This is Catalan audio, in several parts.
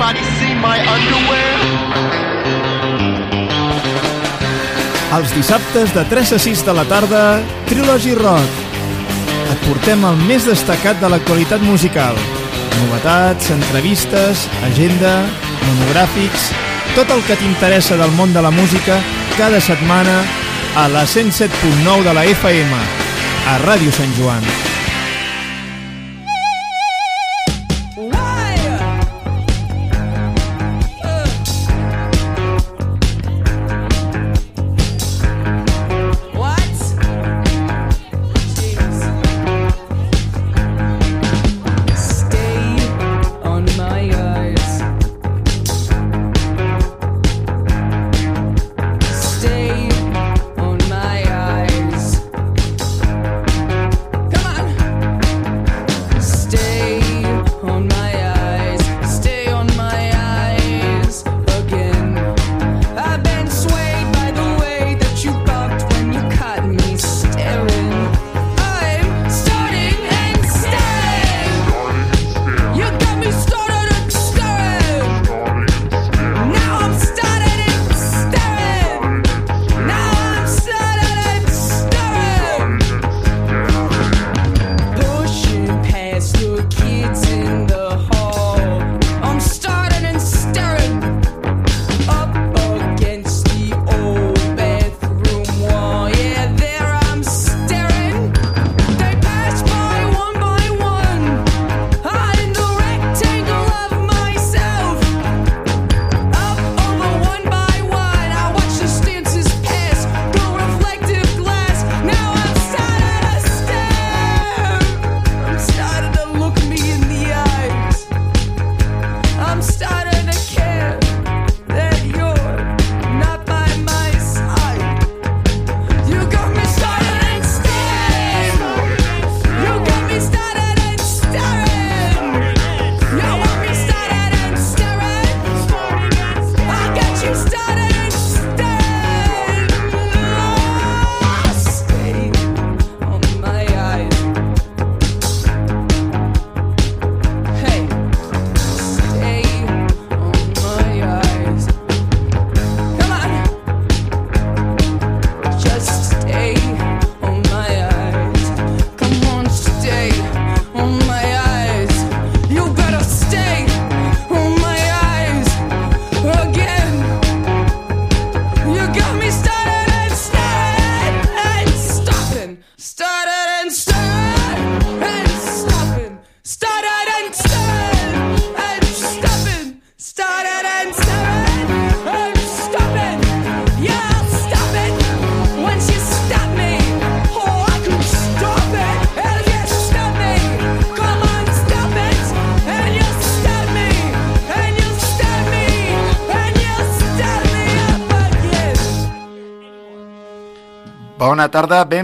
Anybody see my underwear? Els dissabtes de 3 a 6 de la tarda, Trilogy Rock. Et portem el més destacat de l'actualitat musical. Novetats, entrevistes, agenda, monogràfics... Tot el que t'interessa del món de la música cada setmana a la 107.9 de la FM, a Ràdio Sant Joan.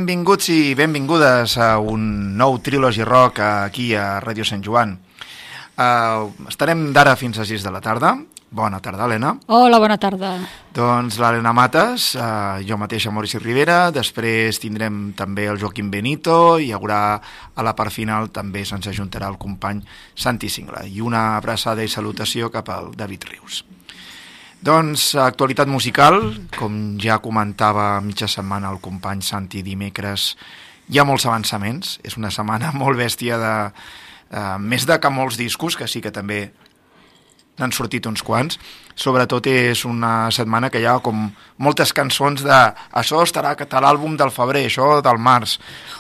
Benvinguts i benvingudes a un nou Trilogy Rock aquí a Ràdio Sant Joan. Uh, estarem d'ara fins a 6 de la tarda. Bona tarda, Helena. Hola, bona tarda. Doncs l'Helena Mates, uh, jo mateixa, Maurici Rivera, després tindrem també el Joaquim Benito, i hi haurà a la part final també se'ns ajuntarà el company Santi Singla, i una abraçada i salutació cap al David Rius. Doncs, actualitat musical, com ja comentava mitja setmana el company Santi dimecres, hi ha molts avançaments, és una setmana molt bèstia de... Eh, més de que molts discos, que sí que també n'han sortit uns quants, sobretot és una setmana que hi ha com moltes cançons de això estarà a l'àlbum del febrer, això del març,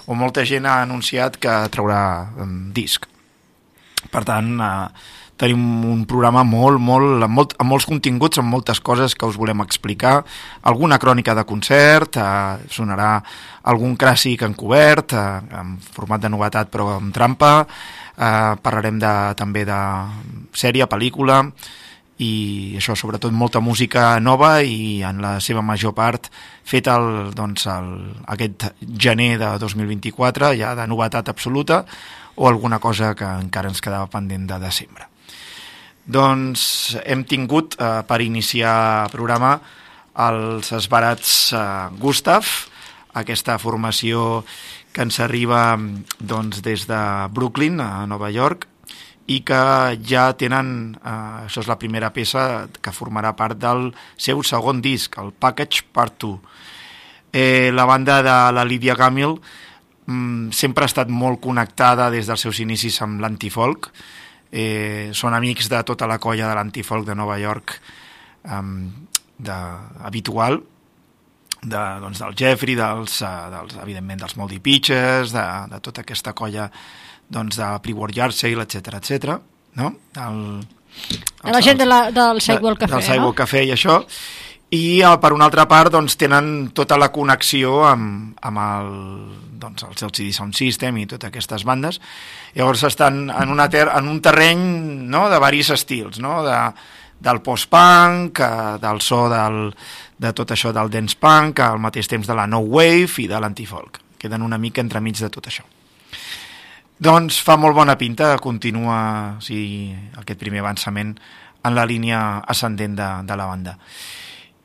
o molta gent ha anunciat que traurà um, disc. Per tant, eh, tenim un programa molt, molt, amb, molt, amb molts continguts, amb moltes coses que us volem explicar, alguna crònica de concert, eh, sonarà algun clàssic encobert, eh, en format de novetat però amb trampa, eh, parlarem de, també de sèrie, pel·lícula, i això, sobretot molta música nova i en la seva major part feta el, doncs, el, aquest gener de 2024, ja de novetat absoluta, o alguna cosa que encara ens quedava pendent de desembre. Doncs hem tingut eh, per iniciar el programa els esbarats eh, Gustav, aquesta formació que ens arriba doncs, des de Brooklyn, a Nova York, i que ja tenen, eh, això és la primera peça que formarà part del seu segon disc, el Package Part 2. Eh, la banda de la Lídia Gamil mm, sempre ha estat molt connectada des dels seus inicis amb l'antifolk, eh, són amics de tota la colla de l'antifolk de Nova York eh, de, habitual, de, doncs, del Jeffrey, dels, uh, dels, evidentment dels Moldy Pitches, de, de tota aquesta colla doncs, de Pre-War Yard Sale, etc etc. no? El, el, la gent de la, del Sidewalk Café, del Sidewalk no? Café i això, i uh, per una altra part doncs, tenen tota la connexió amb, amb el, doncs, el LCD Sound System i totes aquestes bandes. Llavors estan en, una ter en un terreny no, de varis estils, no? de, del post-punk, eh, del so del, de tot això del dance punk, al mateix temps de la no wave i de l'antifolk. Queden una mica entremig de tot això. Doncs fa molt bona pinta, continua o sigui, aquest primer avançament en la línia ascendent de, de la banda.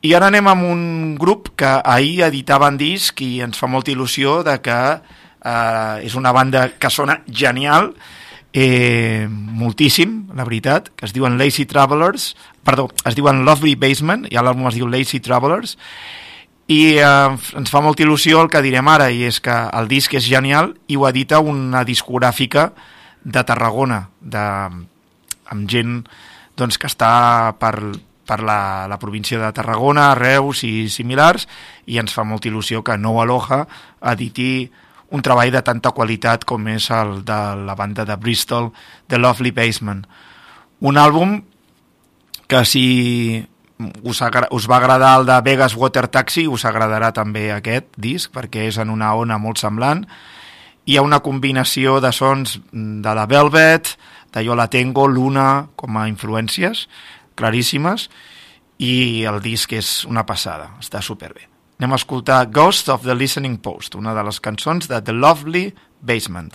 I ara anem amb un grup que ahir editaven disc i ens fa molta il·lusió de que eh, és una banda que sona genial, eh, moltíssim, la veritat, que es diuen Lazy Travelers, perdó, es diuen Lovely Basement, i l'àlbum es diu Lazy Travelers, i eh, ens fa molta il·lusió el que direm ara, i és que el disc és genial i ho edita una discogràfica de Tarragona, de, amb gent doncs, que està per, per la, la província de Tarragona, Reus i similars, i ens fa molta il·lusió que Nou Aloha editi un treball de tanta qualitat com és el de la banda de Bristol, The Lovely Basement. Un àlbum que si us, us va agradar el de Vegas Water Taxi, us agradarà també aquest disc, perquè és en una ona molt semblant. Hi ha una combinació de sons de la Velvet, de Jo la Tengo, Luna, com a influències claríssimes, i el disc és una passada, està superbé. Anem a escoltar Ghost of the Listening Post, una de les cançons de The Lovely Basement.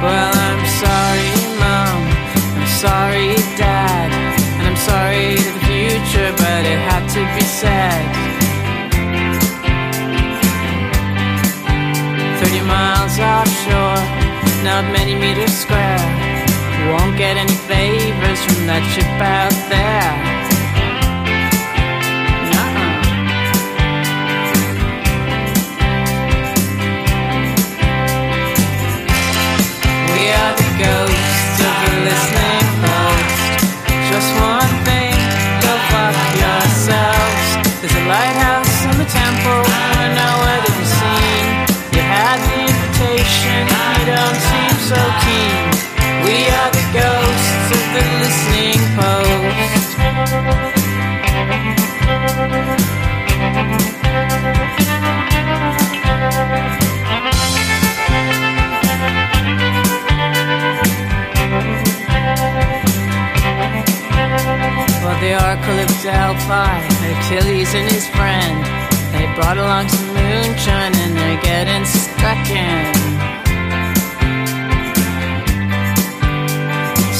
Well, I'm sorry, Mom. I'm sorry, Dad. Future, but it had to be said. 30 miles offshore, not many meters square. Won't get any favors from that ship out there. Nuh-uh. We are the ghosts so keen. We are the ghosts of the listening post. Well, the Oracle of Delphi, Achilles and his friend, they brought along some moonshine and they're getting stuck in.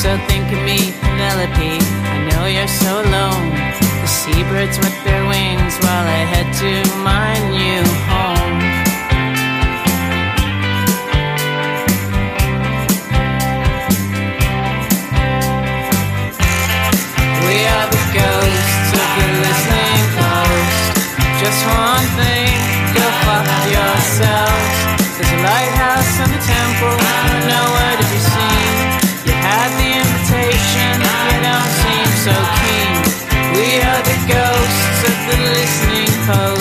So think of me, Penelope, I know you're so alone. The seabirds with their wings while I head to my new home. We are the ghosts of the listening post. Just one thing, go fuck yourselves. There's a lighthouse and a temple, nowhere listening post.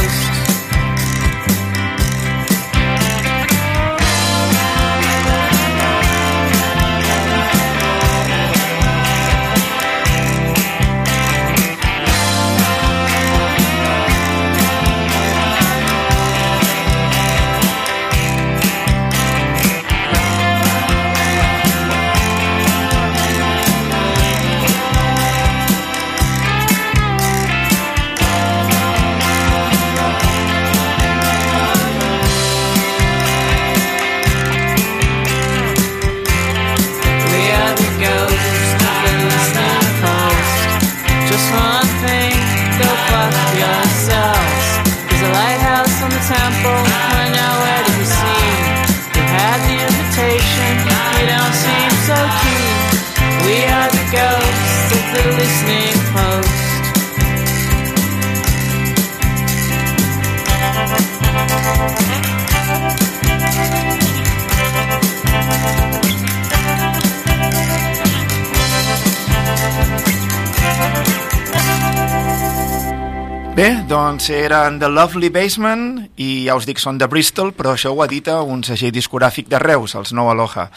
Bé, doncs eren The Lovely Basement i ja us dic, són de Bristol, però això ho edita un segell discogràfic de Reus, els Nou Aloha.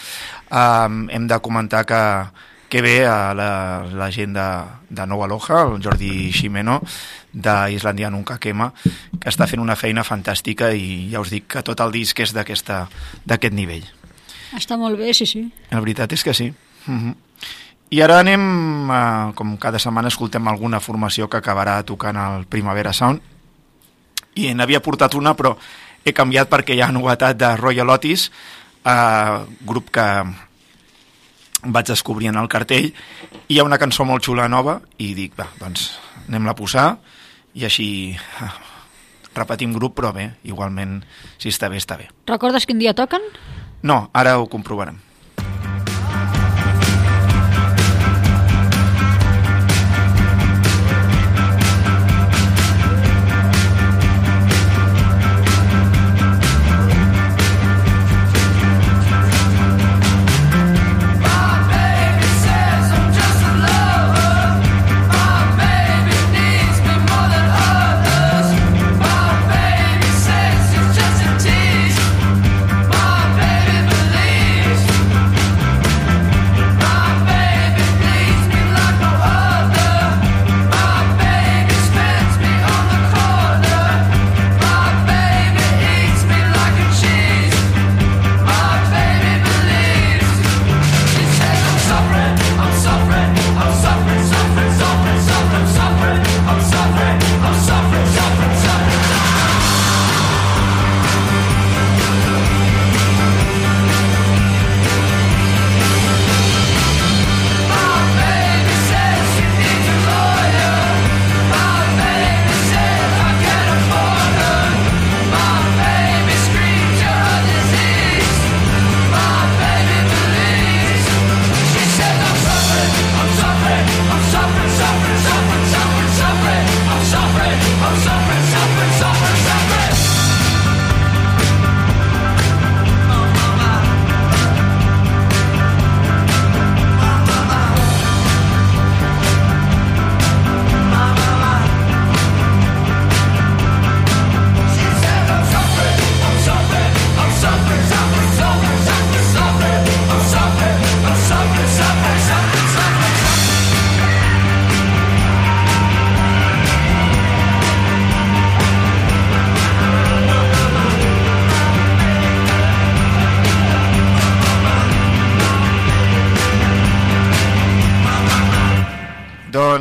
Um, hem de comentar que, que bé a la, la gent de, de Nou Aloha, el Jordi Ximeno, d'Islandia Nunca Quema, que està fent una feina fantàstica i ja us dic que tot el disc és d'aquest nivell. Està molt bé, sí, sí. La veritat és que sí. Uh -huh. I ara anem, eh, com cada setmana escoltem alguna formació que acabarà tocant el Primavera Sound. I n'havia portat una, però he canviat perquè hi ha novetat de Royal Otis, eh, grup que vaig descobrir en el cartell, i hi ha una cançó molt xula nova, i dic, va, doncs anem-la a posar, i així repetim grup, però bé, igualment, si està bé, està bé. Recordes quin dia toquen? No, ara ho comprovarem.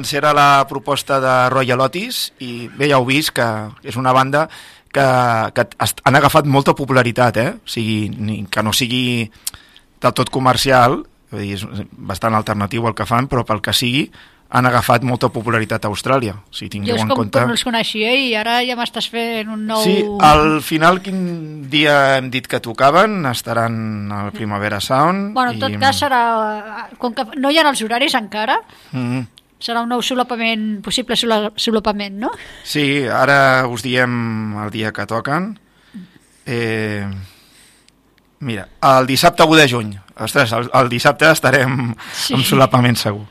Doncs era la proposta de Royal Otis i bé, ja heu vist que és una banda que, que han agafat molta popularitat, eh? O sigui, ni, que no sigui del tot comercial, és bastant alternatiu el que fan, però pel que sigui, han agafat molta popularitat a Austràlia. O sigui, Jo tingueu és en com compte... que no els coneixia i ara ja m'estàs fent un nou... Sí, al final quin dia hem dit que tocaven, estaran al Primavera Sound. Bueno, en tot cas serà... Com que no hi ha els horaris encara, Mm, serà un nou solapament, possible sola- solapament, no? sí, ara us diem el dia que toquen. Eh, mira, el dissabte 1 de juny. Ostres, el, el dissabte estarem sí. amb solapament segur.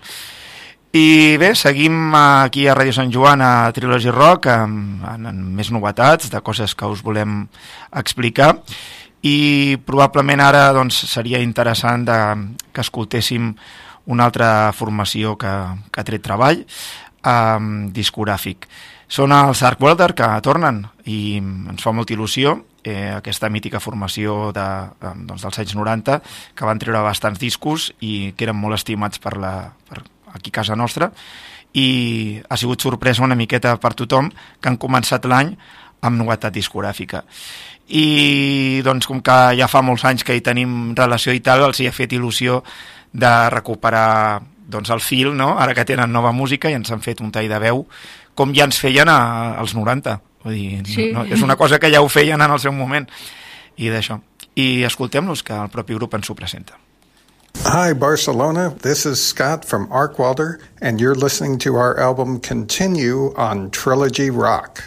I bé, seguim aquí a Ràdio Sant Joan a Trilogy Rock amb, amb, amb més novetats de coses que us volem explicar i probablement ara doncs, seria interessant de, que escoltéssim una altra formació que, que ha tret treball um, discogràfic. Són els Arc Welder que tornen i ens fa molta il·lusió eh, aquesta mítica formació de, doncs, dels anys 90 que van treure bastants discos i que eren molt estimats per, la, per aquí casa nostra i ha sigut sorpresa una miqueta per tothom que han començat l'any amb novetat discogràfica i doncs com que ja fa molts anys que hi tenim relació i tal, els hi ha fet il·lusió de recuperar doncs, el fil, no? ara que tenen nova música i ens han fet un tall de veu com ja ens feien a, als 90 Vull dir, Sí. no, no, és una cosa que ja ho feien en el seu moment i d'això i escoltem-los que el propi grup ens ho presenta Hi, Barcelona. This is Scott from Ark Welder, and you're listening to our album Continue on Trilogy Rock.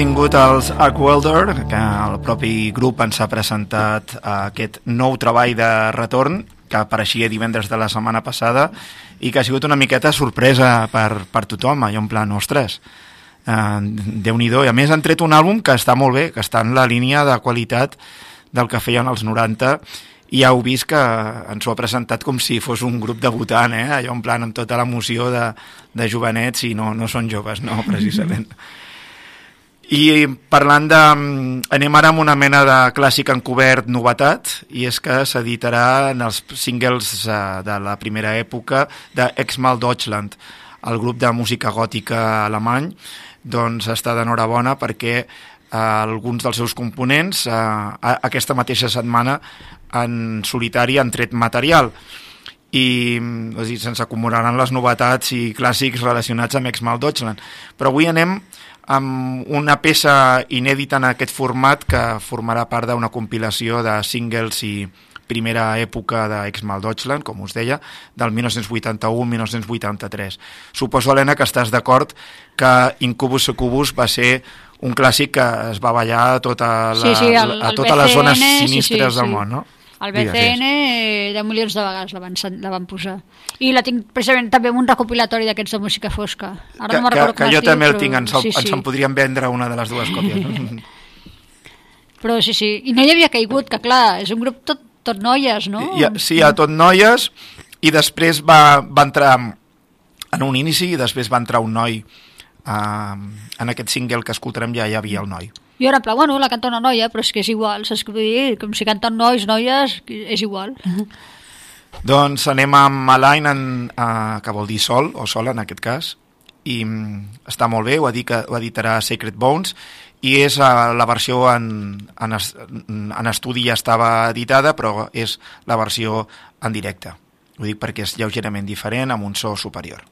Tingut els Ark Welder, que el propi grup ens ha presentat aquest nou treball de retorn, que apareixia divendres de la setmana passada i que ha sigut una miqueta sorpresa per, per tothom, allò en plan, ostres, eh, Déu-n'hi-do. I a més han tret un àlbum que està molt bé, que està en la línia de qualitat del que feien els 90 i ja heu vist que ens ho ha presentat com si fos un grup debutant, eh? allò en plan amb tota l'emoció de, de jovenets i no, no són joves, no, precisament. I parlant de... Anem ara amb una mena de clàssic encobert novetat, i és que s'editarà en els singles eh, de la primera època de Exmal Deutschland, el grup de música gòtica alemany, doncs està d'enhorabona perquè eh, alguns dels seus components eh, aquesta mateixa setmana en solitari han tret material i és a dir, se'ns acumularan les novetats i clàssics relacionats amb Exmal Deutschland. Però avui anem amb una peça inèdita en aquest format que formarà part d'una compilació de singles i primera època d'Exmal Deutschland, com us deia, del 1981-1983. Suposo, Helena, que estàs d'acord que Incubus Succubus va ser un clàssic que es va ballar a, tota la, Sí, sí, el- a totes les zones BCN, sí, sinistres sí, del sí. món, no? El Digues, BCN eh, de milions de vegades la van, la van posar. I la tinc precisament també en un recopilatori d'aquests de música fosca. Ara que, no que, que jo també el tinc, ens, el, sí, sí. ens en podríem vendre una de les dues còpies. No? Però sí, sí. I no hi havia caigut, que clar, és un grup tot, tot noies, no? I, sí, ha tot noies, i després va, va entrar en un inici, i després va entrar un noi uh, en aquest single que escoltarem ja hi havia el noi. I ara, en pla, bueno, la canta una noia, però és que és igual, saps? Com si canten nois, noies, és igual. Doncs anem amb Alain, en, uh, que vol dir sol, o sol en aquest cas, i mm, està molt bé, ho, dit, ho editarà Sacred Bones, i és eh, la versió en, en, es- en estudi ja estava editada, però és la versió en directe. Ho dic perquè és lleugerament diferent, amb un so superior.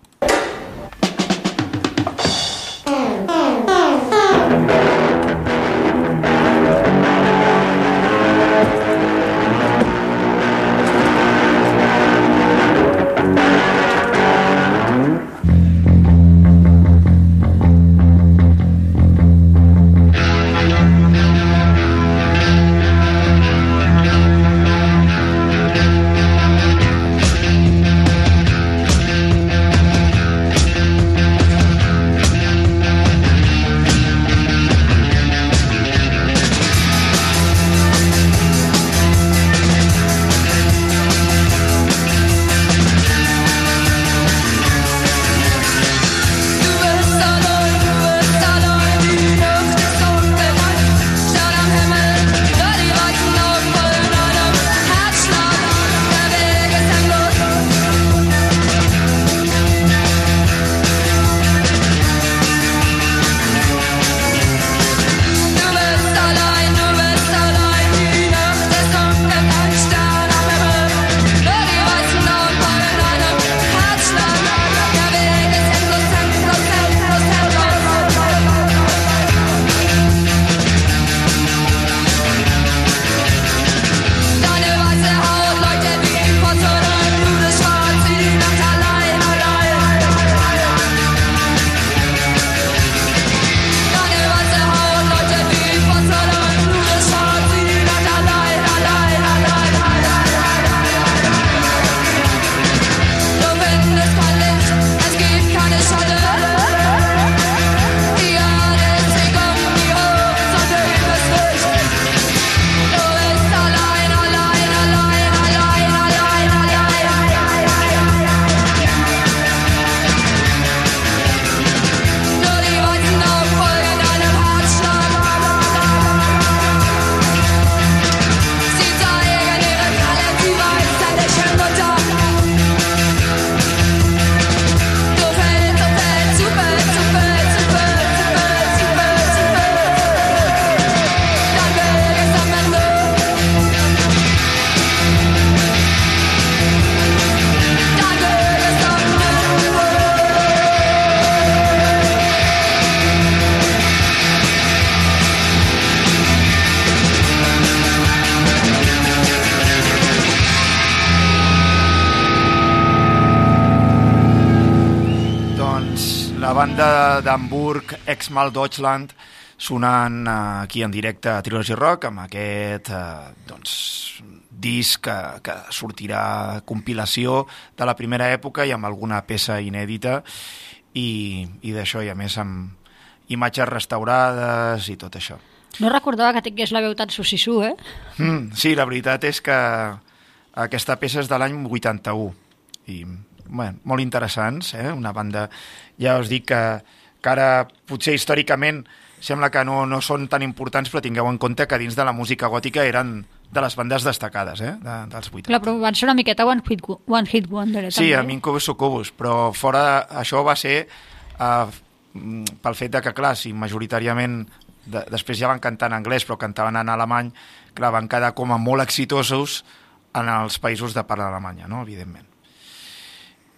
Ex-Mal Deutschland, sonant eh, aquí en directe a Trilogy Rock amb aquest eh, doncs, disc que, que sortirà compilació de la primera època i amb alguna peça inèdita i, i d'això i a més amb imatges restaurades i tot això. No recordava que tingués la veu tan sussissú, eh? Mm, sí, la veritat és que aquesta peça és de l'any 81 i bueno, molt interessants, eh? una banda, ja us dic que, que ara potser històricament sembla que no, no són tan importants, però tingueu en compte que dins de la música gòtica eren de les bandes destacades eh? de, dels 80. Clar, però van ser una miqueta One Hit, one hit Wonder, eh, Sí, també. amb Incubus Succubus, però fora això va ser uh, pel fet de que, clar, si majoritàriament de, després ja van cantar en anglès però cantaven en alemany, clar, van quedar com a molt exitosos en els països de parla alemanya, no?, evidentment.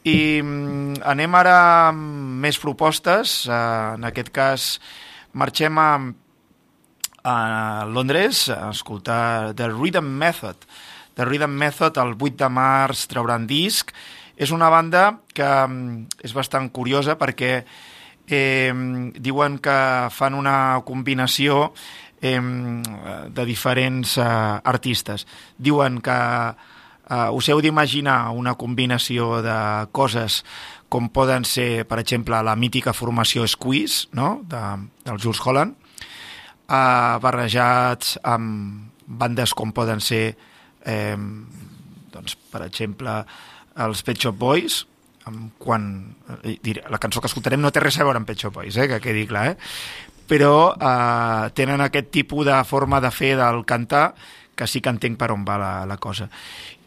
I mm, anem ara amb més propostes, uh, en aquest cas marxem a, a Londres a escoltar The Rhythm Method. The Rhythm Method el 8 de març trauran disc. És una banda que mm, és bastant curiosa perquè eh, diuen que fan una combinació eh, de diferents eh, artistes. Diuen que eh, us heu d'imaginar una combinació de coses com poden ser, per exemple, la mítica formació Squeeze, no?, de, del Jules Holland, eh, barrejats amb bandes com poden ser, eh, doncs, per exemple, els Pet Shop Boys, quan eh, la cançó que escoltarem no té res a veure amb Pet Shop Boys, eh, que quedi clar, eh? però eh, tenen aquest tipus de forma de fer del cantar que sí que entenc per on va la, la cosa.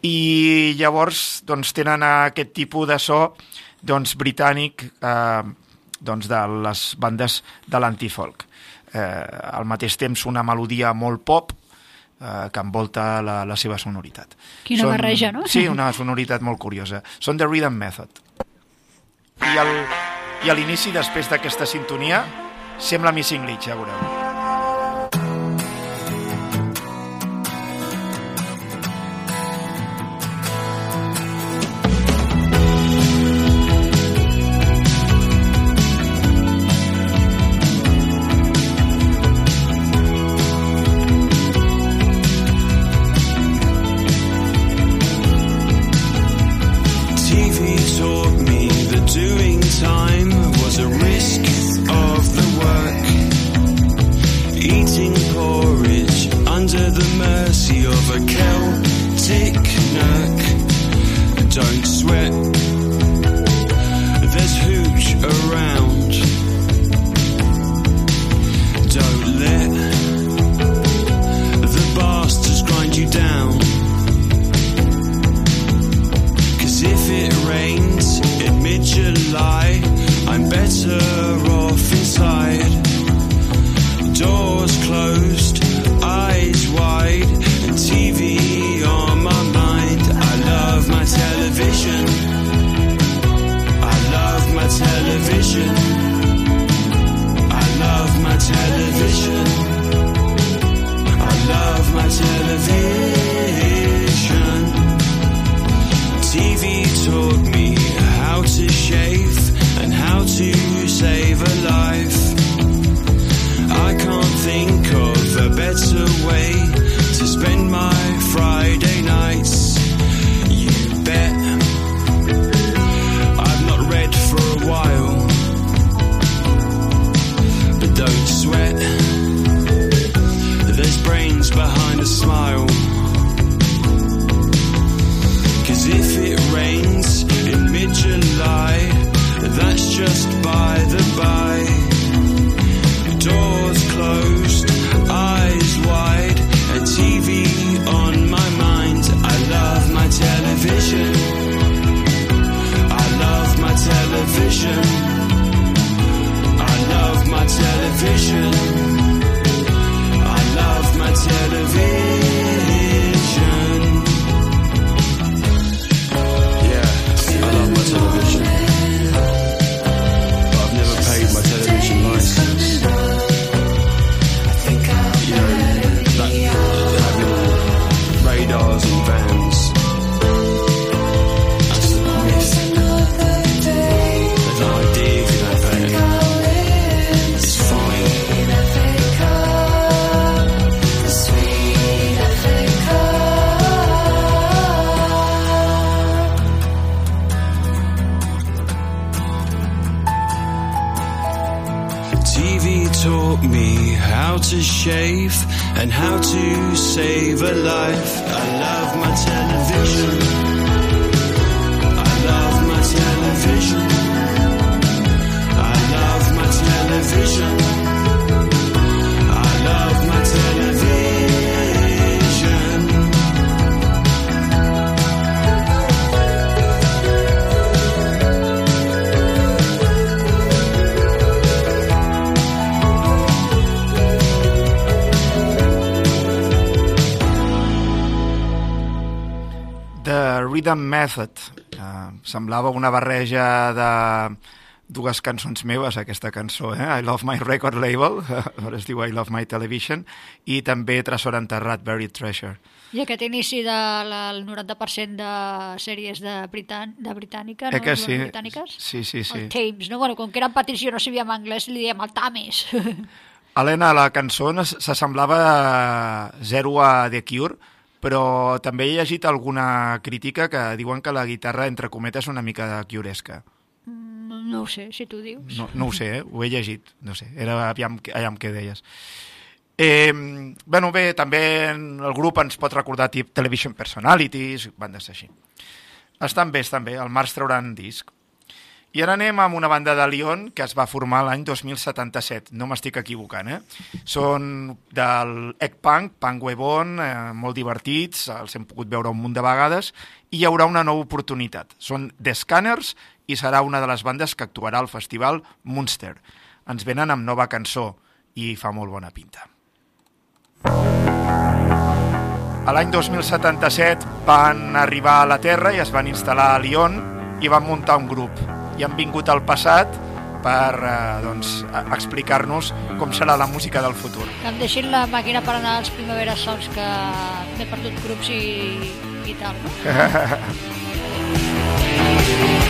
I llavors doncs, tenen aquest tipus de so doncs, britànic eh, doncs, de les bandes de l'antifolk. eh, al mateix temps una melodia molt pop eh, que envolta la, la seva sonoritat. Quina barreja, no? Sí, una sonoritat molt curiosa. Són The Rhythm Method. I, el, i a l'inici, després d'aquesta sintonia, sembla Missing Link, ja veureu. Semblava una barreja de dues cançons meves, aquesta cançó, eh? I Love My Record Label, ara es diu I Love My Television, i també Tresor Enterrat, Buried Treasure. I aquest inici del 90% de sèries de, Britan de britànica, no? Eh que sí? Britàniques? Sí, sí, sí. El Thames, no? Bueno, com que era en Patricio no sabíem anglès, li dèiem el Tames. Helena, la cançó s'assemblava zero a The Cure, però també he llegit alguna crítica que diuen que la guitarra, entre cometes, és una mica de no, no ho sé, si tu dius. No, no ho sé, eh? ho he llegit, no sé, era aviam, aviam què deies. Eh, bueno, bé, també el grup ens pot recordar tip Television Personalities, bandes així. Estan bé, estan bé, al març trauran disc. I ara anem amb una banda de Lyon que es va formar l'any 2077, no m'estic equivocant, eh? Són del Egg Punk, Punk Webon, eh, molt divertits, els hem pogut veure un munt de vegades, i hi haurà una nova oportunitat. Són The Scanners i serà una de les bandes que actuarà al festival Munster. Ens venen amb nova cançó, i fa molt bona pinta. A l'any 2077 van arribar a la Terra i es van instal·lar a Lyon i van muntar un grup. I han vingut al passat per eh, doncs, explicar-nos com serà la música del futur. Em deixin la màquina per anar als Primavera Sols que m'he perdut grups i, i tal, no?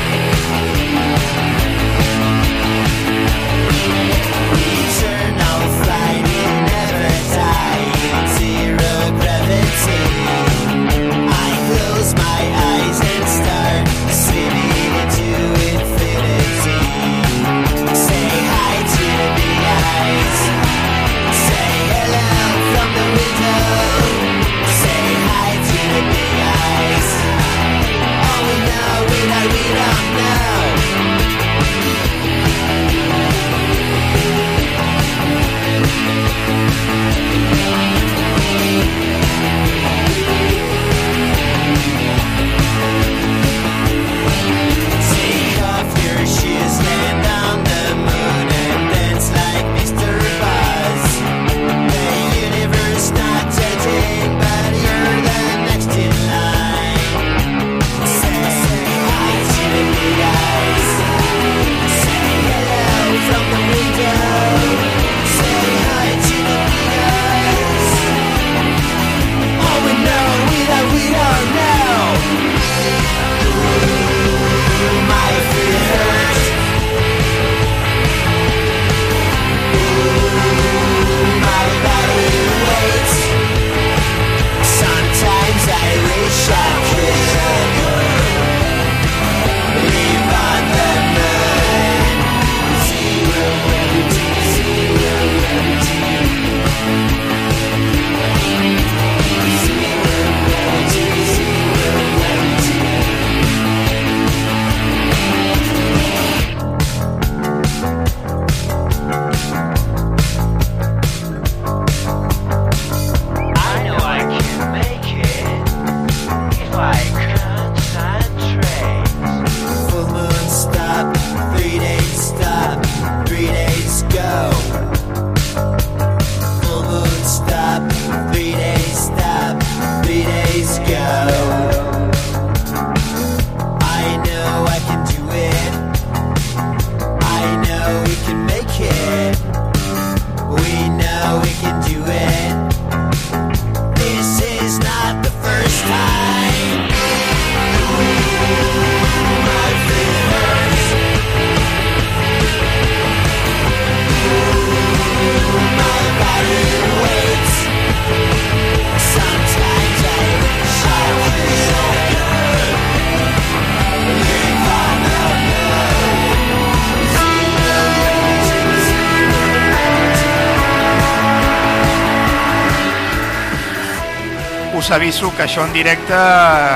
Us aviso que això en directe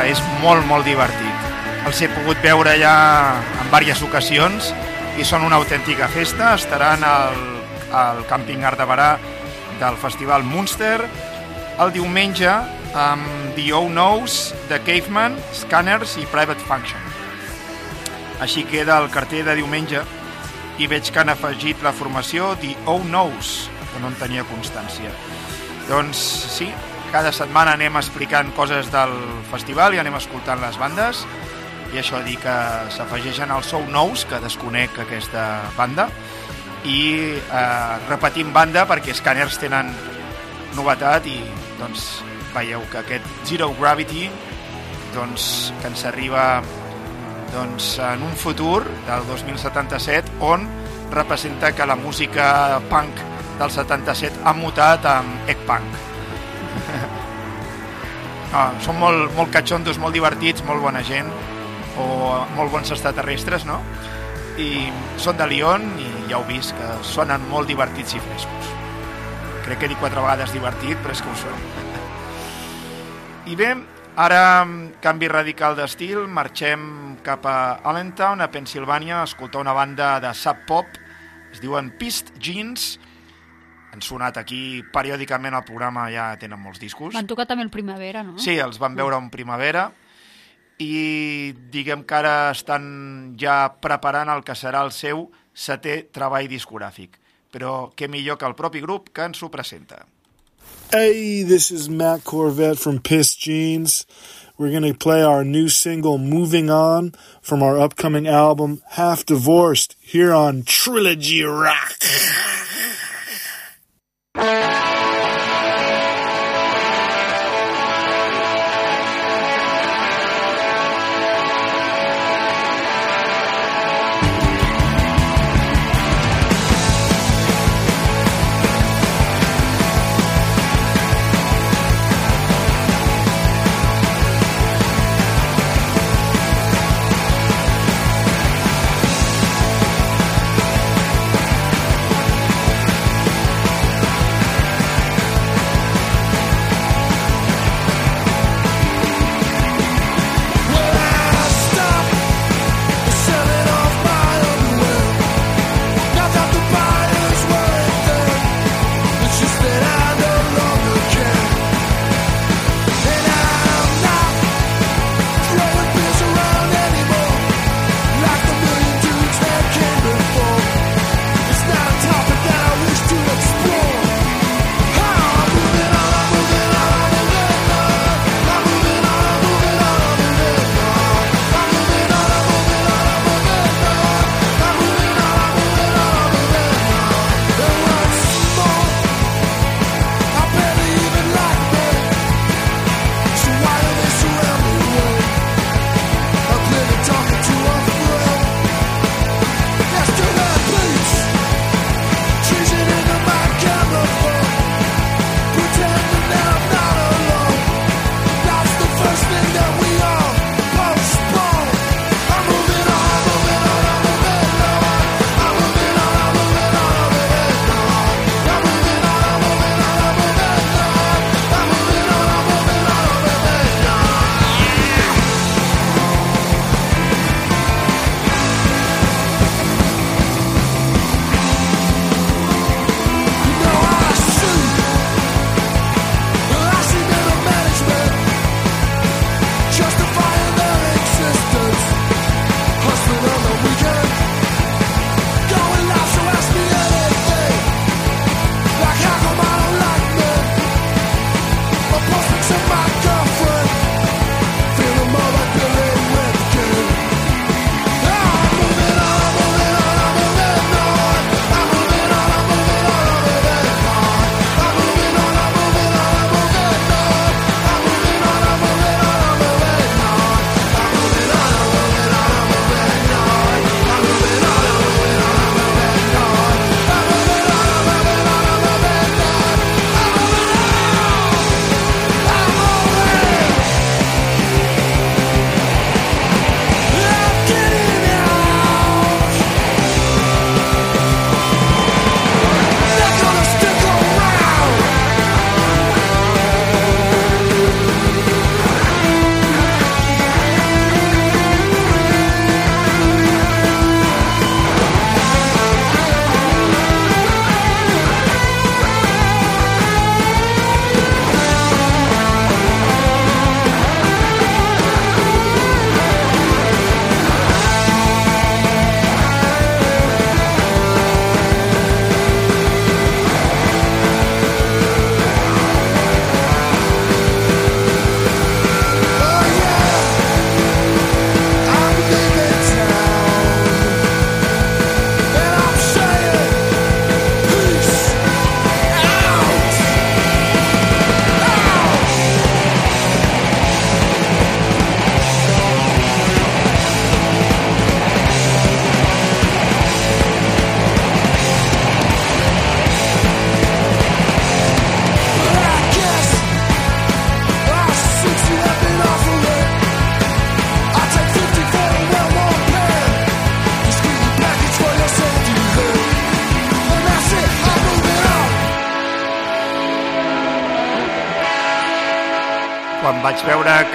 és molt, molt divertit. Els he pogut veure ja en diverses ocasions i són una autèntica festa. Estaran al, al Camping Art de Barà del Festival Munster el diumenge amb The O Knows, The Caveman, Scanners i Private Function. Així queda el carter de diumenge i veig que han afegit la formació The O Knows, que no en tenia constància. Doncs sí, cada setmana anem explicant coses del festival i anem escoltant les bandes i això dir que s'afegeixen als Sou Nous, que desconec aquesta banda, i eh, repetim banda perquè Scanners tenen novetat i doncs veieu que aquest Zero Gravity doncs, que ens arriba doncs, en un futur del 2077 on representa que la música punk del 77 ha mutat amb egg punk. Ah, són molt, molt catxondos, molt divertits, molt bona gent, o molt bons extraterrestres, no? I són de Lyon i ja heu vist que sonen molt divertits i frescos. Crec que he dit quatre vegades divertit, però és que ho són. I bé, ara amb canvi radical d'estil, marxem cap a Allentown, a Pensilvània, a escoltar una banda de sub pop, es diuen Pist Jeans, han sonat aquí periòdicament al programa, ja tenen molts discos. Van tocar també el Primavera, no? Sí, els van veure en primavera i diguem que ara estan ja preparant el que serà el seu setè treball discogràfic. però què millor que el propi grup que ens ho presenta. Hey, this is Matt Corvette from Piss Jeans. We're going to play our new single, Moving On, from our upcoming album, Half Divorced, here on Trilogy Rock. Quan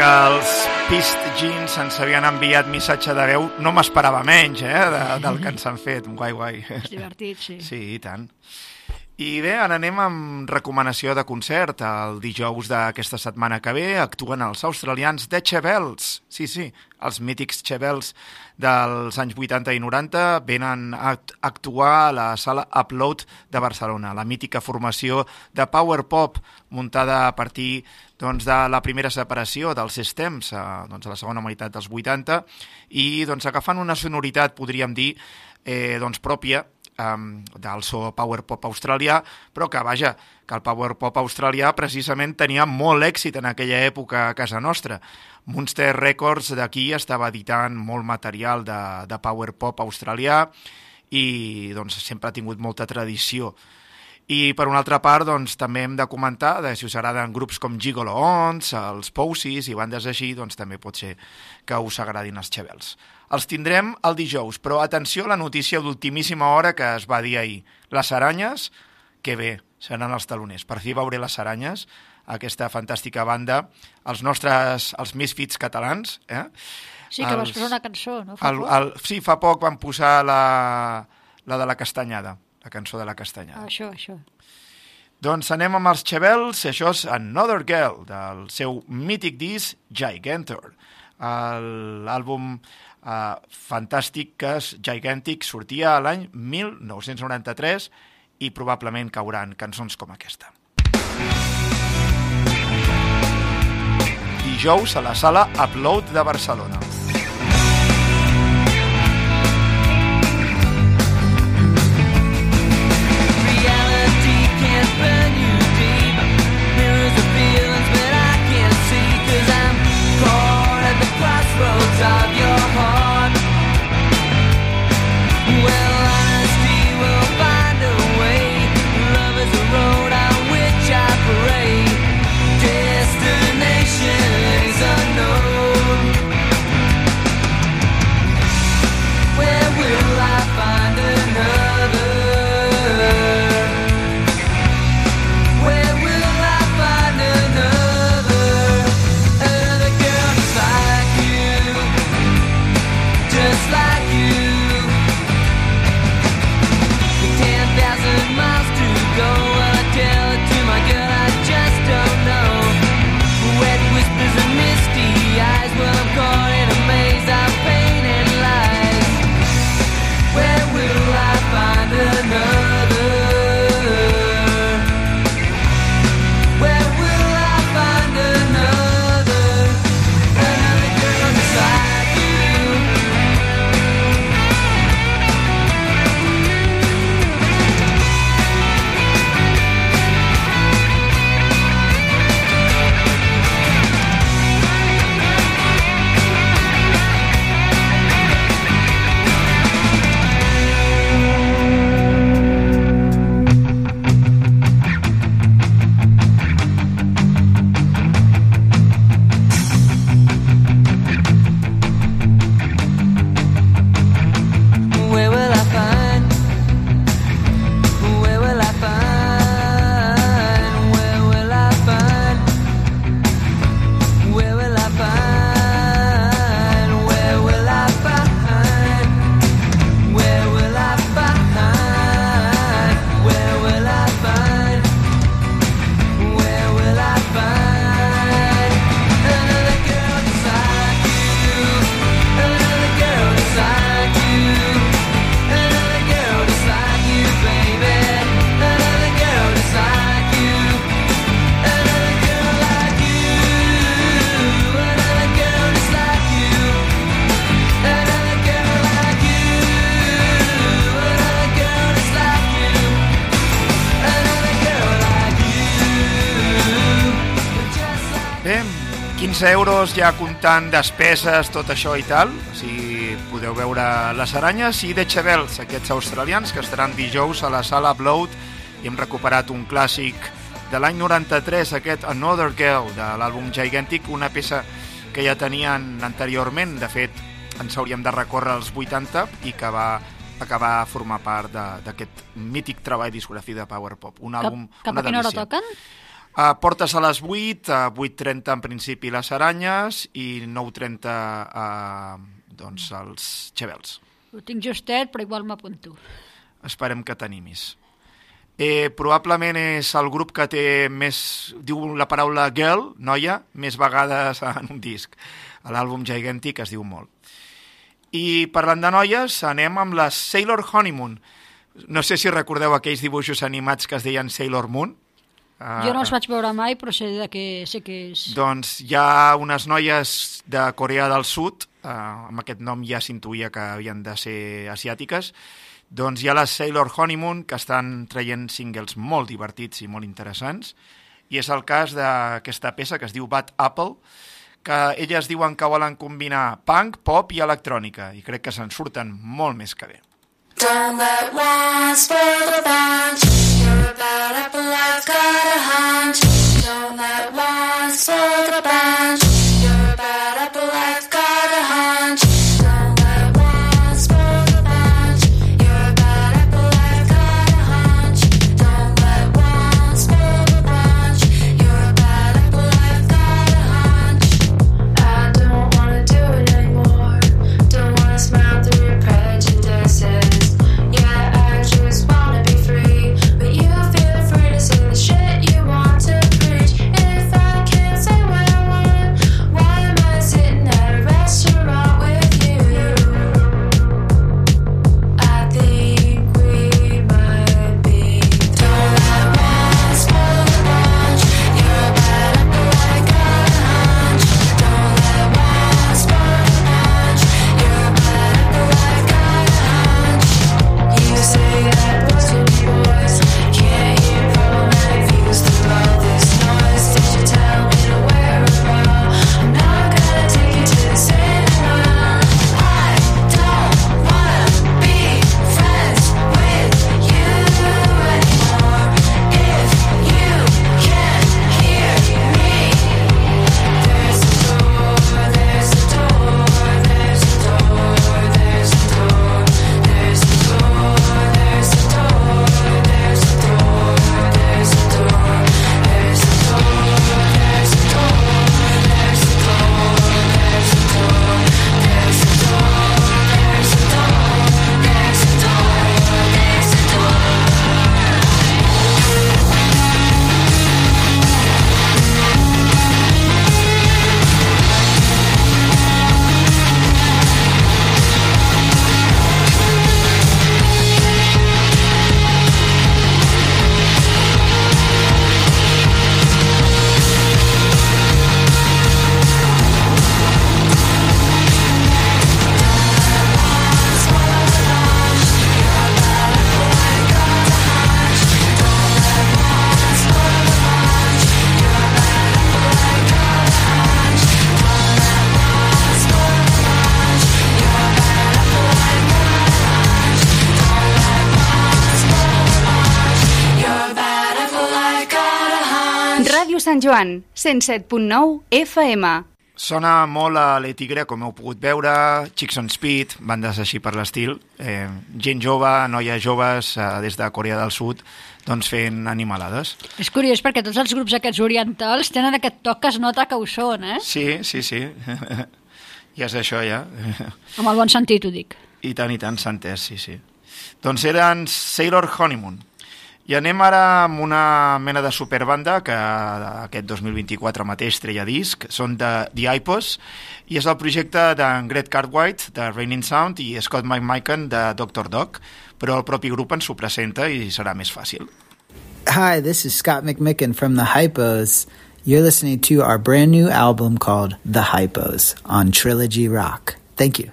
que els Pist Jeans ens havien enviat missatge de veu, no m'esperava menys, eh, de, del que ens han fet. Guai, guai. És divertit, sí. Sí, i tant. I bé, ara anem amb recomanació de concert. El dijous d'aquesta setmana que ve actuen els australians de Chevels. Sí, sí, els mítics Chevels dels anys 80 i 90 venen a act- actuar a la sala Upload de Barcelona, la mítica formació de power pop muntada a partir doncs, de la primera separació dels Systems, eh, doncs, a la segona meitat dels 80, i doncs, agafant una sonoritat, podríem dir, eh, doncs, pròpia um, del so power pop australià, però que, vaja, que el power pop australià precisament tenia molt èxit en aquella època a casa nostra. Monster Records d'aquí estava editant molt material de, de power pop australià i doncs, sempre ha tingut molta tradició. I per una altra part, doncs, també hem de comentar de si us agraden grups com Gigolo Ons, els Pousis i bandes així, doncs també pot ser que us agradin els Chevels. Els tindrem el dijous, però atenció a la notícia d'ultimíssima hora que es va dir ahir. Les aranyes, que bé, seran els taloners. Per fi veuré les aranyes, aquesta fantàstica banda, els nostres, els Misfits catalans, eh? Sí, que vas Els- posar una cançó, no? Fa El, el, sí, fa poc van posar la, la de la castanyada, la cançó de la castanyada. Ah, això, això. Doncs anem amb els Chevels, això és Another Girl, del seu mític disc Gigantor. L'àlbum eh, fantàstic que és Gigantic sortia l'any 1993 i probablement cauran cançons com aquesta. Dijous a la sala Upload de Barcelona. Of 15 euros ja comptant despeses, tot això i tal. O sigui, podeu veure les aranyes i The Chevels, aquests australians que estaran dijous a la sala Upload i hem recuperat un clàssic de l'any 93, aquest Another Girl, de l'àlbum Gigantic, una peça que ja tenien anteriorment, de fet, ens hauríem de recórrer als 80 i que va acabar a formar part d'aquest mític treball discogràfic de Power Pop. Un Cap, àlbum, cap una a quina hora toquen? Uh, portes a les 8, a 8.30 en principi les aranyes i 9.30 uh, doncs els xevels. Ho tinc justet, però igual m'apunto. Esperem que t'animis. Eh, probablement és el grup que té més, diu la paraula girl, noia, més vegades en un disc. A l'àlbum Gigantic es diu molt. I parlant de noies, anem amb la Sailor Honeymoon. No sé si recordeu aquells dibuixos animats que es deien Sailor Moon. Ah, Jo no els vaig veure mai, però sé, de que, sé que és... Doncs hi ha unes noies de Corea del Sud, eh, amb aquest nom ja s'intuïa que havien de ser asiàtiques, doncs hi ha les Sailor Honeymoon, que estan traient singles molt divertits i molt interessants, i és el cas d'aquesta peça que es diu Bad Apple, que elles diuen que volen combinar punk, pop i electrònica, i crec que se'n surten molt més que bé. Don't let one spoil the bunch. You're about up, life's got a hunch. Don't let one slow the bound. Joan, 107.9 FM. Sona molt a l'Etigre, com heu pogut veure, Chicks on Speed, bandes així per l'estil, eh, gent jove, noies joves eh, des de Corea del Sud, doncs fent animalades. És curiós perquè tots els grups aquests orientals tenen aquest toc que es nota que ho són, eh? Sí, sí, sí. ja és això, ja. Amb el bon sentit, ho dic. I tant, i tant, s'ha entès, sí, sí. Doncs eren Sailor Honeymoon. I anem ara amb una mena de superbanda que aquest 2024 mateix treia disc, són de The iPos, i és el projecte d'en Gret Cartwright, de Raining Sound, i Scott McMichael, de Dr. Dog, però el propi grup ens ho presenta i serà més fàcil. Hi, this is Scott McMicken from the Hypos. You're listening to our brand new album called The Hypos on Trilogy Rock. Thank you.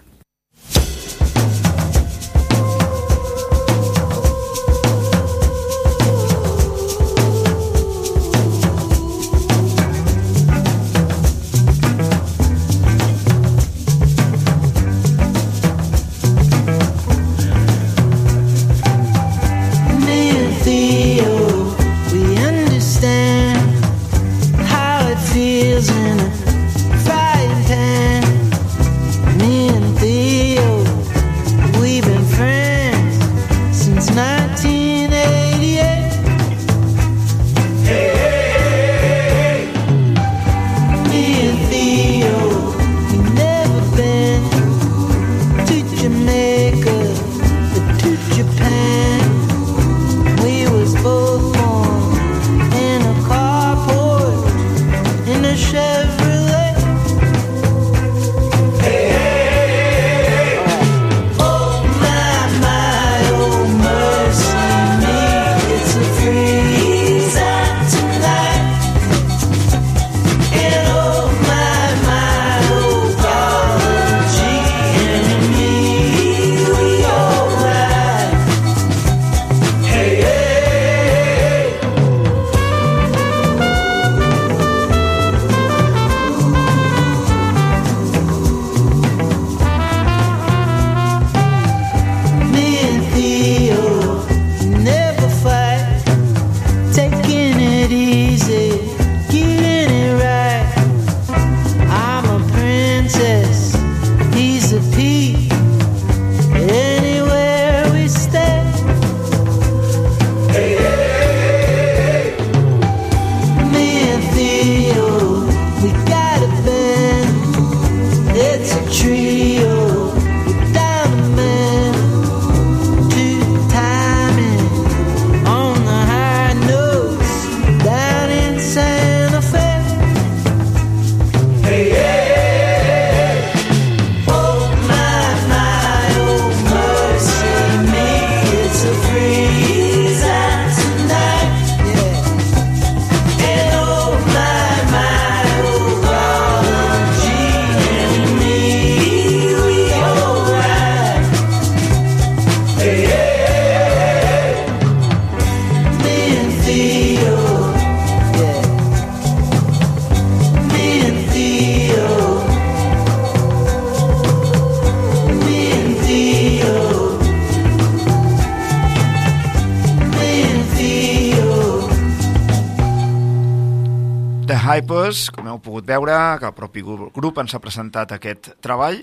Hypers, com heu pogut veure, que el propi gru- grup ens ha presentat aquest treball,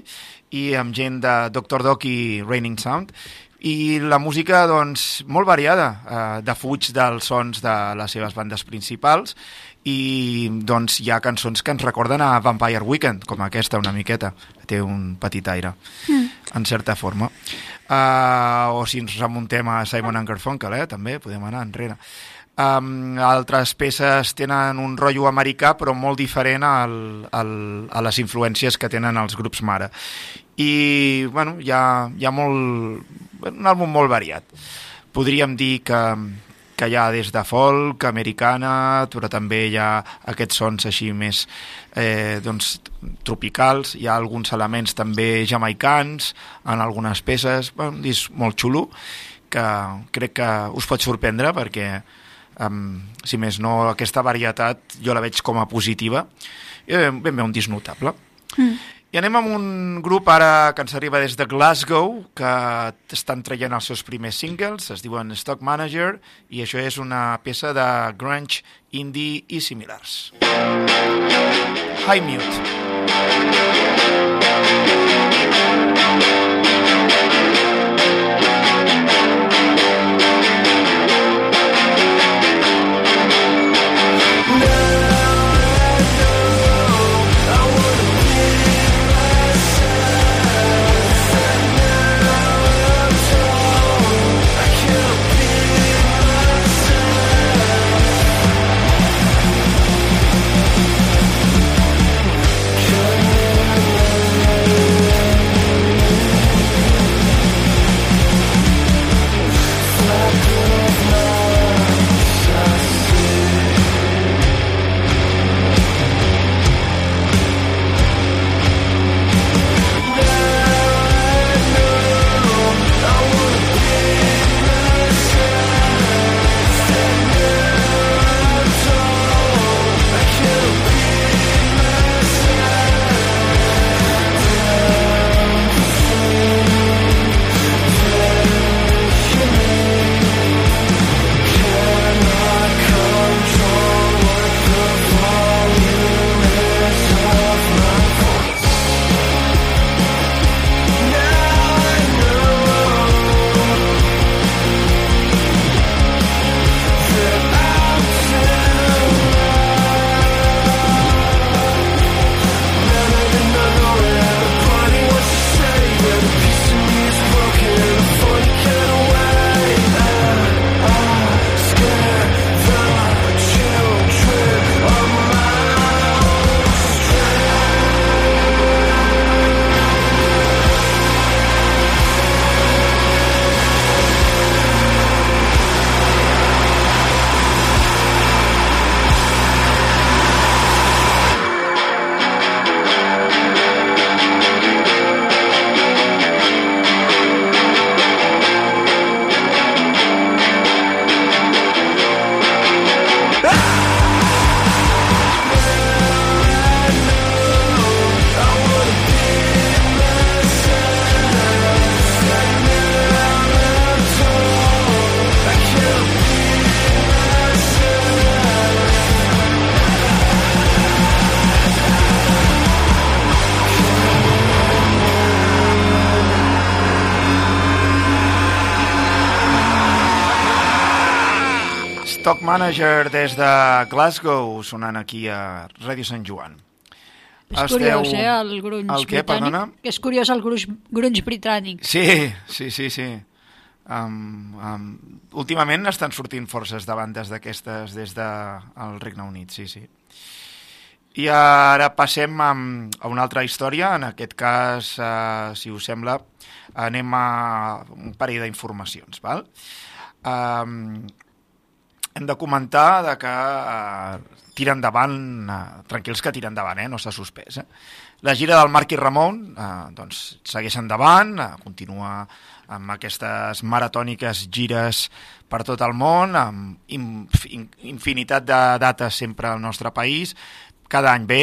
i amb gent de Dr. Doc i Raining Sound, i la música, doncs, molt variada, eh, de fuig dels sons de les seves bandes principals, i doncs hi ha cançons que ens recorden a Vampire Weekend, com aquesta una miqueta, té un petit aire, en certa forma. Uh, o si ens remuntem a Simon Garfunkel, eh, també podem anar enrere. Um, altres peces tenen un rotllo americà però molt diferent al, al, a les influències que tenen els grups mare. I bueno, hi ha, hi ha molt, un àlbum molt variat. Podríem dir que, que hi ha des de folk, americana però també hi ha aquests sons així més eh, doncs, tropicals. Hi ha alguns elements també jamaicans en algunes peces. Bueno, disc molt xulo que crec que us pot sorprendre perquè um, si més no, aquesta varietat jo la veig com a positiva. I ben bé un disc notable. Mm. i anem amb un grup ara que ens arriba des de Glasgow que estan traient els seus primers singles es diuen Stock Manager i això és una peça de grunge, indie i similars. High Mute Stock Manager des de Glasgow sonant aquí a Ràdio Sant Joan. És curiós, eh, el grunge El què, britànic. perdona? Que és curiós el grunge, grunge britànic. Sí, sí, sí, sí. Um, um, últimament estan sortint forces de bandes d'aquestes des del de, Regne Unit, sí, sí. I ara passem a, a una altra història, en aquest cas, uh, si us sembla, anem a un parell d'informacions, val? Um, hem de comentar de que uh, tira endavant, uh, tranquils que tira endavant, eh? no s'ha suspès. Eh? La gira del Marc i Ramon uh, doncs, segueix endavant, uh, continua amb aquestes maratòniques gires per tot el món, amb inf infinitat de dates sempre al nostre país, cada any bé,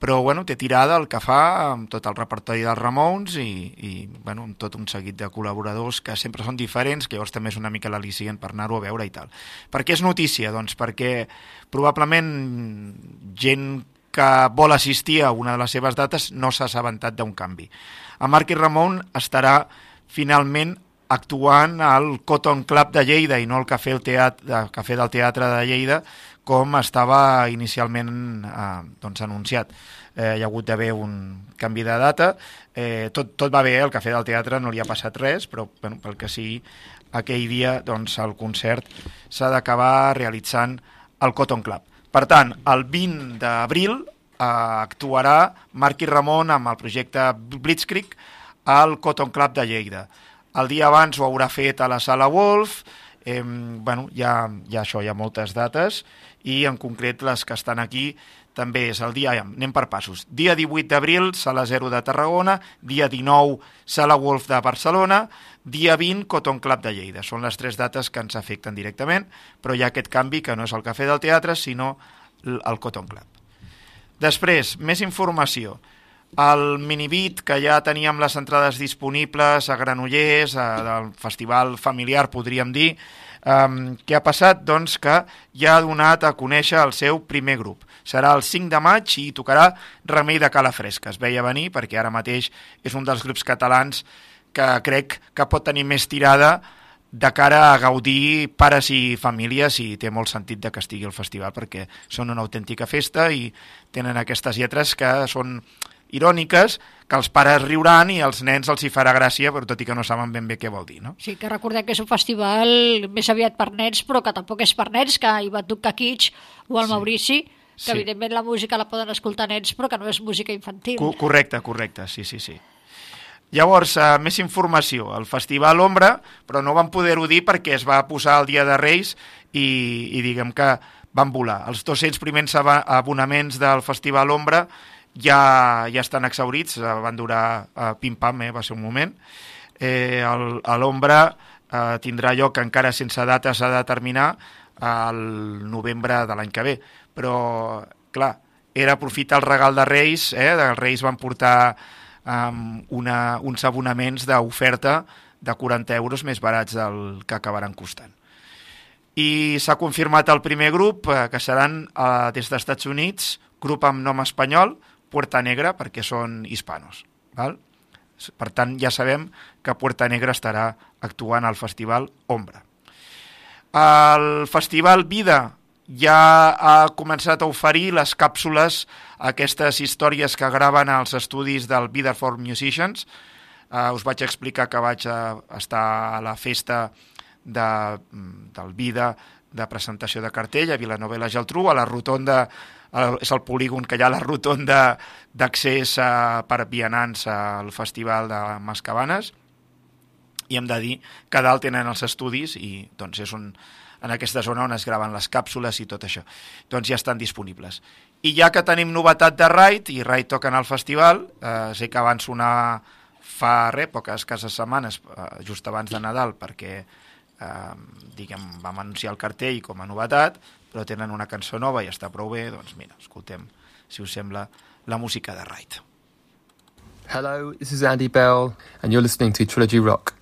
però bueno, té tirada el que fa amb tot el repertori dels Ramones i, i bueno, amb tot un seguit de col·laboradors que sempre són diferents, que llavors també és una mica l'al·licient per anar-ho a veure i tal. Per què és notícia? Doncs perquè probablement gent que vol assistir a una de les seves dates no s'ha assabentat d'un canvi. En Marc i Ramon estarà finalment actuant al Cotton Club de Lleida i no al Cafè, el teatre, Cafè del Teatre de Lleida com estava inicialment eh, doncs, anunciat. Eh, hi ha hagut d'haver un canvi de data, eh, tot, tot va bé, el Cafè del Teatre no li ha passat res, però bueno, pel que sigui, aquell dia doncs, el concert s'ha d'acabar realitzant al Cotton Club. Per tant, el 20 d'abril eh, actuarà Marc i Ramon amb el projecte Blitzkrieg al Cotton Club de Lleida. El dia abans ho haurà fet a la Sala Wolf, eh, bueno, hi ha, hi ha això, hi ha moltes dates, i en concret les que estan aquí també és el dia, anem per passos, dia 18 d'abril, Sala 0 de Tarragona, dia 19, Sala Wolf de Barcelona, dia 20, Cotton Club de Lleida. Són les tres dates que ens afecten directament, però hi ha aquest canvi que no és el Cafè del Teatre, sinó el Cotton Club. Després, més informació. El minibit, que ja teníem les entrades disponibles a Granollers, a, del festival familiar, podríem dir, um, què ha passat? Doncs que ja ha donat a conèixer el seu primer grup. Serà el 5 de maig i tocarà Remei de Calafresca. Es veia venir perquè ara mateix és un dels grups catalans que crec que pot tenir més tirada de cara a gaudir pares i famílies i té molt sentit de que estigui al festival perquè són una autèntica festa i tenen aquestes lletres que són iròniques, que els pares riuran i als nens els hi farà gràcia, però tot i que no saben ben bé què vol dir, no? Sí, que recordem que és un festival més aviat per nens, però que tampoc és per nens, que hi va tocar Kitsch o el sí. Maurici, que Sí. evidentment la música la poden escoltar nens, però que no és música infantil. Co correcte, correcte, sí, sí, sí. Llavors, eh, més informació. El Festival Ombra, però no van poder-ho dir perquè es va posar el dia de Reis i, i diguem que van volar. Els 200 primers abonaments del Festival Ombra ja, ja estan exaurits, eh, van durar eh, pim-pam, eh, va ser un moment. Eh, l'Ombra eh, tindrà lloc encara sense data s'ha de determinar al novembre de l'any que ve. Però, clar, era aprofitar el regal de Reis, eh? els Reis van portar um, una, uns abonaments d'oferta de 40 euros més barats del que acabaran costant. I s'ha confirmat el primer grup, eh, que seran eh, des dels Estats Units, grup amb nom espanyol, Puerta Negra, perquè són hispanos. Val? Per tant, ja sabem que Puerta Negra estarà actuant al Festival Ombra. El Festival Vida ja ha començat a oferir les càpsules, aquestes històries que graven als estudis del Vida for Musicians. Uh, us vaig explicar que vaig uh, estar a la festa de, del Vida de presentació de cartell a Vilanova i la Geltrú, a la rotonda, uh, és el polígon que hi ha la rotonda d'accés uh, per vianants al Festival de Mascabanes, i hem de dir que dalt tenen els estudis i doncs és un, en aquesta zona on es graven les càpsules i tot això. Doncs ja estan disponibles. I ja que tenim novetat de Raid, i Raid toquen al festival, eh, sé que van sonar fa res, poques cases setmanes, eh, just abans de Nadal, perquè eh, diguem, vam anunciar el cartell com a novetat, però tenen una cançó nova i està prou bé, doncs mira, escoltem, si us sembla, la música de Raid. Hello, this is Andy Bell, and you're listening to Trilogy Rock.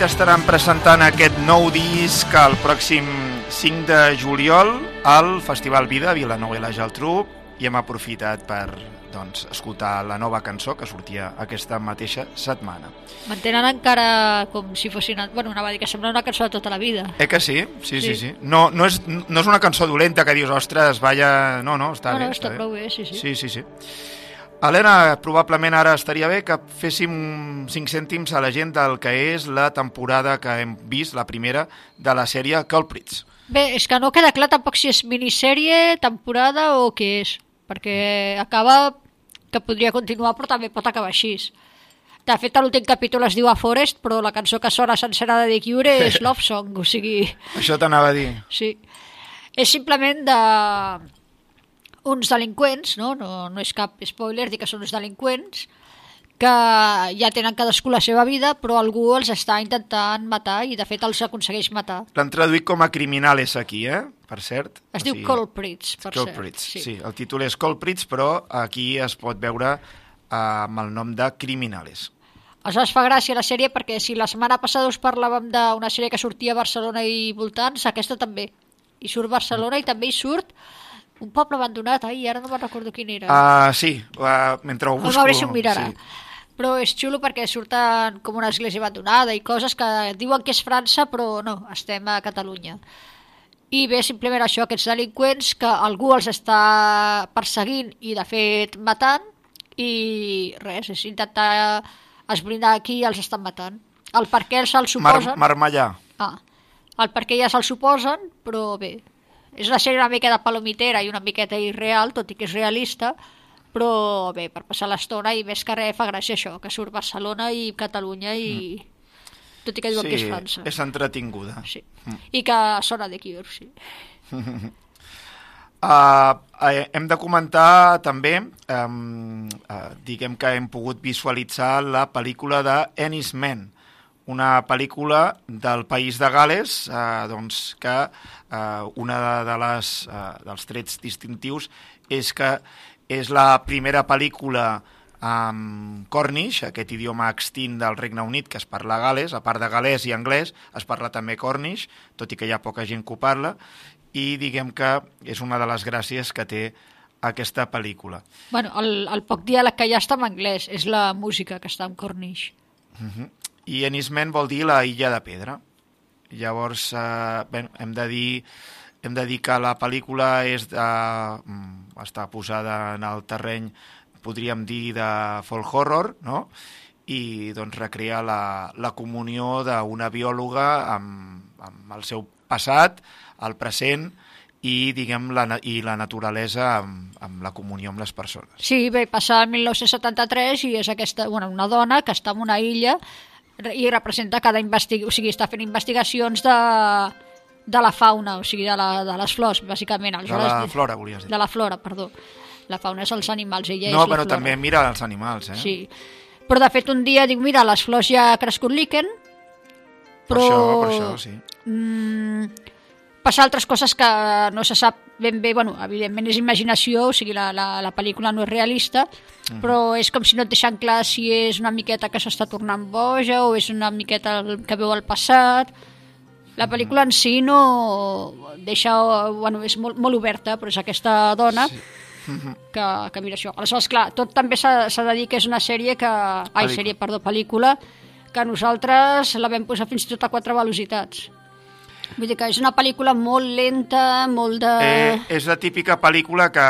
Right estaran presentant aquest nou disc el pròxim 5 de juliol al Festival Vida a Vilanova i la Geltrú i hem aprofitat per doncs, escoltar la nova cançó que sortia aquesta mateixa setmana. Mantenen encara com si fossin... Bueno, anava a dir que sembla una cançó de tota la vida. Eh que sí? Sí, sí, Sí. sí. No, no, és, no és una cançó dolenta que dius, ostres, vaya... No, no, està no, bé. no, està prou bé, sí, sí. Sí, sí, sí. Helena, probablement ara estaria bé que féssim 5 cèntims a la gent del que és la temporada que hem vist, la primera, de la sèrie Culprits. Bé, és que no queda clar tampoc si és minissèrie, temporada o què és, perquè acaba que podria continuar però també pot acabar així. De fet, l'últim capítol es diu A Forest, però la cançó que sona sencera de The Cure és Love Song, o sigui... Això t'anava a dir. Sí. És simplement de uns delinqüents, no? no? No és cap spoiler dir que són uns delinqüents que ja tenen cadascú la seva vida, però algú els està intentant matar i de fet els aconsegueix matar. L'han traduït com a criminales aquí, eh? Per cert. Es diu Culprits, per cert. Culprits, sí. Sí. sí. El títol és Culprits, però aquí es pot veure eh, amb el nom de Criminales. Aleshores fa gràcia la sèrie perquè si la setmana passada us parlàvem d'una sèrie que sortia a Barcelona i voltants, aquesta també. I surt Barcelona i també hi surt un poble abandonat, ai, ara no me'n recordo quin era. Uh, sí, uh, mentre ho El busco... Maurici ho mirarà. Sí. Però és xulo perquè surten com una església abandonada i coses que diuen que és França, però no, estem a Catalunya. I bé, simplement això, aquests delinqüents que algú els està perseguint i de fet matant i res, és intentar esbrinar qui els estan matant. El per què se'l Mar suposen... Marmallà. Ah, el per què ja se'l suposen, però bé, és una sèrie una mica de palomitera i una miqueta irreal, tot i que és realista, però bé, per passar l'estona i més que res fa gràcia això, que surt Barcelona i Catalunya i... Tot i que diuen sí, que és França. és entretinguda. Sí. I que sona de Cure, sí. Uh, hem de comentar també, um, uh, diguem que hem pogut visualitzar la pel·lícula de Ennis Men, una pel·lícula del país de Gales, uh, doncs que uh, una de, de les, uh, dels trets distintius és que és la primera pel·lícula amb Cornish, aquest idioma extint del Regne Unit que es parla a Gales, a part de galès i anglès, es parla també Cornish, tot i que hi ha poca gent que ho parla, i diguem que és una de les gràcies que té aquesta pel·lícula. Bueno, el, el poc diàleg que ha està en anglès, és la música que està en Cornish. Uh -huh. I Ennismen vol dir la illa de pedra. Llavors, eh, bé, hem de dir hem de dir que la pel·lícula és de, mm, està posada en el terreny, podríem dir, de folk horror, no? i doncs recrea la, la comunió d'una biòloga amb, amb el seu passat, el present i, diguem, la, i la naturalesa amb, amb la comunió amb les persones. Sí, bé, passa el 1973 i és aquesta, bueno, una dona que està en una illa i representa cada investig... o sigui, està fent investigacions de, de la fauna, o sigui, de, la, de les flors, bàsicament. De la flora, volies dir. De la flora, perdó. La fauna és els animals, ella No, és la però flora. també mira els animals, eh? Sí. Però de fet un dia dic, mira, les flors ja ha crescut líquen, Per però... això, per això, sí. Mm, passa altres coses que no se sap ben bé, bueno, evidentment és imaginació, o sigui, la, la, la pel·lícula no és realista, Mhm. però és com si no et deixen clar si és una miqueta que s'està tornant boja o és una miqueta que veu el passat. La pel·lícula en si no deixa, bueno, és molt, molt oberta, però és aquesta dona sí. que, que mira això. Aleshores, clar, tot també s'ha s'ha de dir que és una sèrie que... Ai, Pel·lícula. sèrie, perdó, pel·lícula, que nosaltres la vam posar fins i tot a quatre velocitats. Vull dir que és una pel·lícula molt lenta, molt de... Eh, és la típica pel·lícula que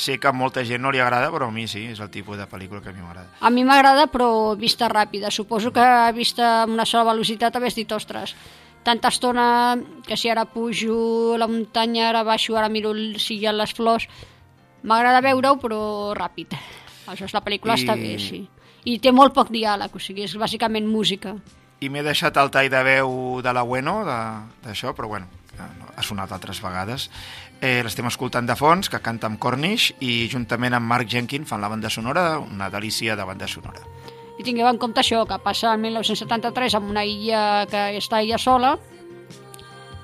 sé que a molta gent no li agrada, però a mi sí, és el tipus de pel·lícula que a mi m'agrada. A mi m'agrada, però vista ràpida. Suposo que vista amb una sola velocitat hagués dit, ostres, tanta estona que si ara pujo la muntanya, ara baixo, ara miro el- si hi ha les flors... M'agrada veure-ho, però ràpid. Això és la pel·lícula, I- està bé, sí. I té molt poc diàleg, o sigui, és bàsicament música. I m'he deixat el tall de veu de la Bueno, de- d'això, però bueno, no- ha sonat altres vegades. Eh, L'estem escoltant de fons, que canta amb Cornish, i juntament amb Mark Jenkins fan la banda sonora, una delícia de banda sonora. I tingueu en compte això, que passa el 1973 en una illa que està ella sola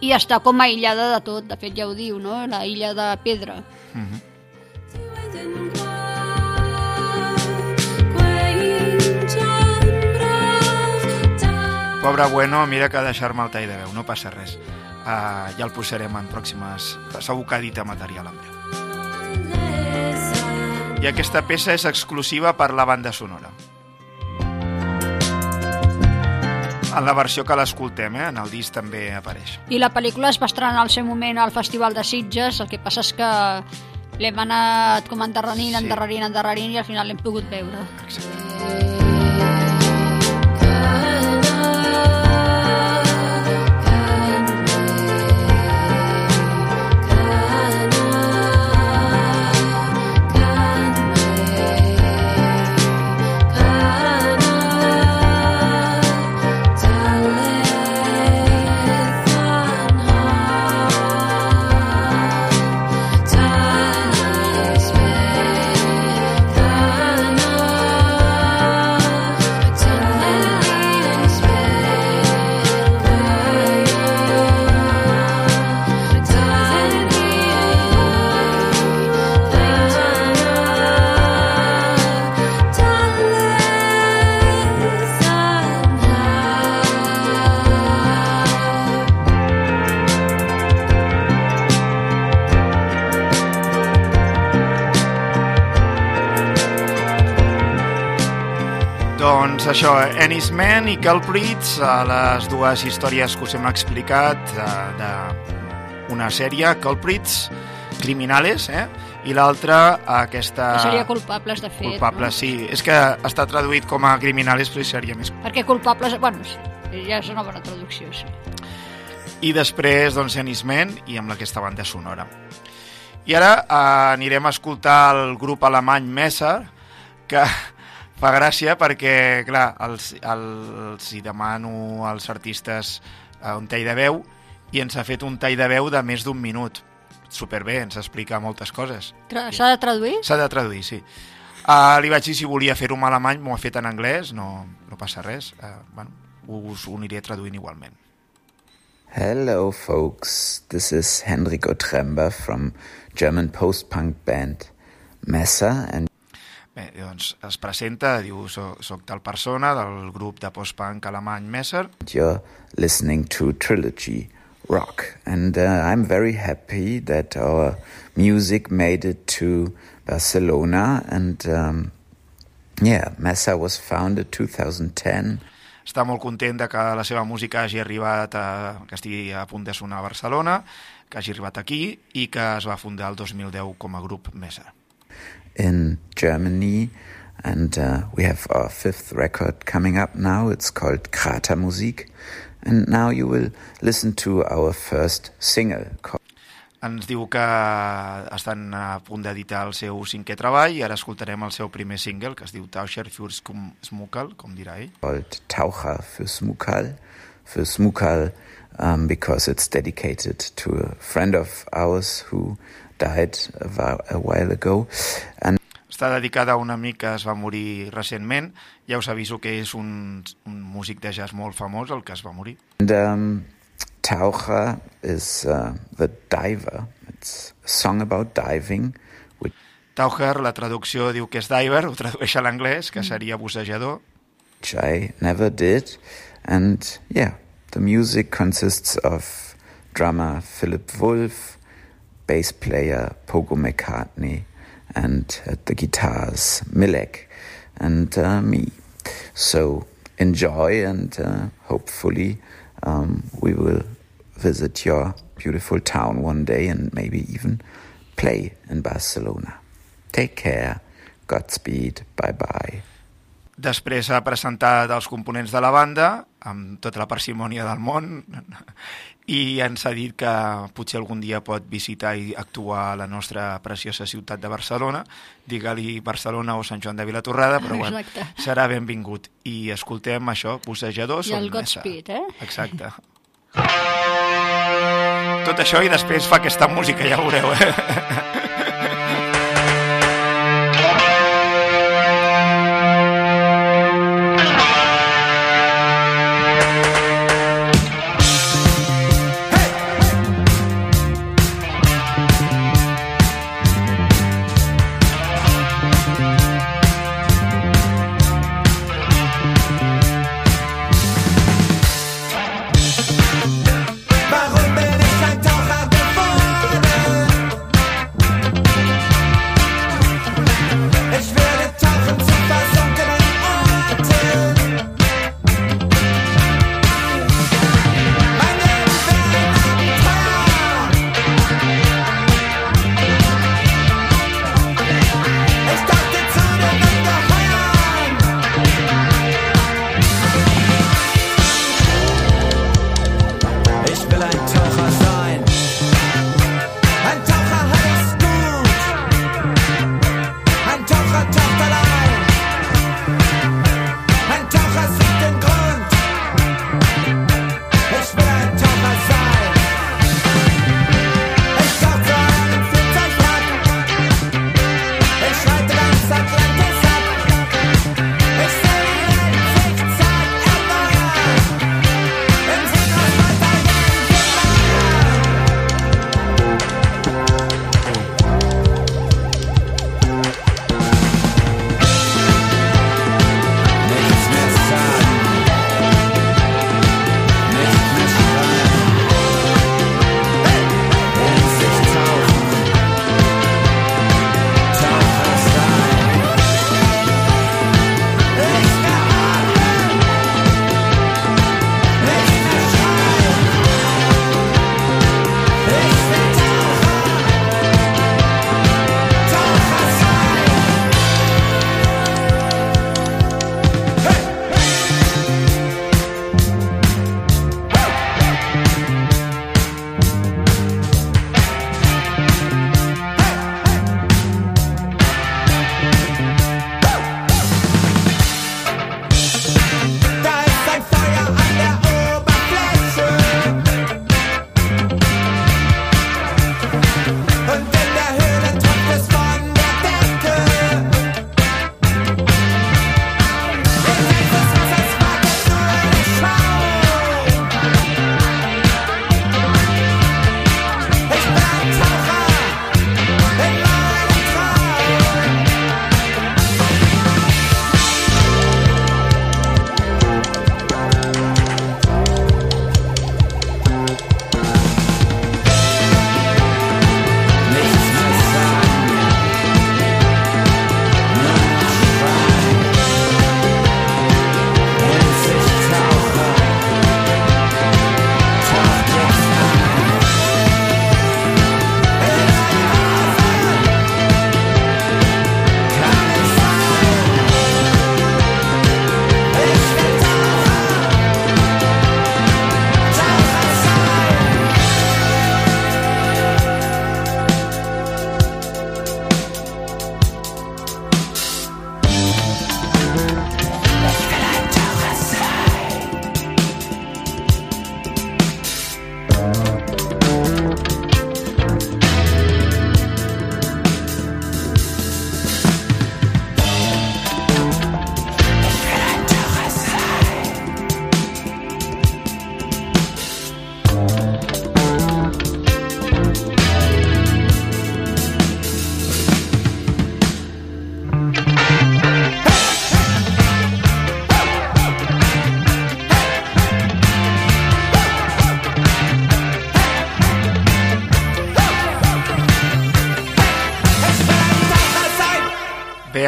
i està com aïllada de tot, de fet ja ho diu, no? La illa de pedra. Mm -hmm. Pobre Bueno, mira que ha deixar-me el tall de veu, no passa res. Uh, ja el posarem en pròximes... Segur que edita material en breu. I aquesta peça és exclusiva per la banda sonora. En la versió que l'escoltem, eh? en el disc també apareix. I la pel·lícula es va estrenar al seu moment al Festival de Sitges, el que passa és que l'hem anat com endarrerint, Sí. endarrerint, endarrerint i al final l'hem pogut veure. Doncs això, Ennis Man i Culprits, les dues històries que us hem explicat de, de una sèrie, Culprits, criminales, eh? i l'altra aquesta... Que seria culpables, de fet. Culpables, sí. És que està traduït com a criminales, però seria més... No? Perquè culpables... Bueno, sí, ja és una bona traducció, sí. I després, doncs, Ennis Man i amb aquesta banda sonora. I ara eh, anirem a escoltar el grup alemany Messer, que fa gràcia perquè, clar, els, els hi demano als artistes eh, un tall de veu i ens ha fet un tall de veu de més d'un minut. Superbé, ens explica moltes coses. S'ha de traduir? S'ha de traduir, sí. Uh, li vaig dir si volia fer-ho en alemany, m'ho ha fet en anglès, no, no passa res. Uh, bueno, us ho aniré traduint igualment. Hello, folks. This is Henrik Otremba from German post-punk band Messer, and Bé, doncs es presenta, diu, soc, soc tal persona del grup de post-punk alemany Messer. you're listening to Trilogy Rock. And uh, I'm very happy that our music made it to Barcelona. And um, yeah, Messer was founded 2010. Està molt content de que la seva música hagi arribat a, que estigui a punt de sonar a Barcelona, que hagi arribat aquí i que es va fundar el 2010 com a grup Messer. In Germany. And uh, we have our fifth record coming up now. It's called Krater Musik. And now you will listen to our first single called Ens diu que estan a punt d'editar el seu cinquè treball i ara escoltarem el seu primer single, que es diu Tauscher für Smukal, com dirà ell. called Taucher für Smukal. For Smukal, um, because it's dedicated to a friend of ours who died a, whi- a while ago. And Està dedicada a un amic que es va morir recentment. Ja us aviso que és un, un músic de jazz molt famós, el que es va morir. And um, Taucher is uh, the diver. It's a song about diving. Which Taucher, la traducció diu que és diver, ho tradueix a l'anglès, que seria bussejador. I never did. And yeah, the music consists of drummer Philip Wolf, bass player Pogo McCartney, and at the guitars Milek and uh, me. So enjoy, and uh, hopefully, um, we will visit your beautiful town one day and maybe even play in Barcelona. Take care. Godspeed. Bye bye. Després ha presentat els components de la banda amb tota la parsimònia del món i ens ha dit que potser algun dia pot visitar i actuar a la nostra preciosa ciutat de Barcelona, digue-li Barcelona o Sant Joan de Vilatorrada, però bueno, serà benvingut. I escoltem això, bussejadors I el Godspeed, eh? Exacte. Tot això i després fa aquesta música, ja ho veureu, eh?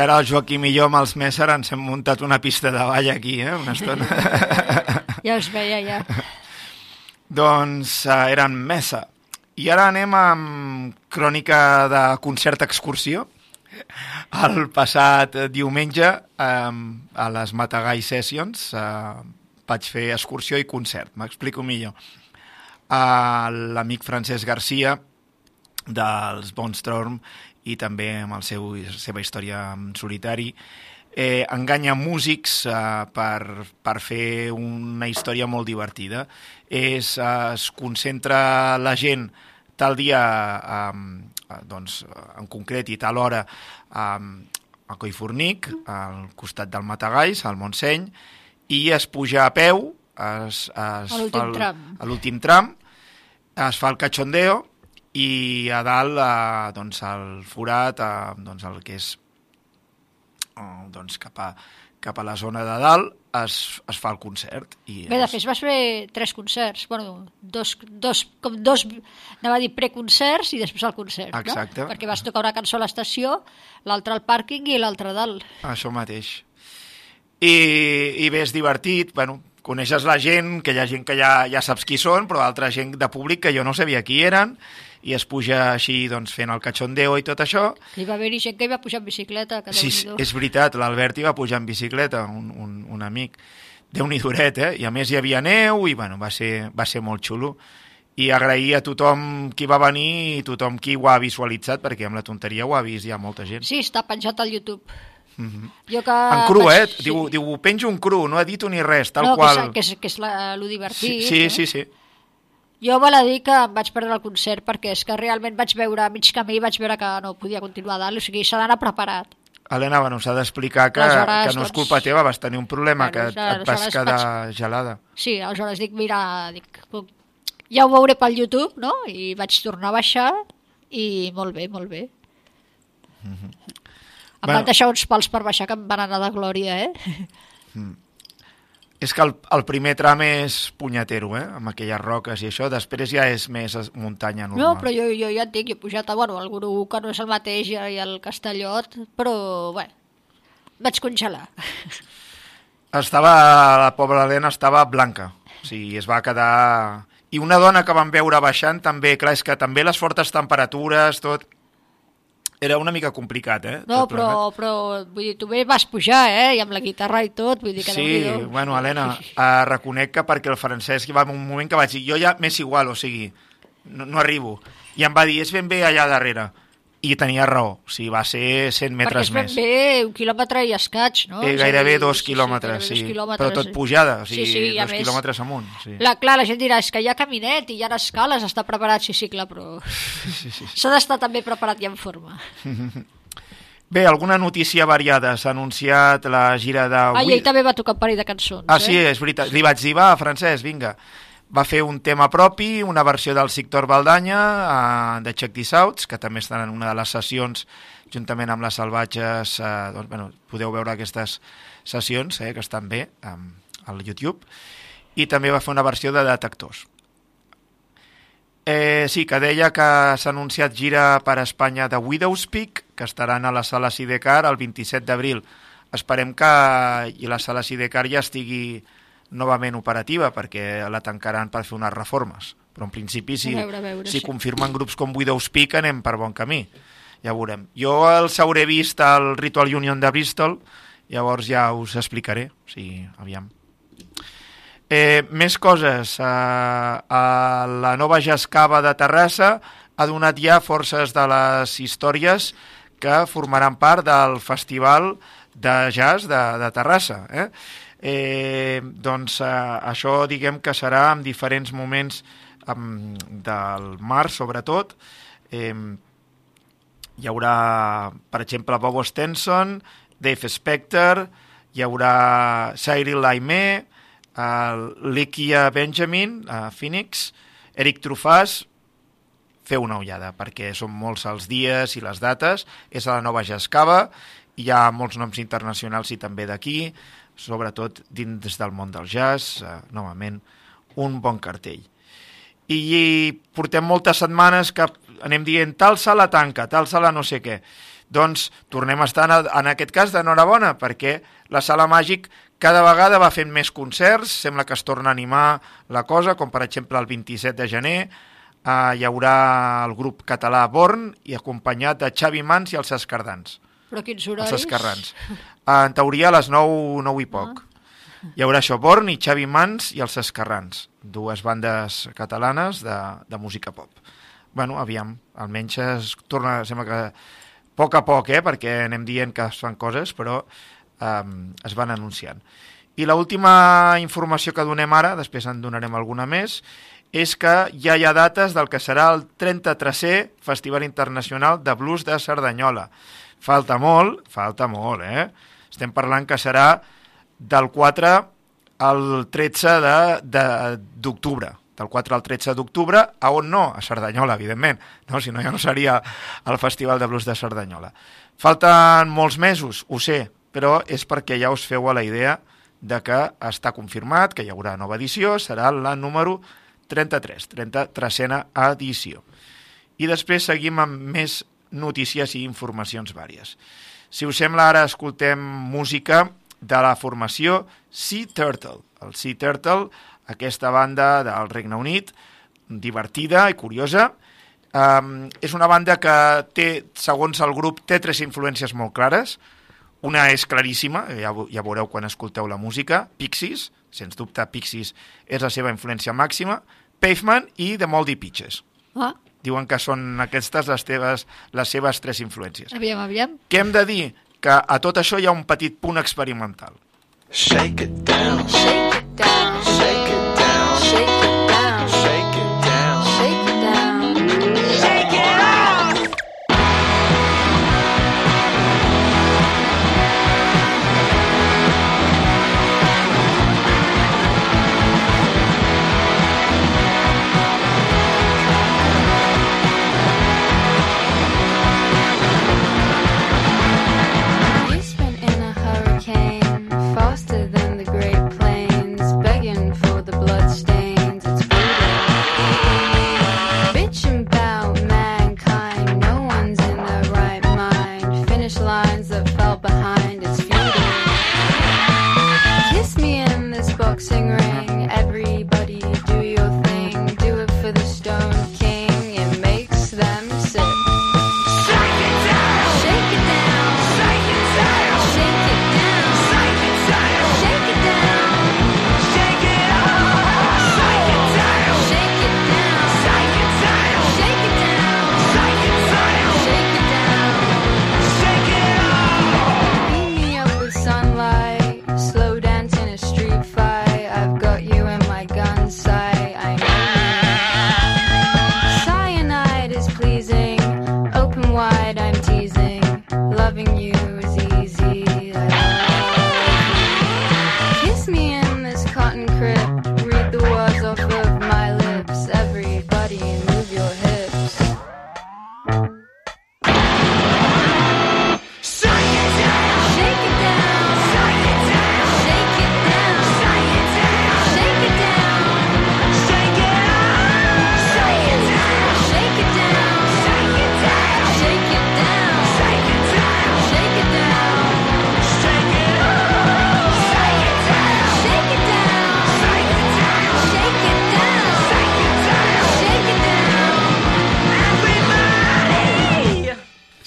ara el Joaquim i jo amb els Messer ens hem muntat una pista de ball aquí, eh? una estona. ja us veia, ja. Doncs uh, eren Mesa. I ara anem amb crònica de concert excursió. El passat diumenge, um, a les Matagai Sessions, uh, vaig fer excursió i concert. M'explico millor. Uh, L'amic Francesc Garcia dels Bonstorm i també amb el seu, seva història en solitari eh, enganya músics eh, per, per fer una història molt divertida. És, eh, es concentra la gent tal dia, eh, doncs, en concret i tal hora, eh, a Collfornic, al costat del Matagalls, al Montseny, i es puja a peu, es, es A l'últim tram. a l'últim tram, es fa el cachondeo i a dalt eh, doncs el forat eh, doncs el que és eh, doncs cap a, cap a la zona de dalt es, es fa el concert i Bé, de fet, vas fer tres concerts, bueno, dos, dos, com dos, anava a dir preconcerts i després el concert, Exacte. no? Perquè vas tocar una cançó a l'estació, l'altra al pàrquing i l'altra a dalt. Això mateix. I, i bé, és divertit, bueno, coneixes la gent, que hi ha gent que ja, ja saps qui són, però altra gent de públic que jo no sabia qui eren, i es puja així doncs, fent el cachondeo i tot això. Hi va haver-hi gent que hi va pujar en bicicleta, que Sí, és veritat, l'Albert hi va pujar en bicicleta, un, un, un amic. déu nhi duret, eh? I a més hi havia neu i bueno, va, ser, va ser molt xulo. I agrair a tothom qui va venir i tothom qui ho ha visualitzat, perquè amb la tonteria ho ha vist ja molta gent. Sí, està penjat al YouTube. Mhm. Jo que En cru, eh? vaig- Diu, diu, penjo un cru, no edito ni res, tal no, qual. Que és, que és, que és la, lo Sí, divertit. sí, no? sí, sí. Jo val a dir que em vaig perdre el concert perquè és que realment vaig veure a mig camí vaig veure que no podia continuar dalt, o sigui, s'ha d'anar preparat. Helena, bueno, s'ha d'explicar que, Aleshores, que no és doncs- culpa teva, vas tenir un problema, Bueno, que et, et vas quedar gelada. Sí, aleshores dic, mira, dic, ja ho veuré pel YouTube, no? I vaig tornar a baixar i molt bé, molt bé. Em Bueno. van deixar uns pals per baixar que em van anar de glòria, eh? És que el, el primer tram és punyatero, eh? Amb aquelles roques i això. Després ja és més muntanya normal. No, però jo, jo ja et dic, jo he pujat a, bueno, al Guru, que no és el mateix, i el Castellot, però, bueno, vaig congelar. Estava, la pobra Helena estava blanca. O sigui, es va quedar... I una dona que vam veure baixant també, clar, és que també les fortes temperatures, tot... Era una mica complicat, eh? No, però, però, vull dir, tu bé vas pujar, eh? I amb la guitarra i tot, vull dir que Sí, bueno, Helena, uh, reconec que perquè el Francesc hi va un moment que vaig dir, jo ja m'és igual, o sigui, no, no arribo. I em va dir, és ben bé allà darrere. I tenia raó, o sigui, va ser 100 Perquè metres més. bé un quilòmetre i escaig, no? Eh, gairebé dos sí, quilòmetres, gairebé sí, dos quilòmetres, però tot sí. pujada, o sigui, sí, sí, dos més, quilòmetres amunt. Sí. La, clar, la gent dirà, és que hi ha caminet i hi ha escales, està preparat, sí, sí, clar, però Sí, sí. s'ha d'estar també preparat i en forma. Bé, alguna notícia variada. S'ha anunciat la gira de... Ah, i ell també va tocar un parell de cançons, Ah, sí, eh? és veritat. Li vaig dir, va, Francesc, vinga. Va fer un tema propi, una versió del Sector Valdanya, uh, de Check This Outs, que també estan en una de les sessions, juntament amb les salvatges, uh, doncs, bueno, podeu veure aquestes sessions, eh, que estan bé, um, al YouTube, i també va fer una versió de Detectors. Eh, sí, que deia que s'ha anunciat gira per a Espanya de Widow's Peak, que estaran a la sala Sidecar el 27 d'abril. Esperem que i la sala Sidecar ja estigui novament operativa, perquè la tancaran per fer unes reformes. Però en principi, si, A veure, a veure, si sí. confirmen grups com Widow's Peak, anem per bon camí. Ja veurem. Jo els hauré vist al Ritual Union de Bristol, llavors ja us explicaré. O sigui, aviam. Eh, més coses. Eh, a la nova Jascava de Terrassa ha donat ja forces de les històries que formaran part del Festival de Jazz de, de Terrassa. Eh? Eh, doncs eh, això diguem que serà en diferents moments um, del març, sobretot. Eh, hi haurà, per exemple, Bob Stenson, Dave Spector, hi haurà Cyril Laimé, uh, Likia Benjamin, uh, Phoenix, Eric Trufàs, feu una ullada, perquè són molts els dies i les dates, és a la nova Jascava, hi ha molts noms internacionals i també d'aquí, sobretot dins del món del jazz, uh, novament, un bon cartell i, i portem moltes setmanes que anem dient tal sala tanca, tal sala no sé què. Doncs tornem a estar en, en aquest cas d'enhorabona, perquè la sala màgic cada vegada va fent més concerts, sembla que es torna a animar la cosa, com per exemple el 27 de gener eh, hi haurà el grup català Born i acompanyat de Xavi Mans i els Escardans, Però quins els horaris? Escarrans. Eh, en teoria a les 9, 9 i poc. Hi haurà això, Born i Xavi Mans i els Escarrans, dues bandes catalanes de, de música pop. Bueno, aviam, almenys es torna, sembla que a poc a poc, eh, perquè anem dient que es fan coses, però um, es van anunciant. I l'última informació que donem ara, després en donarem alguna més, és que ja hi ha dates del que serà el 33è Festival Internacional de Blues de Cerdanyola. Falta molt, falta molt, eh? Estem parlant que serà del 4 al 13 de- de- d'octubre. Del 4 al 13 d'octubre, a on no? A Cerdanyola, evidentment. No? Si no, ja no seria el Festival de Blues de Cerdanyola. Falten molts mesos, ho sé, però és perquè ja us feu a la idea de que està confirmat, que hi haurà nova edició, serà la número 33, 33a edició. I després seguim amb més notícies i informacions vàries. Si us sembla, ara escoltem música de la formació Sea Turtle. El Sea Turtle, aquesta banda del Regne Unit, divertida i curiosa. Um, és una banda que té, segons el grup, té tres influències molt clares. Una és claríssima, ja, ja veureu quan escolteu la música, Pixies, sens dubte Pixies és la seva influència màxima, Pavement i The Moldy Peaches. Ah, Diuen que són aquestes les, teves, les seves tres influències. aviam, aviam. Què hem de dir? Que a tot això hi ha un petit punt experimental. Shake it down. Shake it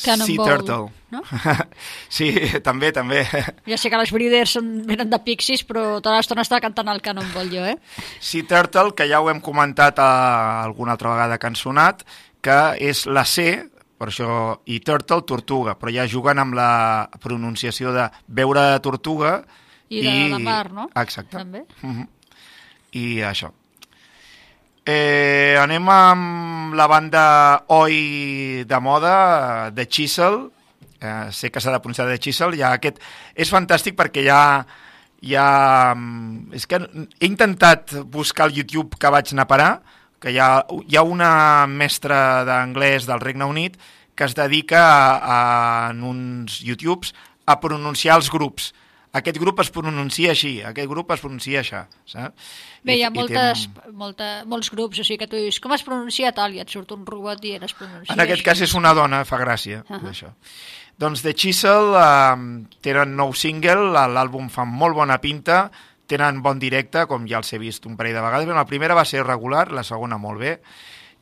Cannonball, Sea Turtle. no? sí, també, també. Ja sé que les Breeders són, venen de Pixies, però tota l'estona estava cantant el Cannonball jo, eh? Sea Turtle, que ja ho hem comentat a, alguna altra vegada que han sonat, que és la C, per això, i Turtle, tortuga, però ja juguen amb la pronunciació de veure tortuga I de la mar, no? Exacte. També. Mhm. I això. Eh, anem amb la banda Oi de moda, de Chisel. Eh, sé que s'ha de pronunciar de Chisel. Ja aquest és fantàstic perquè ja ja... mm, És que he intentat buscar al YouTube que vaig anar a parar, que hi ha, hi ha una mestra d'anglès del Regne Unit que es dedica a, a, en uns YouTubes a pronunciar els grups aquest grup es pronuncia així, aquest grup es pronuncia això, saps? Bé, hi ha I- i té moltes, molta, molts grups, o sigui que tu dius, com es pronuncia tal? I et surt un robot dient es pronuncia En aquest així. cas és una dona, fa gràcia, Ahà. això. Doncs The Chisel eh, tenen nou single, l'àlbum fa molt bona pinta, tenen bon directe, com ja els he vist un parell de vegades. Bé, La primera va ser regular, la segona molt bé,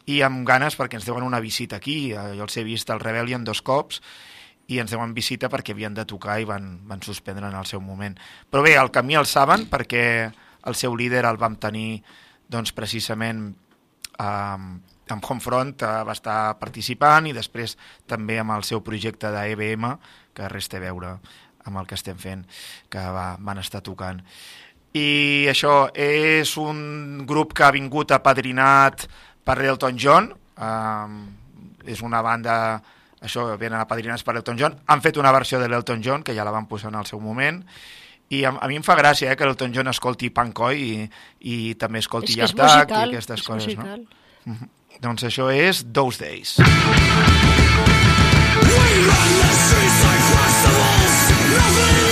i amb ganes perquè ens deuen una visita aquí. Eh, Jo els he vist al Rebellion dos cops, i ens deuen visita perquè havien de tocar i van, van suspendre en el seu moment. Però bé, el camí el saben perquè el seu líder el vam tenir doncs, precisament eh, amb Homefront eh, va estar participant i després també amb el seu projecte d'EBM, que res té a veure amb el que estem fent, que va, van estar tocant. I això és un grup que ha vingut apadrinat per Elton John, eh, és una banda això, venen apadrinats per Elton John, han fet una versió de l'Elton John, que ja la van posar en el seu moment, i a, a mi em fa gràcia eh, que l'Elton John escolti punk oi i, i també escolti Yard i aquestes és coses, musical. no? Mhm. Doncs això és Those Days. I ja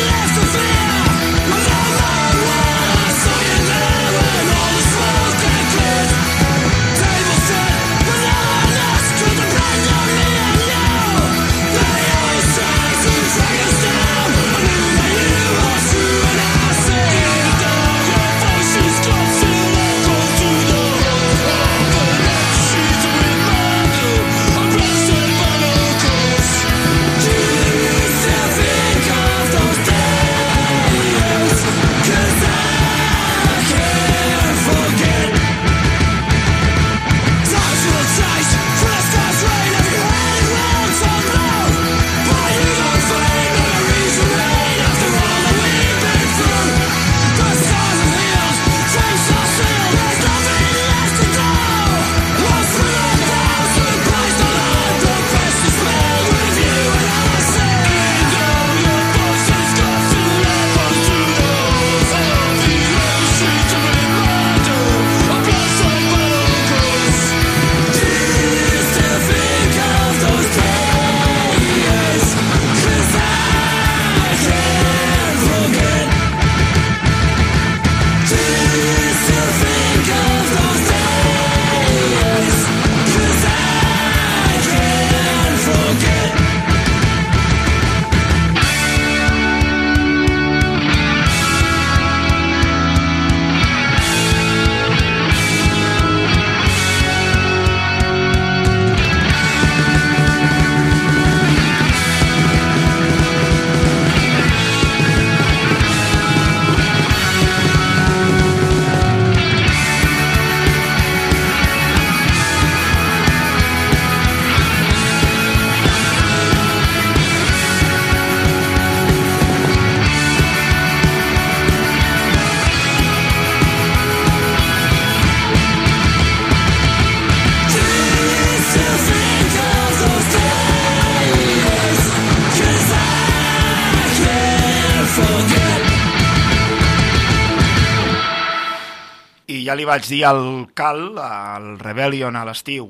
li vaig dir al Cal, al Rebellion a l'estiu,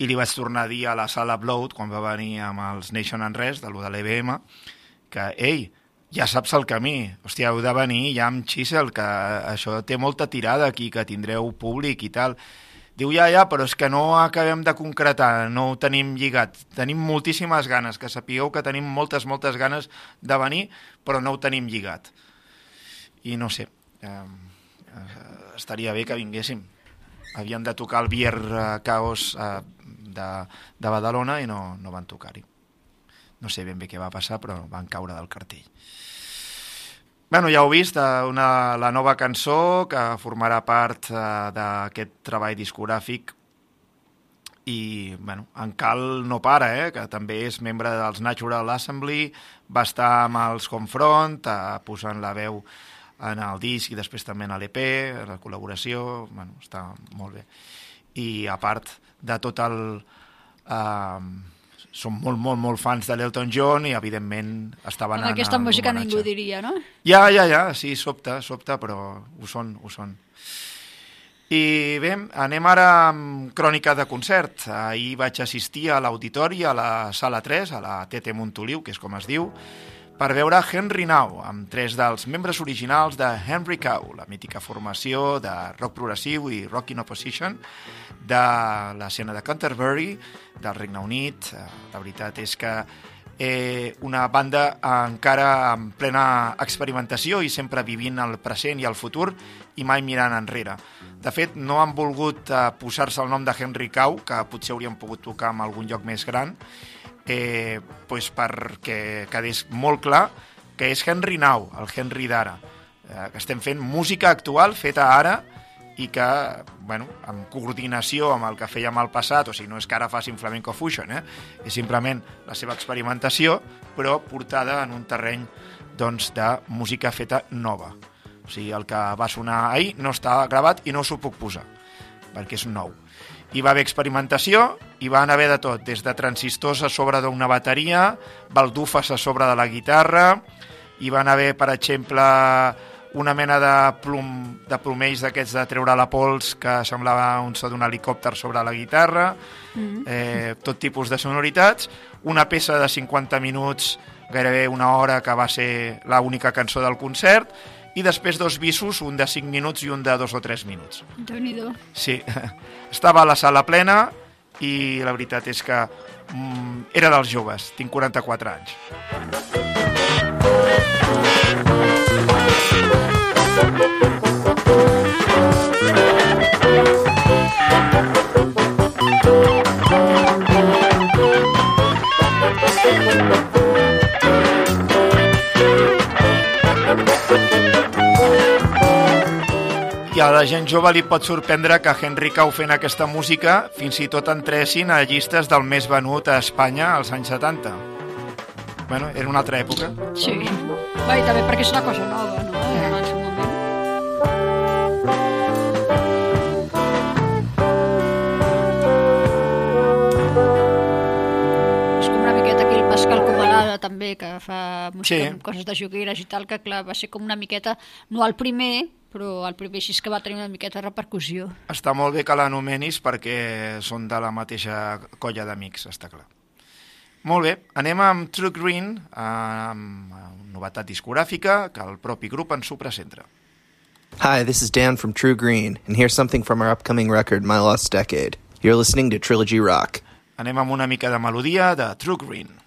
i li vaig tornar a dir a la sala Blood, quan va venir amb els Nation and Rest, de lo de l'EBM, que, ei, ja saps el camí, hòstia, heu de venir ja amb Chisel, que això té molta tirada aquí, que tindreu públic i tal. Diu, ja, ja, però és que no acabem de concretar, no ho tenim lligat. Tenim moltíssimes ganes, que sapigueu que tenim moltes, moltes ganes de venir, però no ho tenim lligat. I no sé, eh, estaria bé que vinguéssim. Havien de tocar el Bier eh, Caos eh, de, de Badalona i no, no van tocar-hi. No sé ben bé què va passar, però van caure del cartell. Bueno, ja heu vist, eh, una, la nova cançó que formarà part d'aquest treball discogràfic i, bueno, en Cal no para, eh, que també és membre dels Natural Assembly, va estar amb els Confront, posant la veu en el disc i després també en l'EP, la col·laboració, bueno, està molt bé. I a part de tot el... Eh, som molt, molt, molt fans de l'Elton John i, evidentment, estaven en aquesta música ningú diria, no? Ja, ja, ja, sí, sobta, sobta, però ho són, ho són. I bé, anem ara amb crònica de concert. Ahir vaig assistir a l'auditori, a la sala 3, a la TT Montoliu, que és com es diu, per veure Henry Now, amb tres dels membres originals de Henry Cow, la mítica formació de rock progressiu i rock in opposition de l'escena de Canterbury, del Regne Unit. Eh, La veritat és que eh, una banda encara en plena experimentació i sempre vivint el present i el futur i mai mirant enrere. De fet, no han volgut eh, posar-se el nom de Henry Cow, que potser haurien pogut tocar en algun lloc més gran, eh, pues perquè quedés molt clar que és Henry Now, el Henry d'ara. Eh, que estem fent música actual feta ara i que, bueno, en coordinació amb el que fèiem al passat, o sigui, no és que ara facin flamenco fusion, eh? és simplement la seva experimentació, però portada en un terreny doncs, de música feta nova. O sigui, el que va sonar ahir no està gravat i no s'ho puc posar, perquè és nou. Hi va haver experimentació, hi van haver de tot, des de transistors a sobre d'una bateria, baldufes a sobre de la guitarra, hi van haver, per exemple, una mena de, plom, de plomells d'aquests de treure la pols que semblava un so d'un helicòpter sobre la guitarra, Mm. eh, tot tipus de sonoritats, una peça de 50 minuts, gairebé una hora, que va ser l'única cançó del concert, i després dos visos, un de 5 minuts i un de 2 o 3 minuts. Déu-n'hi-do. Sí, estava a la sala plena i la veritat és que mm, era dels joves, tinc 44 anys. La gent jove li pot sorprendre que Henry Cau fent aquesta música fins i tot entressin a llistes del més venut a Espanya als anys 70. Bueno, era una altra època. Sí. Va, i també perquè és una cosa nova, no? En el seu moment. És com una miqueta aquí el Pascal Comalada també, que fa música Sí. amb coses de jogueres i tal, que clar, va ser com una miqueta, no el primer, però el primer sí que va tenir una miqueta de repercussió. Està molt bé que l'anomenis perquè són de la mateixa colla d'amics, està clar. Molt bé, anem amb True Green, amb novetat discogràfica, que el propi grup ens ho presenta. Hi, this is Dan from True Green, and here's something from our upcoming record, My Lost Decade. You're listening to Trilogy Rock. Anem amb una mica de melodia de True Green.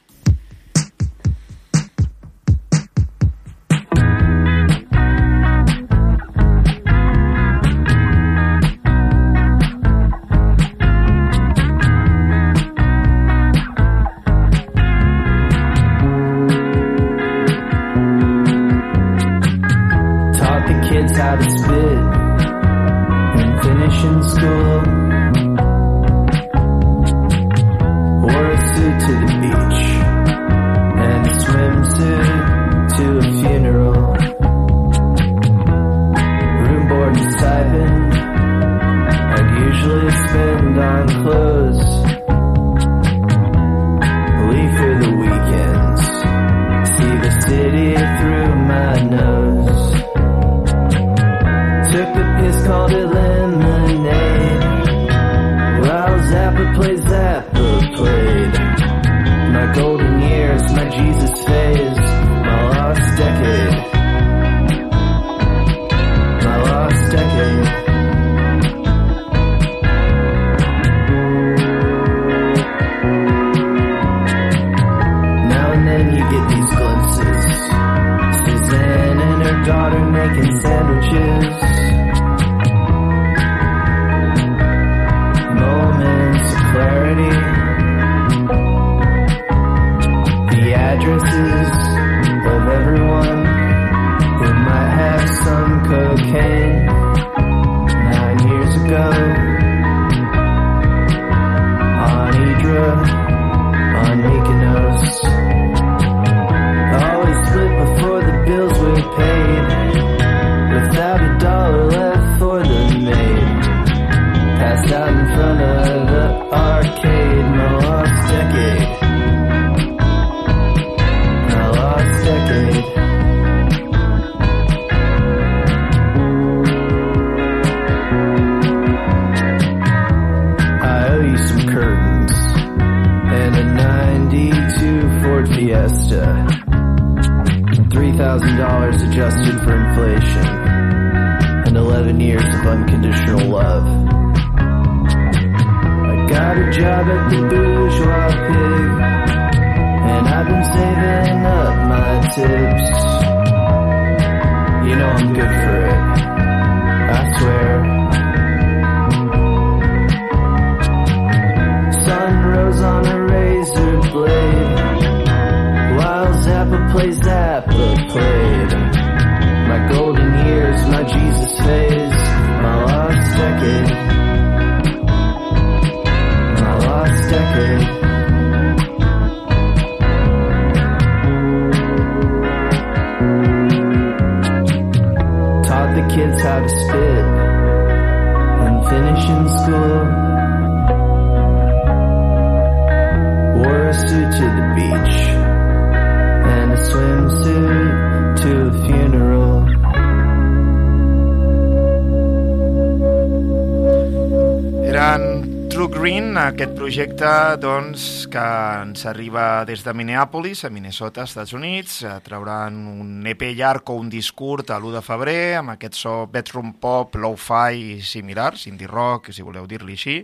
Doncs, que ens arriba des de Minneapolis, a Minnesota, Estats Units. Trauran un EP llarg o un disc curt a l'1 de febrer, amb aquest so bedroom pop, low-fi i similars, indie rock, si voleu dir-li així.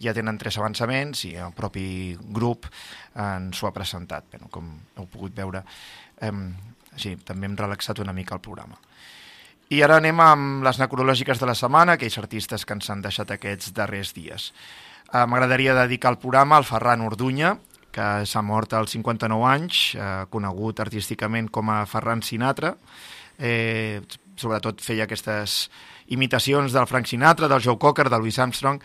Ja tenen tres avançaments i el propi grup ens ho ha presentat, bueno, com heu pogut veure. Em, sí, també hem relaxat una mica el programa. I ara anem amb les necrològiques de la setmana, aquells artistes que ens han deixat aquests darrers dies. Eh, M'agradaria dedicar el programa al Ferran Orduña, que s'ha mort als 59 anys, eh, conegut artísticament com a Ferran Sinatra. Eh, sobretot feia aquestes imitacions del Frank Sinatra, del Joe Cocker, del Louis Armstrong,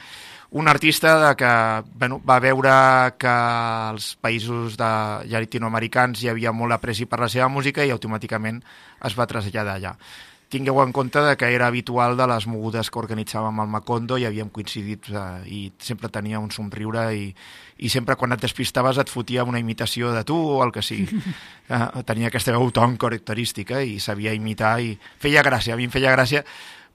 un artista de que bueno, va veure que als països de llatinoamericans hi havia molt apreci per la seva música i automàticament es va traslladar allà. Tingueu en compte de que era habitual de les mogudes que organitzàvem al Macondo i havíem coincidit eh, i sempre tenia un somriure i, i sempre quan et despistaves et fotia una imitació de tu o el que sigui. Eh, tenia aquesta veu tan característica i sabia imitar i feia gràcia, a mi em feia gràcia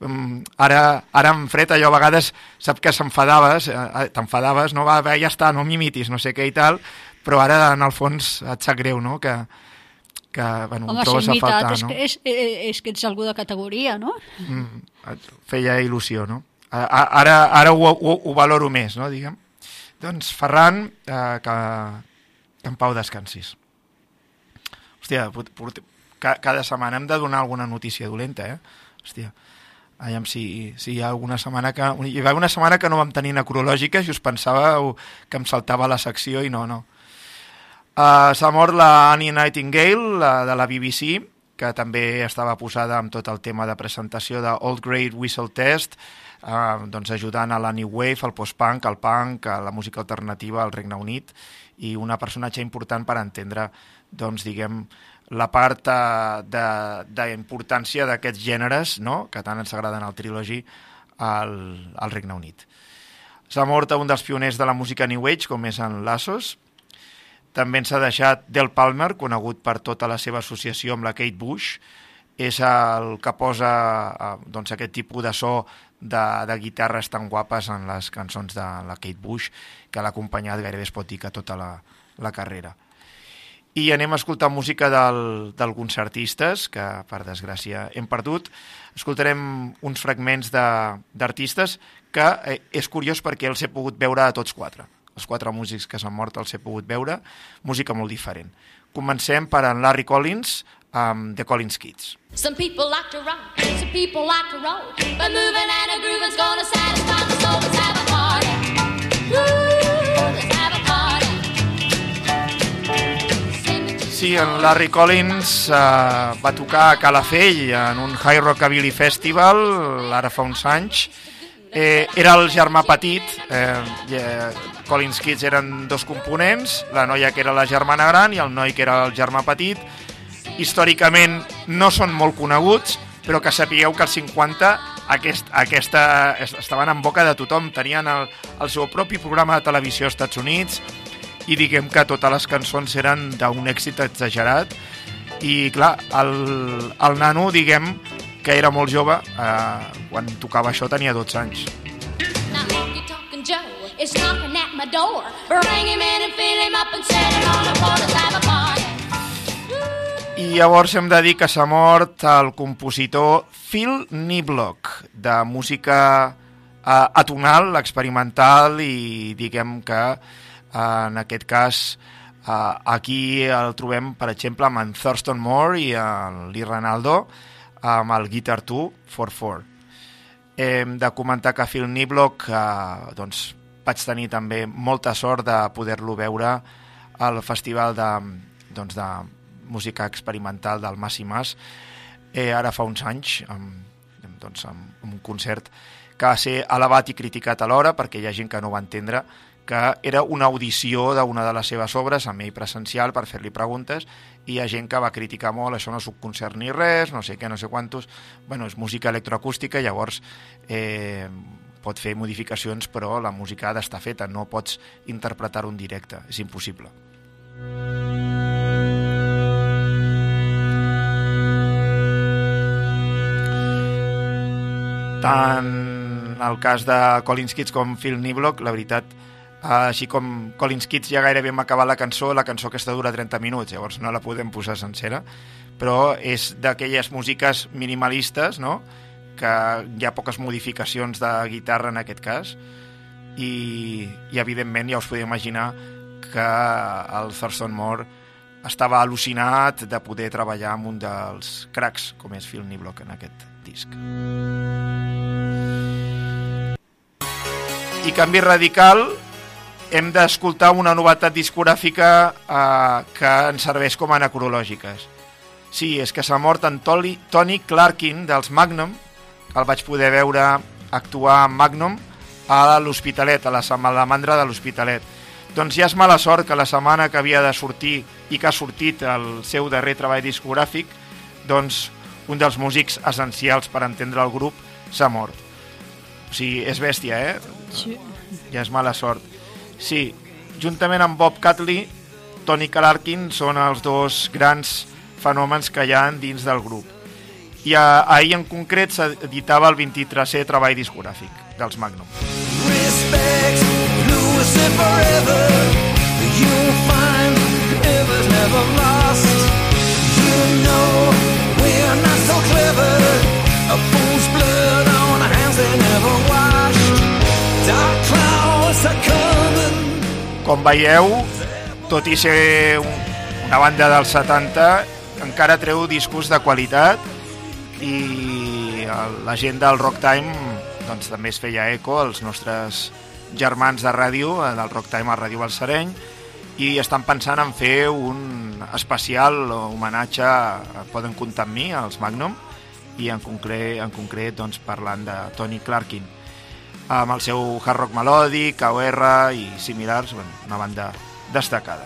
Mm, ara, ara en fred allò a vegades sap que s'enfadaves eh, t'enfadaves, no va, va, ja està, no m'imitis no sé què i tal, però ara en el fons et sap greu, no? Que, que bueno, Home, trobes a faltar, és, no? que, és, eh, és que ets algú de categoria, no? Mm, et feia il·lusió, no? Ara, ara ho, ho, ho valoro més, no, diguem. Doncs Ferran, eh, que, que en pau descansis. Hòstia, cada setmana hem de donar alguna notícia dolenta, eh? Hòstia, aviam si, si hi ha alguna setmana que... Hi va haver una setmana que no vam tenir necrològiques i us pensàveu que em saltava la secció i no, no. Uh, S'ha mort la Annie Nightingale, la, de la BBC, que també estava posada amb tot el tema de presentació de Old Great Whistle Test, uh, doncs ajudant a la New Wave, al post-punk, al punk, a la música alternativa al Regne Unit, i una personatge important per entendre, doncs, diguem, la part eh, de- d'importància d'aquests gèneres, no?, que tant ens agraden al Trilogy, al, al Regne Unit. S'ha mort un dels pioners de la música New Age, com és en Lassos, també ens ha deixat Del Palmer, conegut per tota la seva associació amb la Kate Bush. És el que posa eh, doncs, aquest tipus de so de, de guitarres tan guapes en les cançons de la Kate Bush, que l'ha acompanyat gairebé es pot dir que tota la, la carrera. I anem a escoltar música d'alguns artistes que, per desgràcia, hem perdut. Escoltarem uns fragments d'artistes que eh, és curiós perquè els he pogut veure a tots quatre. Els quatre músics que s'han mort els he pogut veure. Música molt diferent. Comencem per en Larry Collins amb The Collins Kids. Some people like to rock, some people like to roll. But moving and a grooving's gonna satisfy the soul. Let's have a party. Let's have a party. Sí, en Larry Collins eh, va tocar a Calafell en un High Rockabilly Festival ara fa uns anys. Eh, era el germà petit, eh, eh, Collins Kids eren dos components, la noia que era la germana gran i el noi que era el germà petit. Històricament no són molt coneguts, però que sapigueu que als 50 aquest, aquesta, es- estaven en boca de tothom, tenien el, el seu propi programa de televisió als Estats Units, i diguem que totes les cançons eren d'un èxit exagerat i clar, el, el nano diguem que era molt jove eh, quan tocava això tenia 12 anys. I llavors hem de dir que s'ha mort el compositor Phil Niblock, de música eh, atonal, experimental i diguem que eh, en aquest cas eh, aquí el trobem, per exemple, amb en Thurston Moore i en Lee Ranaldo amb el Guitar 2 4-4. Hem de comentar que Phil Niblock eh, doncs, vaig tenir també molta sort de poder-lo veure al festival de, doncs, de música experimental del Mas i Mas eh, ara fa uns anys amb, doncs, amb, un concert que va ser elevat i criticat alhora perquè hi ha gent que no va entendre que era una audició d'una de les seves obres amb ell presencial per fer-li preguntes hi ha gent que va criticar molt, això no és un concert ni res, no sé què, no sé quantos... Bueno, és música electroacústica, llavors eh, pot fer modificacions, però la música ha d'estar feta, no pots interpretar-ho en directe, és impossible. Tant el cas de Collins Kids com Phil Niblock, la veritat, així com Collins Kids ja gairebé hem acabat la cançó, la cançó aquesta dura 30 minuts, llavors no la podem posar sencera, però és d'aquelles músiques minimalistes, no?, que hi ha poques modificacions de guitarra en aquest cas, i, i evidentment ja us podeu imaginar que el Thurston Moore estava al·lucinat de poder treballar amb un dels cracs com és Phil Niblock en aquest disc. I canvi radical, hem d'escoltar una novetat discogràfica eh, que ens serveix com a anacrològiques. Sí, és que s'ha mort en Tony, Tony Clarkin dels Magnum, el vaig poder veure actuar amb Magnum a l'Hospitalet, a la salamandra de l'Hospitalet. Doncs ja és mala sort que la setmana que havia de sortir i que ha sortit el seu darrer treball discogràfic, doncs un dels músics essencials per entendre el grup s'ha mort. O sigui, és bèstia, eh? Sí. Ja és mala sort. Sí, juntament amb Bob Catley, Tony Clarkin són els dos grans fenòmens que hi ha dins del grup. I a, ahir en concret s'editava el 23è treball discogràfic dels Magnum. Respect, forever. You'll find never lost. You know we're not so clever. A fool's blood on hands they never washed. Dark clouds are coming. Com veieu, tot i ser un, una banda dels 70, encara treu discos de qualitat i la gent del Rock Time doncs, també es feia eco, els nostres germans de ràdio, eh, del Rock Time a Ràdio Balsareny, i estan pensant en fer un especial homenatge, a- poden comptar amb mi, als Magnum, i en concret, en concret doncs, parlant de Tony Clarkin, amb el seu hard rock melòdic, AOR i similars, bueno, una banda destacada.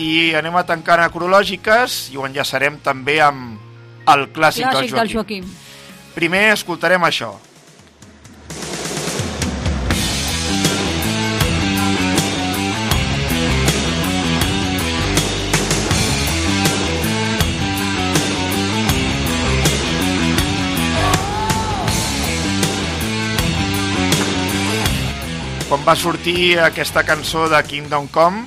I anem a tancar acrològiques i ho enllaçarem també amb el clàssic, Clàssic del del Joaquim. Joaquim. Primer escoltarem això. Quan va sortir aquesta cançó de Kingdom Come,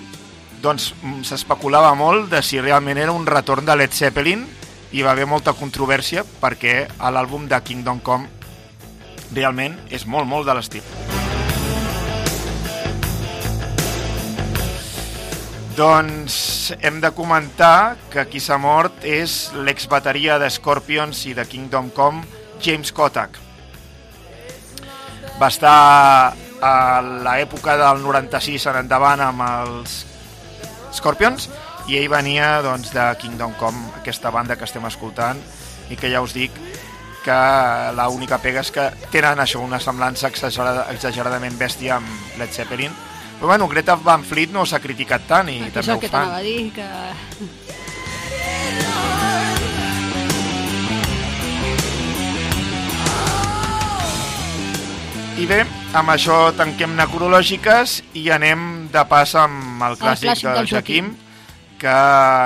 doncs mm, s'especulava molt de si realment era un retorn de Led Zeppelin i va haver molta controvèrsia perquè l'àlbum de Kingdom Come realment és molt, molt de l'estil. Doncs hem de comentar que qui s'ha mort és l'exbateria de Scorpions i de Kingdom Come, James Kotak. Va estar a l'època del 96 en endavant amb els Scorpions i ell venia doncs, de Kingdom Come, aquesta banda que estem escoltant i que ja us dic que l'única pega és que tenen això, una semblança exagerada, exageradament bèstia amb Led Zeppelin. Però bueno, Greta Van Fleet no s'ha criticat tant i És també el ho que fan. t'anava a dir, que... I bé, amb això tanquem necrològiques i anem de pas amb el clàssic, clàssic del del Joaquim, que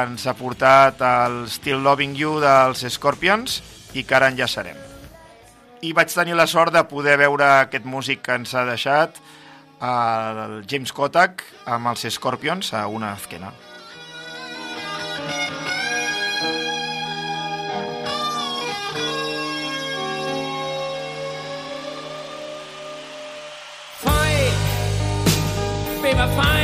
ens ha portat el Still Loving You dels Scorpions i que ara enllaçarem. I vaig tenir la sort de poder veure aquest músic que ens ha deixat, el James Kotak, amb els Scorpions a una esquena. Brave I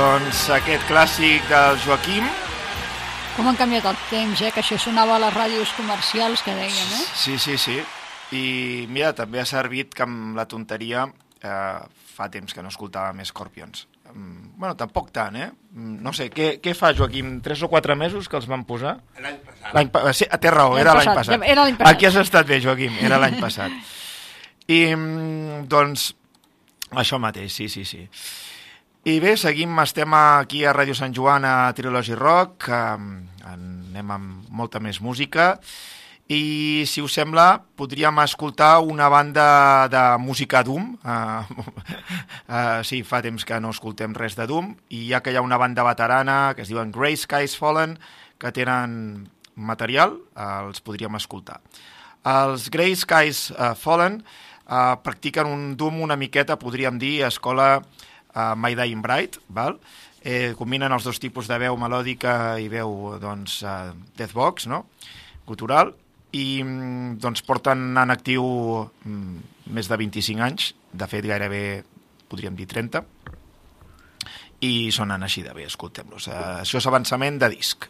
Doncs aquest clàssic del Joaquim, Com han canviat el temps, eh? Que això sonava a les ràdios comercials que dèiem, eh? sí, sí, sí. I mira, també ha servit que amb la tonteria eh, fa temps que no escoltava més Scorpions. Mm, bueno, tampoc tant, eh? Mm, No sé, què, què fa Joaquim? Tres o quatre mesos que els van posar? L'any passat. L'any pa sí, té raó, era l'any passat, passat. era l'any passat. Aquí has estat bé, Joaquim, era l'any passat. I, mm, doncs, això mateix, sí, sí, sí. I bé, seguim, estem aquí a Ràdio Sant Joan a Trilogy Rock, eh, anem amb molta més música, i si us sembla podríem escoltar una banda de música Doom, uh, uh, sí, fa temps que no escoltem res de Doom, i ja que hi ha una banda veterana que es diuen Grey Skies Fallen, que tenen material, uh, els podríem escoltar. Els Grey Skies uh, Fallen uh, practiquen un Doom una miqueta, podríem dir, a escola uh, My Dying Bright, val? Eh, combinen els dos tipus de veu melòdica i veu doncs, uh, deathbox, no? cultural, i mm, doncs porten en actiu mm, més de 25 anys, de fet gairebé podríem dir 30, i sonen així de bé, escoltem-los. Uh, això és avançament de disc.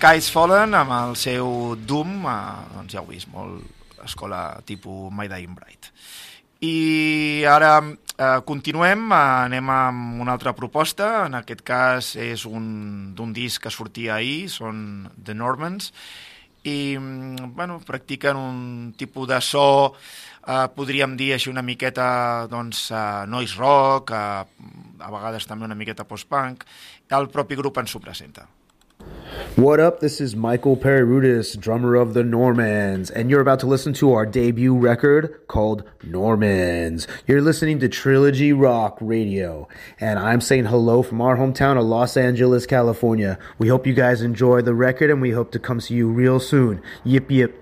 Skies Fallen amb el seu Doom, eh, doncs ja ho heu vist, molt escola tipus My Dying Bright. I ara eh, continuem, eh, anem amb una altra proposta, en aquest cas és un d'un disc que sortia ahir, són The Normans, i mm, bueno, practiquen un tipus de so, eh, podríem dir així una miqueta doncs, eh, noise rock, eh, a vegades també una miqueta post-punk, el propi grup ens ho presenta. What up? This is Michael Perirudis, drummer of the Normans, and you're about to listen to our debut record called Normans. You're listening to Trilogy Rock Radio, and I'm saying hello from our hometown of Los Angeles, California. We hope you guys enjoy the record, and we hope to come see you real soon. Yip yip.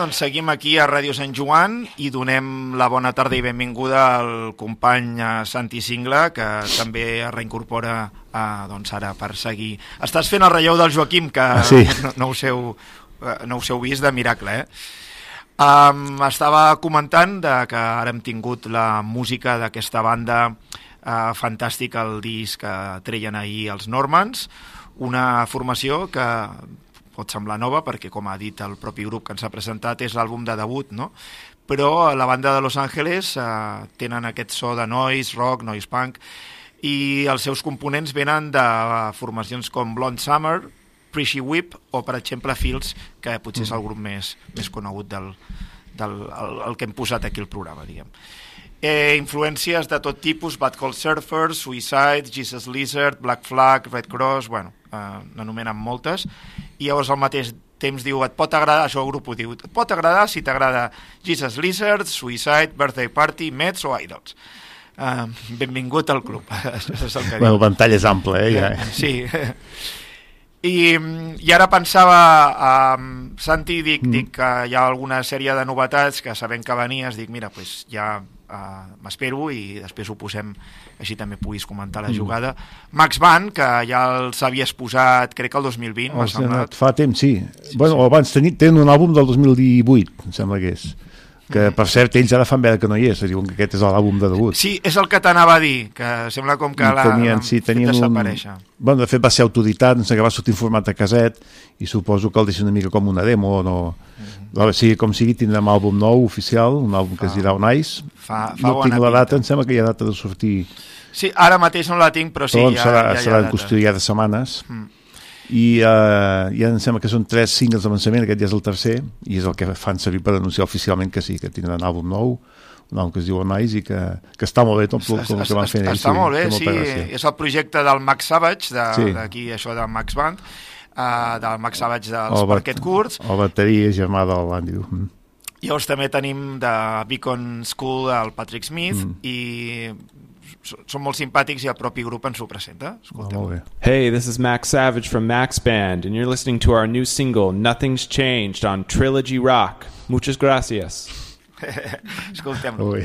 Doncs seguim aquí a Ràdio Sant Joan i donem la bona tarda i benvinguda al company eh, Santi Singla, que també es reincorpora eh, doncs ara per seguir. Estàs fent el relleu del Joaquim, que Ah, sí. no, no, us heu, eh, no us heu vist de miracle, eh? Um, estava comentant de que ara hem tingut la música d'aquesta banda uh, fantàstica, el disc que treien ahir els Normans, una formació que pot semblar nova perquè, com ha dit el propi grup que ens ha presentat, és l'àlbum de debut, no? Però la banda de Los Angeles uh, tenen aquest so de noise, rock, noise punk, i els seus components venen de formacions com Blonde Summer, Pretty Whip o, per exemple, Fields, que potser és el grup més, més conegut del, del el, el que hem posat aquí al programa, diguem. Eh, influències de tot tipus, Bad Cold Surfers, Suicide, Jesus Lizard, Black Flag, Red Cross, bueno, eh, n'anomenen moltes, i llavors al mateix temps diu, et pot agradar, això el grup ho diu, et pot agradar si t'agrada Jesus Lizard, Suicide, Birthday Party, Mets o Idols. Uh, benvingut al club. És el que Bueno, el ventall és ample, eh? Ja. Sí. I, I ara pensava, um, Santi, dic, mm. dic que hi ha alguna sèrie de novetats que sabent que venies, dic, mira, pues ja uh, m'espero i després ho posem, així també puguis comentar la Mm. jugada. Max Van, que ja els havies posat, crec que el 2020, m'ha semblat. Fa temps, sí. sí bueno, sí. abans teni, tenen un àlbum del 2018, em sembla que és. Que, per cert, ells ara fan veure que no hi és, diuen que aquest és l'àlbum de debut. Sí, és el que t'anava a dir, que sembla com que l'ha tenien, sí, fet tenien un... desaparèixer. Bueno, de fet va ser autoritat, em sembla que va sortir en format de caset i suposo que el deixen una mica com una demo o no... A veure, sigui com sigui, tindrem àlbum nou oficial, un àlbum que es dirà On Ice. Fa- fa no tinc la pinta. data, em sembla que hi ha data de sortir Sí, ara mateix no la tinc, però sí, doncs ja, serà, ja, ja, serà ja en qüestió ja de setmanes Mm. I uh, ja em sembla que són tres singles d'avançament, aquest ja és el tercer i és el que fan servir per anunciar oficialment que sí, que tindran àlbum nou un àlbum que es diu Ice i que, que està molt bé tot el, que van fent ells Està molt bé, sí, és el projecte del Max Savage, Sí. de- d'aquí de, això de Max Band, uh, del Max Savage dels El Parquet Curts, el bateria germà del Andy Dur. Mm. Llavors també tenim de Beacon School el Patrick Smith Mm. i són molt simpàtics i el propi grup ens ho presenta. Escolteu. Hey, this is Max Savage from Max Band, and you're listening to our new single, Nothing's Changed, on Trilogy Rock. Muchas gracias. Escoltem-lo.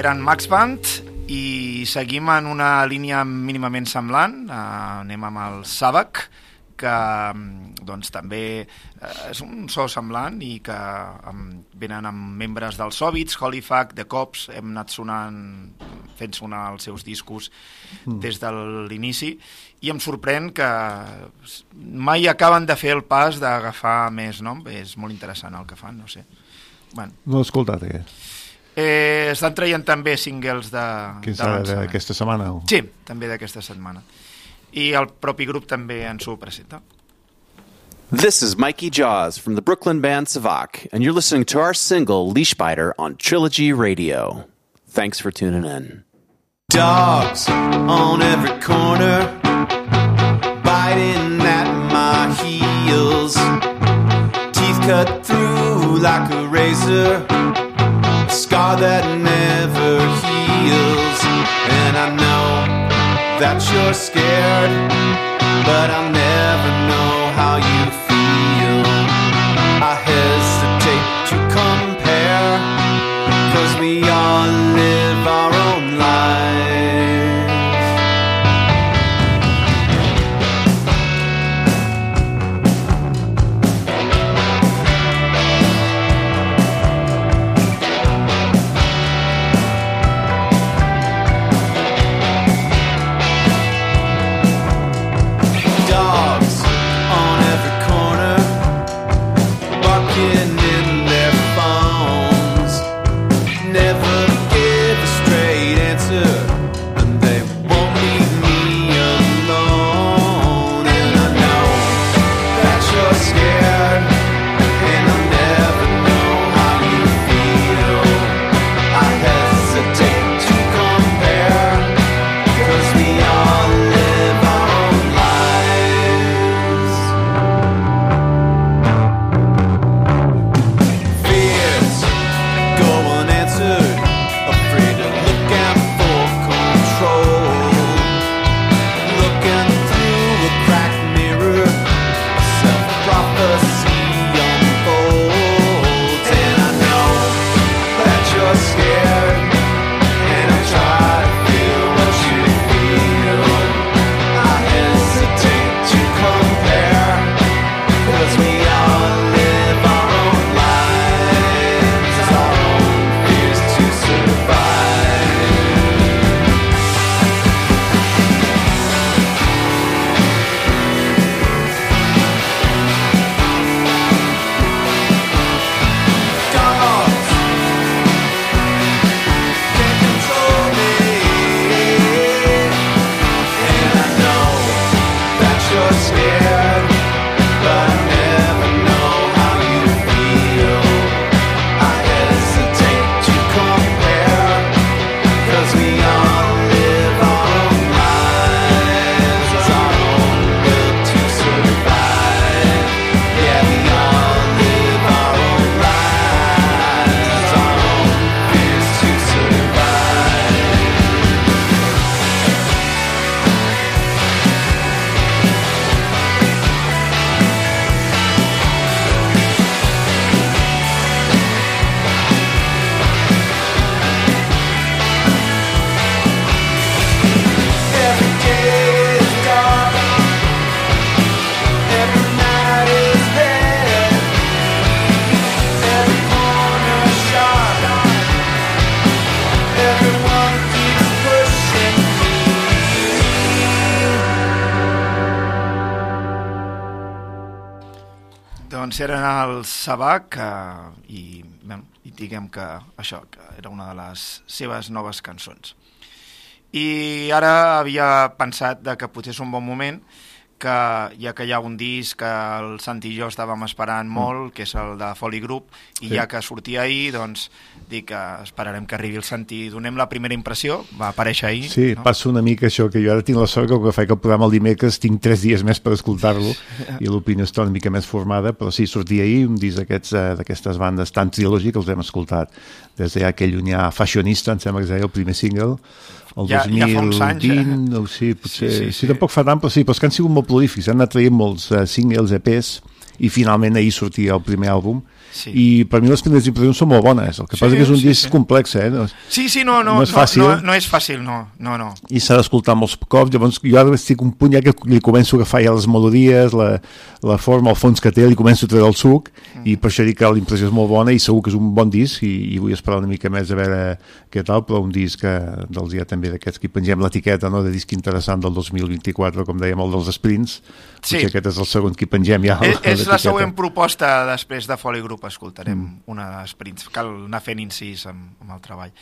Eren Max Band i seguim en una línia mínimament semblant. Uh, anem amb el Sabac, que mm, doncs, també uh, és un so semblant i que um, venen amb membres dels Hobbits, Holyfac, The Cops, hem anat sonant, fent sonar els seus discos Mm. des de l'inici i em sorprèn que mai acaben de fer el pas d'agafar més nom. És molt interessant el que fan, no sé. Bueno, No l'he escoltat, aquest. Eh, Eh, estan traient també singles de, Que és de lançament. d'aquesta setmana? O? Sí, també d'aquesta setmana. I el propi grup també ens ho presenta. This is Mikey Jaws from the Brooklyn band Savak, and you're listening to our single Leash Biter on Trilogy Radio. Thanks for tuning in. Dogs on every corner, biting at my heels. Teeth cut through like a razor, a that never heals. And I know that you're scared, but I'll never know how you feel. Eren els Sabac eh, i, bueno, i diguem que això que era una de les seves noves cançons. I ara havia pensat de que potser és un bon moment que ja que hi ha un disc que el Santi i jo estàvem esperant molt, que és el de Folly Group, i Sí. ja que sortia ahir, doncs dic que esperarem que arribi el Santi. Donem la primera impressió, va aparèixer ahir. Sí, no? passa una mica això, que jo ara tinc la sort que el que faig el programa el dimecres tinc tres dies més per escoltar-lo i l'opinió està una mica més formada, però sí, sortia ahir un disc eh, d'aquestes bandes tan trilogy que els hem escoltat des de aquell llunyà fashionista, em sembla que es deia el primer single, el Ja- ja fa uns 2020, anys, eh? o sí, potser, Sí, sí, sí, sí, tampoc fa tant, però sí, però és que han sigut molt prolífics, han anat traient molts uh, singles, EPs, i finalment ahir sortia el primer àlbum, Sí. i per mi les primeres impressions són molt bones el que Sí, passa que és un sí, disc sí. complex eh? no, Sí, sí, no, no, no és fàcil No, no és fàcil, no, no, no. i s'ha d'escoltar molts cops, llavors jo ara estic un punt ja que li començo a agafar ja les melodies, la, la forma, el fons que té, li començo a treure el suc Mm. i per això dic que la impressió és molt bona i segur que és un bon disc i, i vull esperar una mica més a veure què tal, però un disc que, dels ja també d'aquests que pengem l'etiqueta no, de disc interessant del 2024, com dèiem el dels sprints, Sí. potser aquest és el segon que pengem ja És, és la següent proposta després de Foley Group, escoltarem Mm. una d'esprints. Cal anar fent incís amb, amb el treball.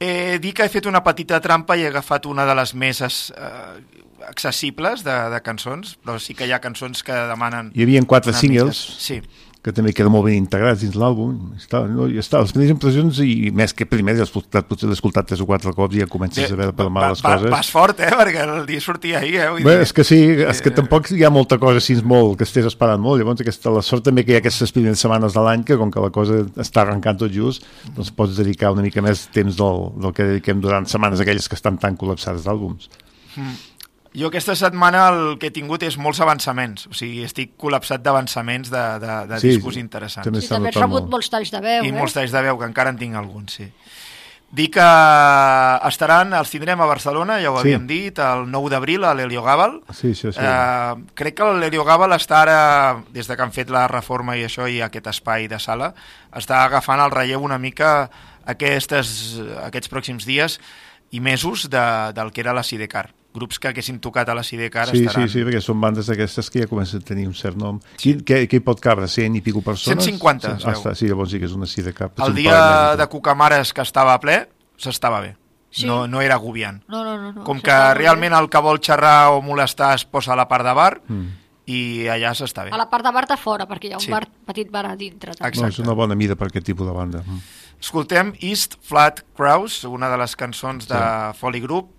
Eh, dir que he fet una petita trampa i he agafat una de les més es, eh, accessibles de, de cançons, però sí que hi ha cançons que demanen... Hi havia quatre singles mica- Sí. Que també queden molt ben integrats dins l'àlbum. Està, no? I està, les primeres impressions, i més que primer, potser l'he escoltat tres o quatre cops i ja comences a veure per mal les va, coses. Vas fort, eh? Perquè el dia sortia ahir, eh? Vull Bé, dir- és que sí, és que tampoc hi ha molta cosa així molt, que estés esperant molt, llavors aquesta, la sort també que hi ha aquestes primeres setmanes de l'any que com que la cosa està arrencant tot just, doncs pots dedicar una mica més temps del, del que dediquem durant setmanes aquelles que estan tan col·lapsades d'àlbums. Mm. Jo aquesta setmana el que he tingut és molts avançaments, o sigui, estic col·lapsat d'avançaments de, de, de Sí, discos sí, interessants. també I també has rebut molts talls de veu, I eh? molts talls de veu, que encara en tinc alguns, sí. Dir que estaran, els tindrem a Barcelona, ja ho Sí. havíem dit, el 9 d'abril a l'Helio Gàbal. Sí, això sí. Eh, crec que l'Helio Gàbal està ara, des de que han fet la reforma i això, i aquest espai de sala, està agafant el relleu una mica aquestes, aquests pròxims dies i mesos de, del que era la Sidecar. Grups que haguessin tocat a la Sidecar Sí, sí, estaran... sí, perquè són bandes d'aquestes que ja comencen a tenir un cert nom. Qui, què, què hi pot cabre? 100 i pico persones? 150, es Ah, veu. està, sí, llavors sí que és una sí de cap. El dia de Cucamares que estava ple, s'estava bé. Sí. No, no era agobiant. No, no, no. no. Com que realment el que vol xerrar o molestar es posa a la part de bar Mm. i allà s'està bé. A la part de bar de fora, perquè hi ha un Sí. bar, petit bar a dintre. també. No, és una bona mida per aquest tipus de banda. Mm. Escoltem East Flat Crows, una de les cançons de Foley Group.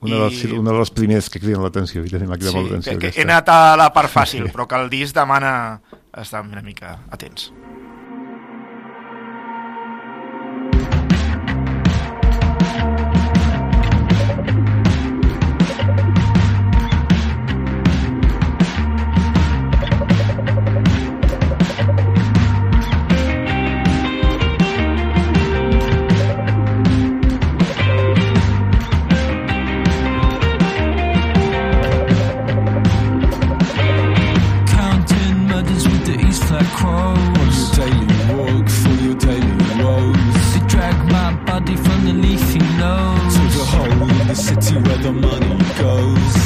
Una, de les, una de les primeres que criden l'atenció, i també m'ha cridat Sí, molt l'atenció. he anat a la part fàcil, però que el disc demana estar una mica atents. City where the money goes.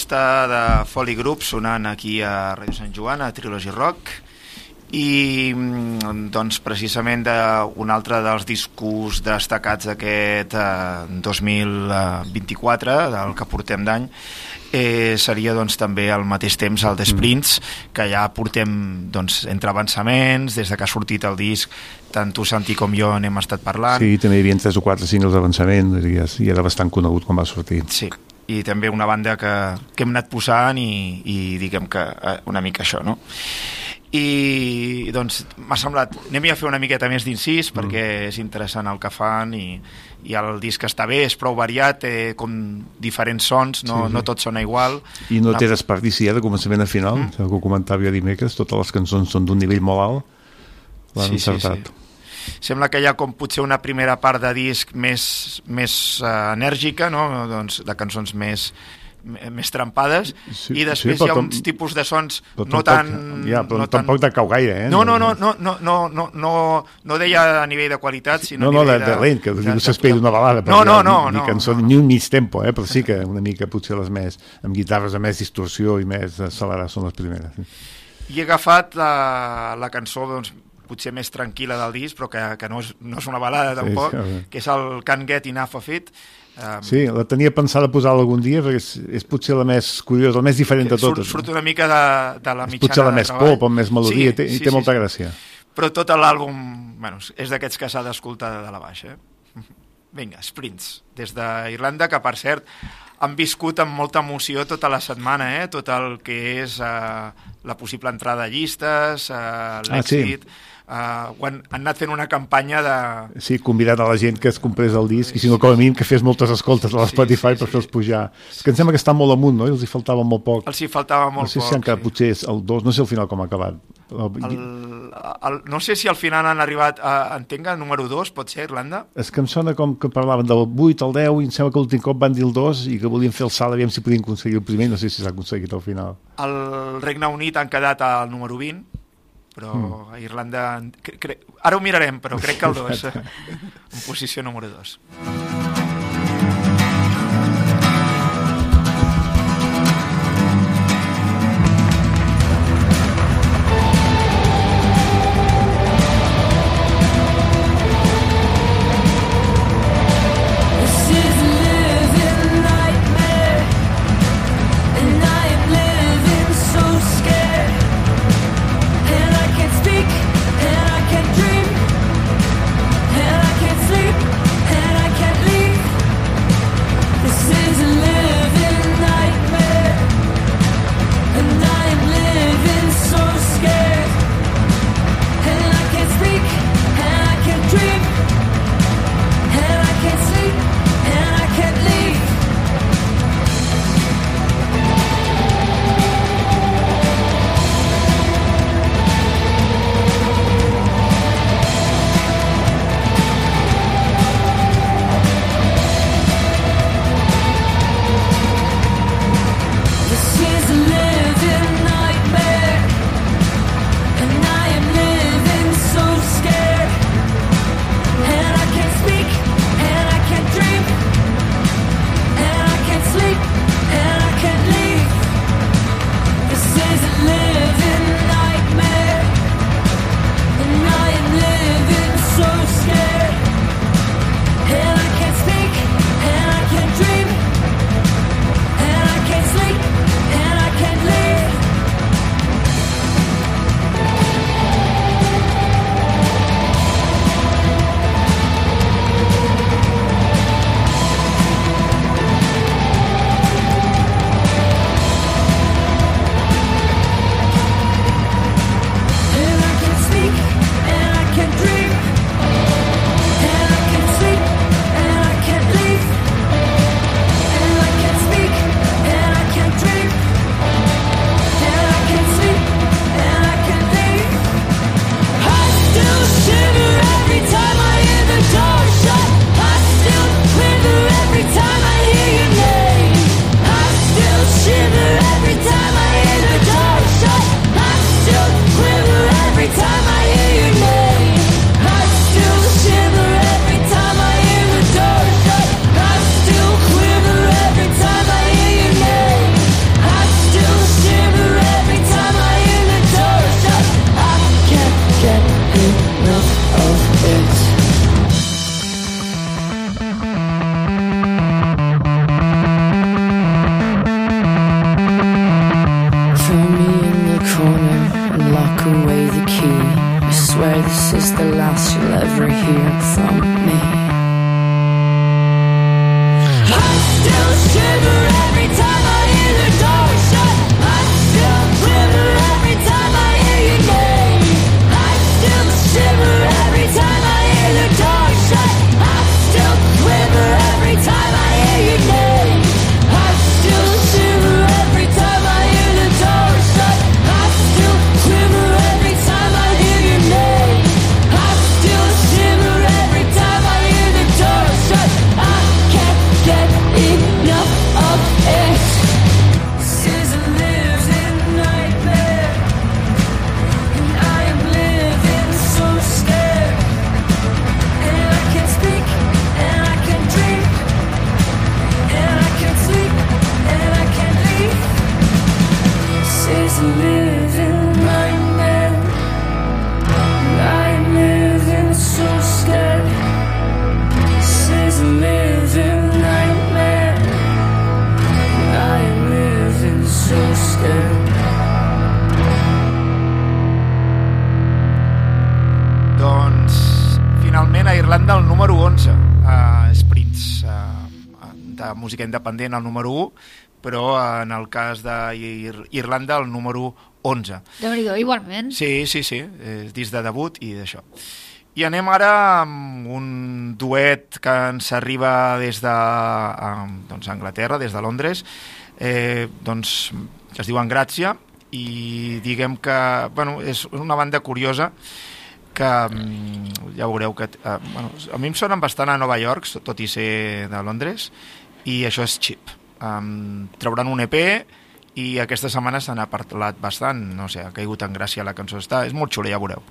Proposta de Folly Group sonant aquí a Ràdio Sant Joan, a Trilogy Rock, i mm, doncs precisament de, un altre dels discos destacats d'aquest eh, 2024, del que portem d'any, eh, seria doncs, també al mateix temps el The Sprints, que ja portem doncs, entre avançaments, des de que ha sortit el disc, tant tu, Santi, com jo n'hem estat parlant. Sí, també hi havia tres o quatre singles d'avançament i, i era bastant conegut quan va sortir. Sí, i també una banda que, que hem anat posant i, i diguem que eh, una mica això, no? I doncs m'ha semblat, anem a fer una miqueta més d'incís perquè és interessant el que fan i, i el disc està bé, és prou variat, té com diferents sons, no, Sí, sí. no tots sona igual. I no té desperdici eh, de començament a final, mm. que ho comentava jo dimecres, totes les cançons són d'un nivell molt alt, l'han Sí, sí, encertat. Sembla que hi ha com potser una primera part de disc més, més uh, enèrgica, no? doncs, de cançons més, més trampades Sí, i després sí, hi ha però uns tam- tipus de sons Però no tan... ja, però no tan... tampoc de cau gaire, eh? No, no, no, no, no, no, no, no, no deia a nivell de qualitat, sinó No, no, a de, nivell de lent, que de- ningú de- s'espera una balada, No, no, no, ni, no, ni cançó, ni un mig tempo, eh? però sí que una mica potser les més, amb guitarres amb més distorsió i més accelerar són les primeres. I he agafat la, la cançó doncs, potser més tranquil·la del disc, però que, que no, és, no és una balada Sí, tampoc, sí. que és el Can't Get Enough of It. Um, Sí, la tenia pensada posar algun dia perquè és, és potser la més curiosa, la més diferent de surt, totes. surt una mica de, de la És mitjana potser la més treball. pop, amb més melodia, té, i té molta gràcia. Però tot l'àlbum bueno, és d'aquests que s'ha d'escoltar de la baixa. Eh? Vinga, Sprints, des d'Irlanda, que per cert han viscut amb molta emoció tota la setmana, eh? tot el que és eh, la possible entrada a llistes, eh, l'èxit... Ah, sí. Uh, han, han anat fent una campanya de... Sí, convidant a la gent que es comprés el disc, i si no, com a mínim, que fes moltes escoltes a l'Spotify sí, sí, per fer-los pujar. És que em sembla que està molt amunt, no? I els hi faltava molt poc. Els hi faltava molt no sé poc, si han quedat, potser és el 2, no sé al final com ha acabat. El, El, el, no sé si al final han arribat a, entenga, número 2, pot ser, Irlanda? És que em sona com que parlaven del 8 al 10 i em sembla que l'últim cop van dir el 2 i que volien fer el salt, aviam si podien aconseguir el primer, no sé si s'ha aconseguit al final. El Regne Unit han quedat al número 20, però Mm. a Irlanda... Cre, cre, ara ho mirarem, però crec que el 2, en posició número 2. actualment el número 1, però en el cas d'Irlanda el número 11. déu nhi igualment. Sí, sí, sí, és disc de debut i d'això. I anem ara amb un duet que ens arriba des de doncs, Anglaterra, des de Londres, eh, doncs, que es diu Gràcia, i diguem que bueno, és una banda curiosa que mm, ja veureu que eh, bueno, a mi em sonen bastant a Nova York, tot i ser de Londres, i això és xip. Um, trauran un EP i aquesta setmana se n'ha parlat bastant, no sé, ha caigut en gràcia la cançó està, és molt xula, ja veureu.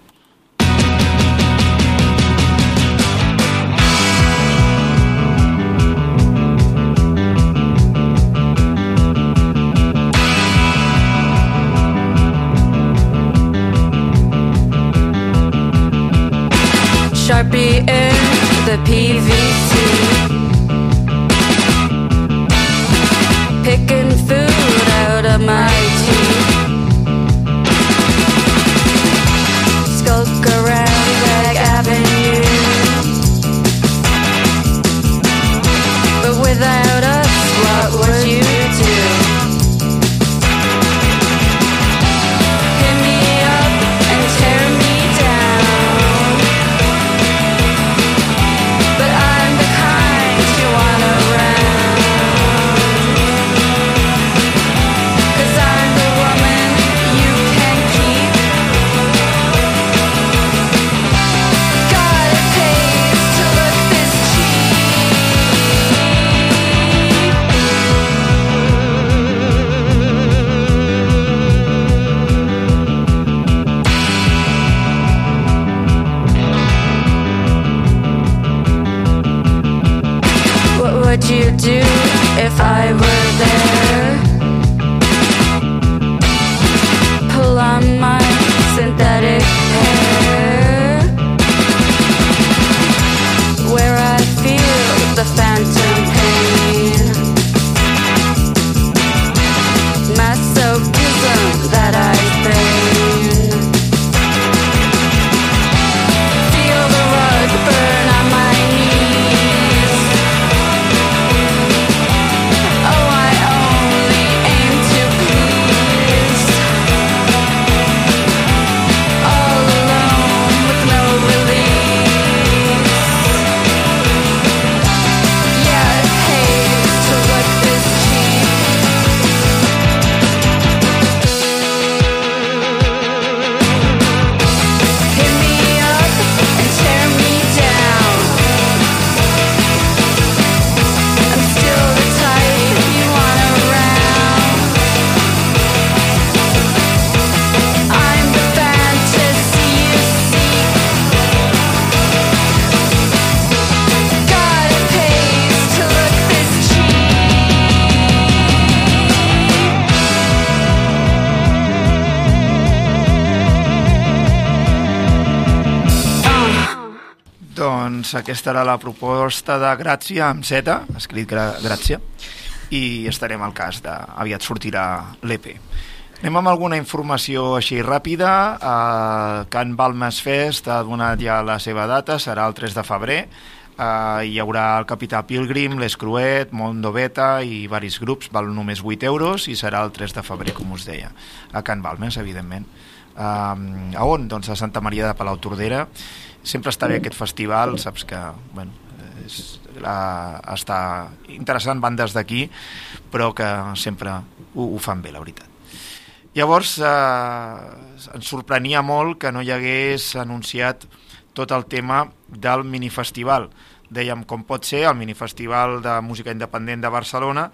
I will Aquesta era la proposta de Gràcia amb Z, escrit Gràcia, i estarem al cas de... aviat sortirà l'EP. Anem amb alguna informació així ràpida. eh, Can Balmes Fest ha donat ja la seva data, serà el 3 de febrer. Uh, hi haurà el Capità Pilgrim, Les Cruet, Mondo Beta i varis grups, val només 8 euros i serà el 3 de febrer, com us deia, a Can Balmes, evidentment. Uh, a on? Doncs a Santa Maria de Palau Tordera. Sempre està bé aquest festival, saps que bueno, és, la, està interessant bandes d'aquí, però que sempre ho, ho fan bé, la veritat. Llavors, eh, ens sorprenia molt que no hi hagués anunciat tot el tema del minifestival. Dèiem, com pot ser, el minifestival de música independent de Barcelona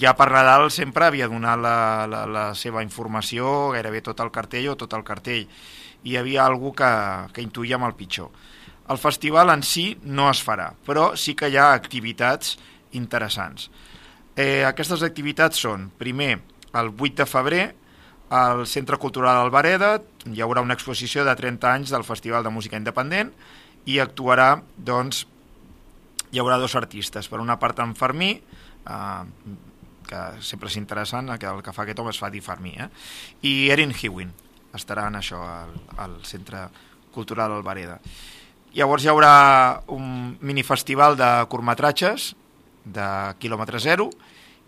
ja per Nadal sempre havia donat la, la, la seva informació, gairebé tot el cartell o tot el cartell. Hi havia algú que, que intuïem el pitjor. El festival en si no es farà, però sí que hi ha activitats interessants. Eh, aquestes activitats són, primer, el 8 de febrer, al Centre Cultural Albareda hi haurà una exposició de 30 anys del Festival de Música Independent i actuarà, doncs, hi haurà dos artistes. Per una part, en Fermí, eh, que sempre és interessant, que el que fa aquest home es fa dir Fermí, eh? i Erin Hewin estarà en això al, al Centre Cultural Albareda. Llavors hi haurà un minifestival de curtmetratges de quilòmetre zero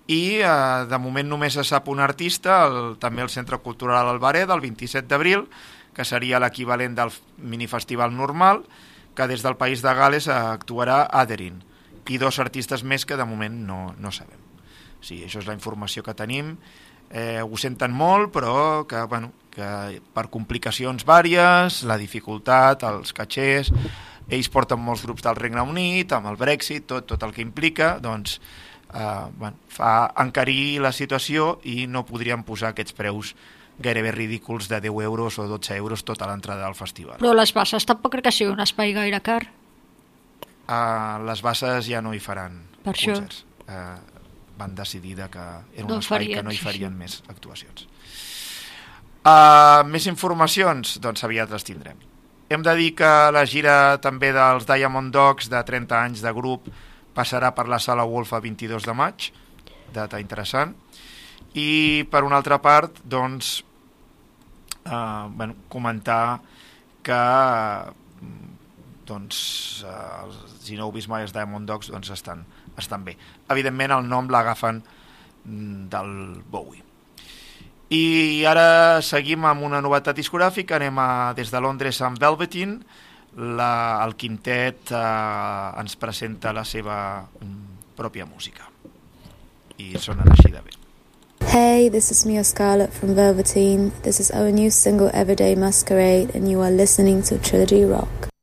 i eh, de moment només se sap un artista, el, també el Centre Cultural Albareda, el 27 d'abril, que seria l'equivalent del minifestival normal, que des del País de Gales actuarà Aderin, i dos artistes més que de moment no, no sabem. Sí, això és la informació que tenim. Eh, ho senten molt, però que, bueno, que per complicacions vàries, la dificultat, els catxers, ells porten molts grups del Regne Unit, amb el Brexit, tot, tot el que implica, doncs eh, bueno, fa encarir la situació i no podríem posar aquests preus gairebé ridículs de 10 euros o 12 euros tota l'entrada al festival. Però les bases tampoc crec que sigui un espai gaire car. Uh, les bases ja no hi faran Per això. concerts. Uh, van decidir de que era un No espai farien, que no hi sí, farien sí. més actuacions. Uh, més informacions? Doncs aviat les tindrem. Hem de dir que la gira també dels Diamond Dogs de 30 anys de grup passarà per la sala Wolf a 22 de maig, data interessant. I per una altra part, doncs, eh, bueno, comentar que doncs, eh, els Zinou Bismayers Diamond Dogs doncs, estan, estan bé. Evidentment el nom l'agafen mm, del Bowie. I ara seguim amb una novetat discogràfica, anem a, des de Londres amb Velveteen, la, el quintet eh, ens presenta la seva mm, pròpia música. I sonen així de bé. Hey, this is Mia Scarlett from Velveteen. This is our new single Everyday Masquerade, and you are listening to Trilogy Rock.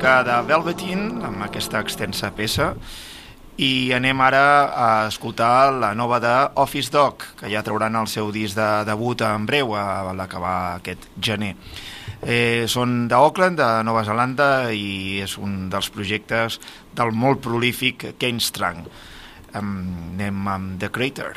Música de Velveteen amb aquesta extensa peça i anem ara a escoltar la nova de Office Dog, que ja trauran el seu disc de debut en breu, a l'acabar aquest gener. Eh, són d'Auckland, de Nova Zelanda, i és un dels projectes del molt prolífic Kane Strang. Um, anem amb The Crater.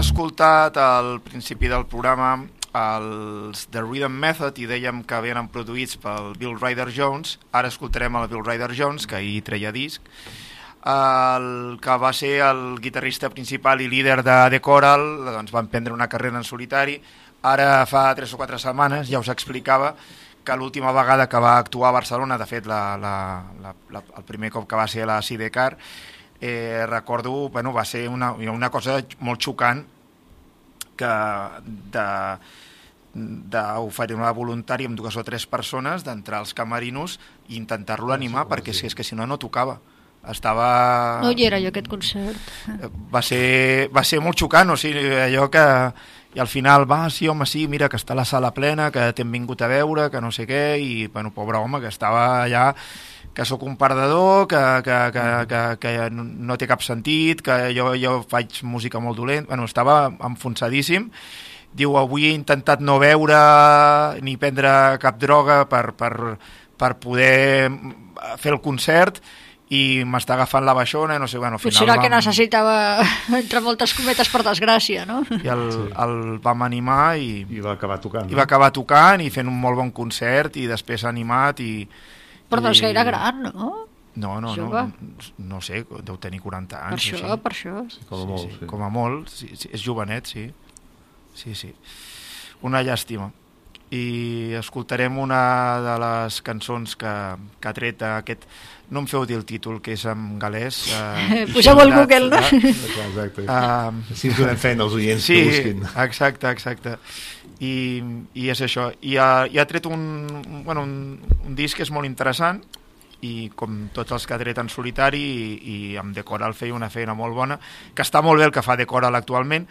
Escoltat al principi del programa els The Rhythm Method i dèiem que venen produïts pel Bill Ryder Jones, ara escoltarem el Bill Ryder Jones, que ahir treia disc, el que va ser el guitarrista principal i líder de The Coral, doncs va emprendre una carrera en solitari, ara fa 3 o 4 setmanes ja us explicava que l'última vegada que va actuar a Barcelona, de fet la, la, la, la, el primer cop que va ser a la Sidecar, eh, recordo, bueno, va ser una, una cosa molt xocant que de d'oferir una voluntària amb dues o tres persones d'entrar als camerinos i intentar-lo animar perquè si és que si no no tocava estava... No hi era jo aquest concert. va ser, va ser molt xocant, o sigui, allò que i al final, va, sí, home, sí, mira, que està la sala plena, que t'hem vingut a veure, que no sé què, i, bueno, pobre home, que estava allà, que sóc un perdedor, que, que, que, que, que no té cap sentit, que jo, jo faig música molt dolent, bueno, estava enfonsadíssim, diu, avui he intentat no beure ni prendre cap droga per, per, per poder fer el concert, i m'està agafant la baixona, no sé, bueno, al Potser final era el que vam- necessitava, entre moltes cometes per desgràcia, no? i el, el vam animar i, I va acabar tocant. i va acabar tocant i fent un molt bon concert i després animat i... Però no és gaire gran, no? No, no, no, Jove. no sé, deu tenir 40 Per anys. això, o així. per això. com a molt, sí. Com a molt, sí, sí, és jovenet, sí. Sí, sí. Una llàstima. I escoltarem una de les cançons que, que ha tret aquest... No em feu dir el títol, que és en galès. Eh, Poseu al Google, no? Exacte. Uh, Així ens donem feina als oients sí, que busquin. exacte, exacte. I, i és això i ha, i ha tret un, bueno, un, un disc que és molt interessant i com tots els que ha tret en solitari i, i amb Decoral feia una feina molt bona que està molt bé el que fa Decoral actualment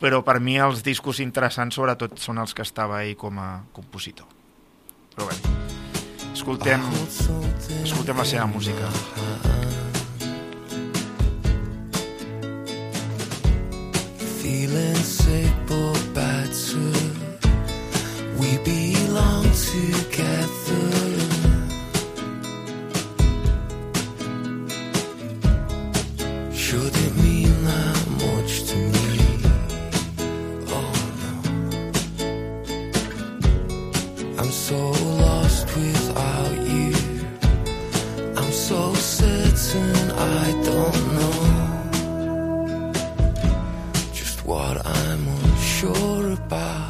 però per mi els discos interessants sobretot són els que estava ell com a compositor però bé escoltem, escoltem la seva música Feeling sick but battered. We belong together. Should it mean that much to me? Oh no. I'm so lost without you. I'm so certain I don't know just what I'm unsure about.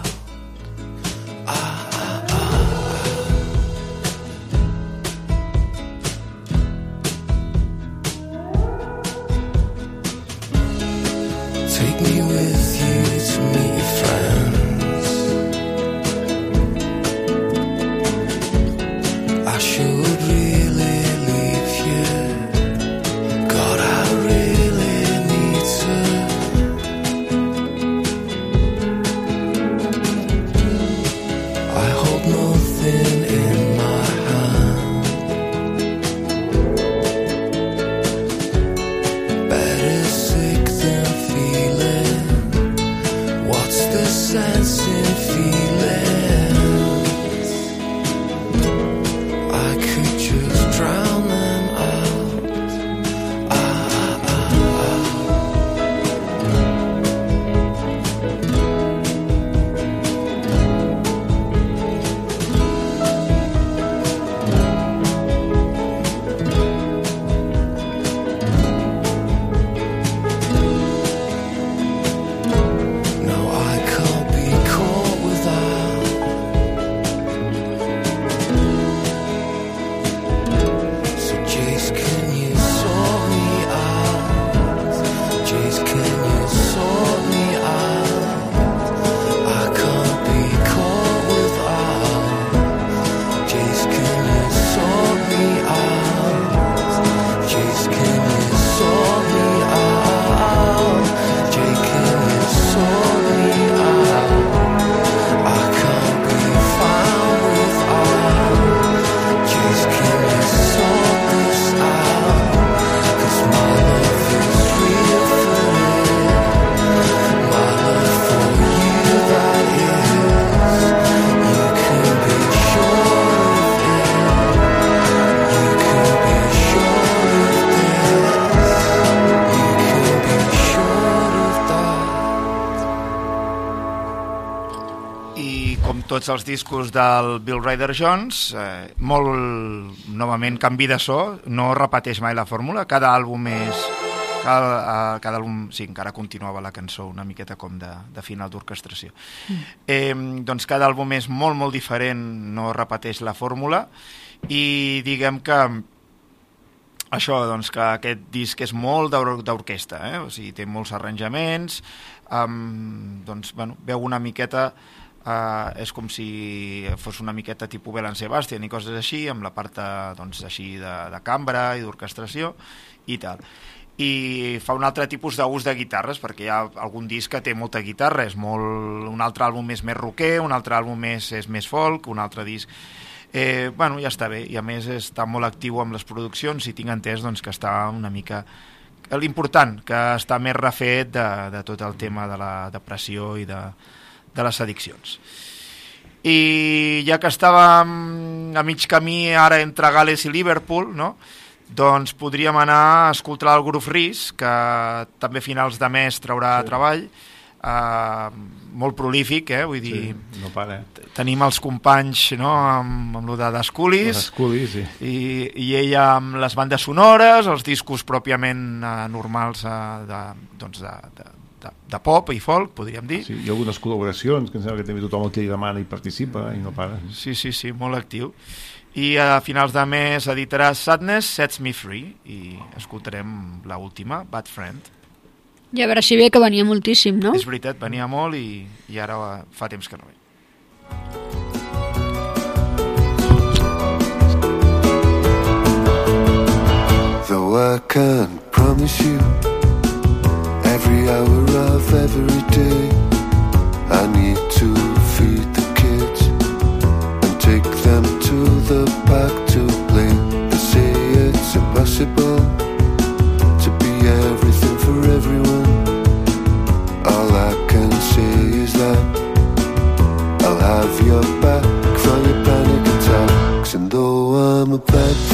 Els discos del Bill Ryder Jones, eh, molt novament canvi de so, no repeteix mai la fórmula, cada àlbum és... Cada, eh, cada àlbum, sí, encara continuava la cançó una miqueta com de, de final d'orquestració. Eh, doncs cada àlbum és molt, molt diferent, no repeteix la fórmula, i diguem que això, doncs, que aquest disc és molt d'or- d'orquestra, eh? o sigui, té molts arranjaments, um, doncs, bueno, veu una miqueta, uh, és com si fos una miqueta tipus Belen Sebastian i coses així, amb la part, eh, doncs, així de, de cambra i d'orquestració i tal. I fa un altre tipus d'ús de guitarres perquè hi ha algun disc que té molta guitarra és molt, un altre àlbum és més rocker un altre àlbum més, és més folk un altre disc eh, bueno, ja està bé. I a més està molt actiu amb les produccions i tinc entès doncs, que està una mica l'important, que està més refet de, de tot el tema de la depressió i de, de les addiccions i ja que estàvem a mig camí ara entre Gales i Liverpool no? doncs podríem anar a escoltar el grup RIS que també a finals de mes traurà sí. treball uh, molt prolífic, eh? vull dir Sí, no para. tenim els companys no? amb, amb lo de Desculis Desculis, sí. i, i ella amb les bandes sonores, els discos pròpiament eh, normals eh, de, doncs de, de, de, de pop i folk, podríem dir. Sí, hi ha algunes col·laboracions que em sembla que també tothom el que hi demana i participa i no para. Sí, sí, sí, molt actiu. I a finals de mes editarà Sadness Sets Me Free i escoltarem la última, Bad Friend. I a veure si bé que venia moltíssim, no? És veritat, venia molt i, i ara fa temps que no ve. Though I can't promise you every hour of every day, I need to feed the kids and take them to the park to play. They say it's impossible to be everything for everyone. All I can say is that I'll have your back for your panic attacks, and though I'm a bad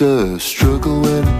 a struggle when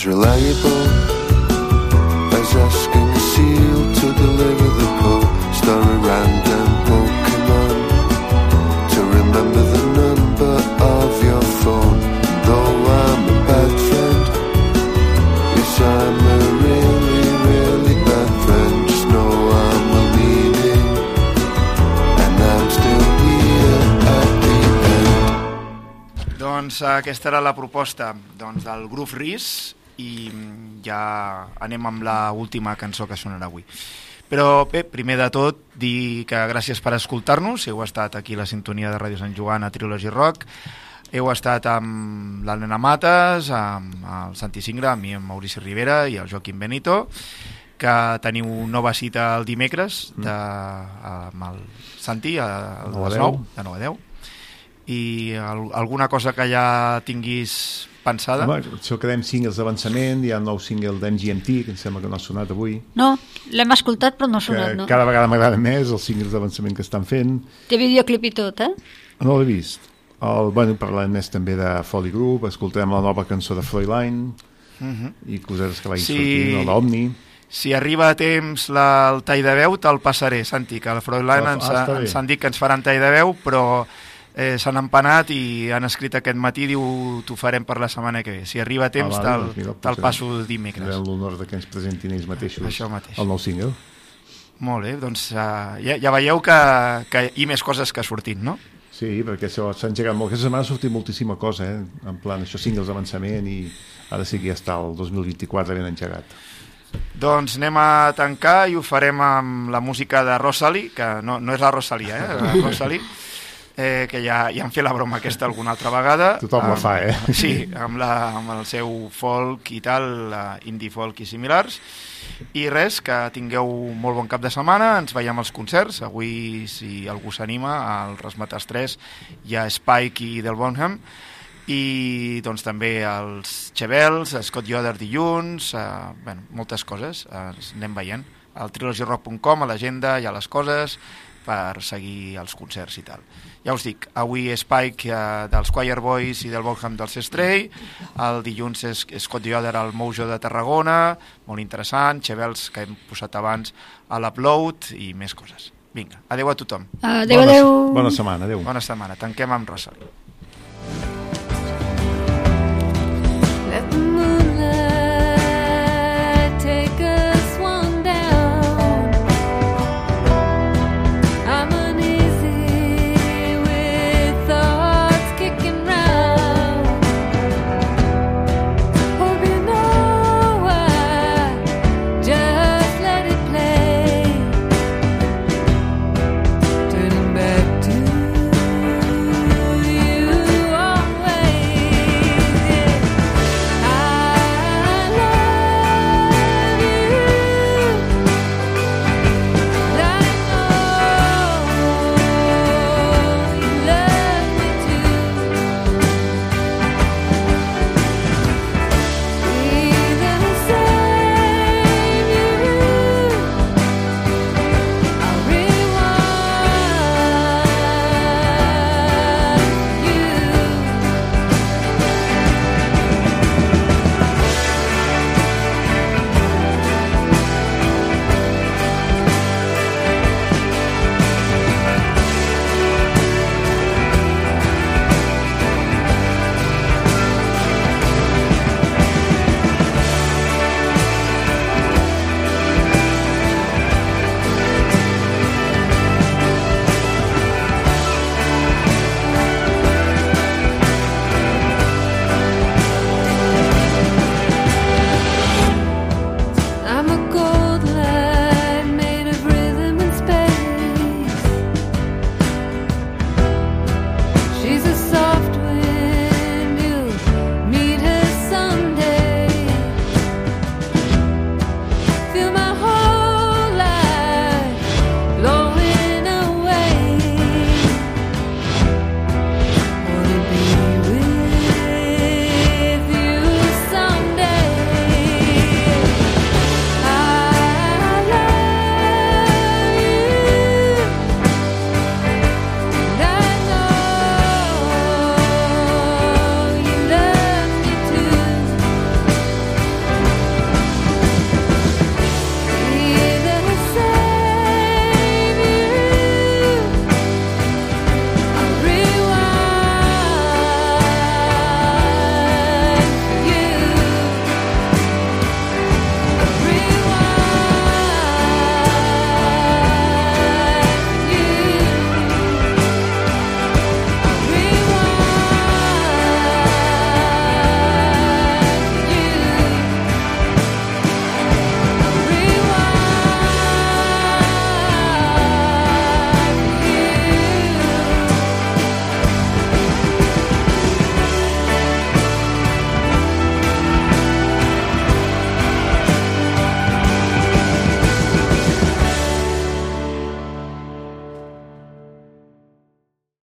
as reliable as asking a seal to deliver the post or a random Pokemon to remember the number of your phone. Though I'm a bad friend, yes I'm a really, really bad friend. Just know I'm well meaning, and I'm still here at the end. Doncs aquesta era la proposta doncs, del Groove Riz i mm, ja anem amb la última cançó que sonarà avui. Però bé, primer de tot, dir que gràcies per escoltar-nos, heu estat aquí a la sintonia de Ràdio Sant Joan a Trilogy Rock, heu estat amb la Nena Mates, amb el Santi Singra, amb mi, amb Maurici Rivera i el Joaquim Benito, que teniu nova cita el dimecres de, amb el Santi a, a les deu. 9, de 9 a 10 i al, alguna cosa que ja tinguis pensada? Home, això quedem singles d'avançament, hi ha un nou single d'MGMT, que em sembla que no ha sonat avui, No, l'hem escoltat però no ha que sonat, no? cada vegada m'agrada més els singles d'avançament que estan fent. Té videoclip i tot, eh? No l'he vist. El, bueno, parlem més també de Folly Group, escoltem la nova cançó de Froiline Mhm. i cosetes que vagin Sí. sortint, o d'Omni. Si arriba a temps la, el tall de veu, te'l passaré, Santi, que el Froilán Ah, ens, bé. ens han dit que ens faran tall de veu, però eh, s'han empanat i han escrit aquest matí, diu, t'ho farem per la setmana que ve. Si arriba a temps, Ah, vale, te'l doncs mira, potser passo dimecres. tindrem l'honor de que ens presentin ells mateixos Això mateix. el nou single. Molt bé, doncs uh, ja, ja veieu que, que hi ha més coses que sortint, no? Sí, perquè s'ha engegat molt. Aquesta setmana ha sortit moltíssima cosa, eh? En plan, això singles d'avançament i ara sí que ja està el 2024 ben engegat. Doncs anem a tancar i ho farem amb la música de Rosalie, que no, no és la Rosalia, eh? La Rosalie, eh, que ja, ja han fet la broma aquesta alguna altra vegada. Tothom la Amb- fa, eh? Sí, amb, la, amb el seu folk i tal, la indie folk i similars. I res, que tingueu molt bon cap de setmana, ens veiem als concerts. Avui, si algú s'anima, al Rasmatas 3 hi ha Spike i Del Bonham, i doncs també els Chevels, Scott Yoder dilluns, eh, bueno, moltes coses, eh, ens anem veient. Al trilogyrock.com, a l'agenda, hi ha les coses per seguir els concerts i tal. Ja us dic, avui Spike eh, dels Choir Boys i del Bonham dels Stray, el dilluns és Scott Yoder al Mojo de Tarragona, molt interessant, Chevels que hem posat abans a l'Upload i més coses. Vinga, adeu a tothom. Adeu, Bona- adeu. bona setmana, adeu. Bona setmana, tanquem amb Rosalind.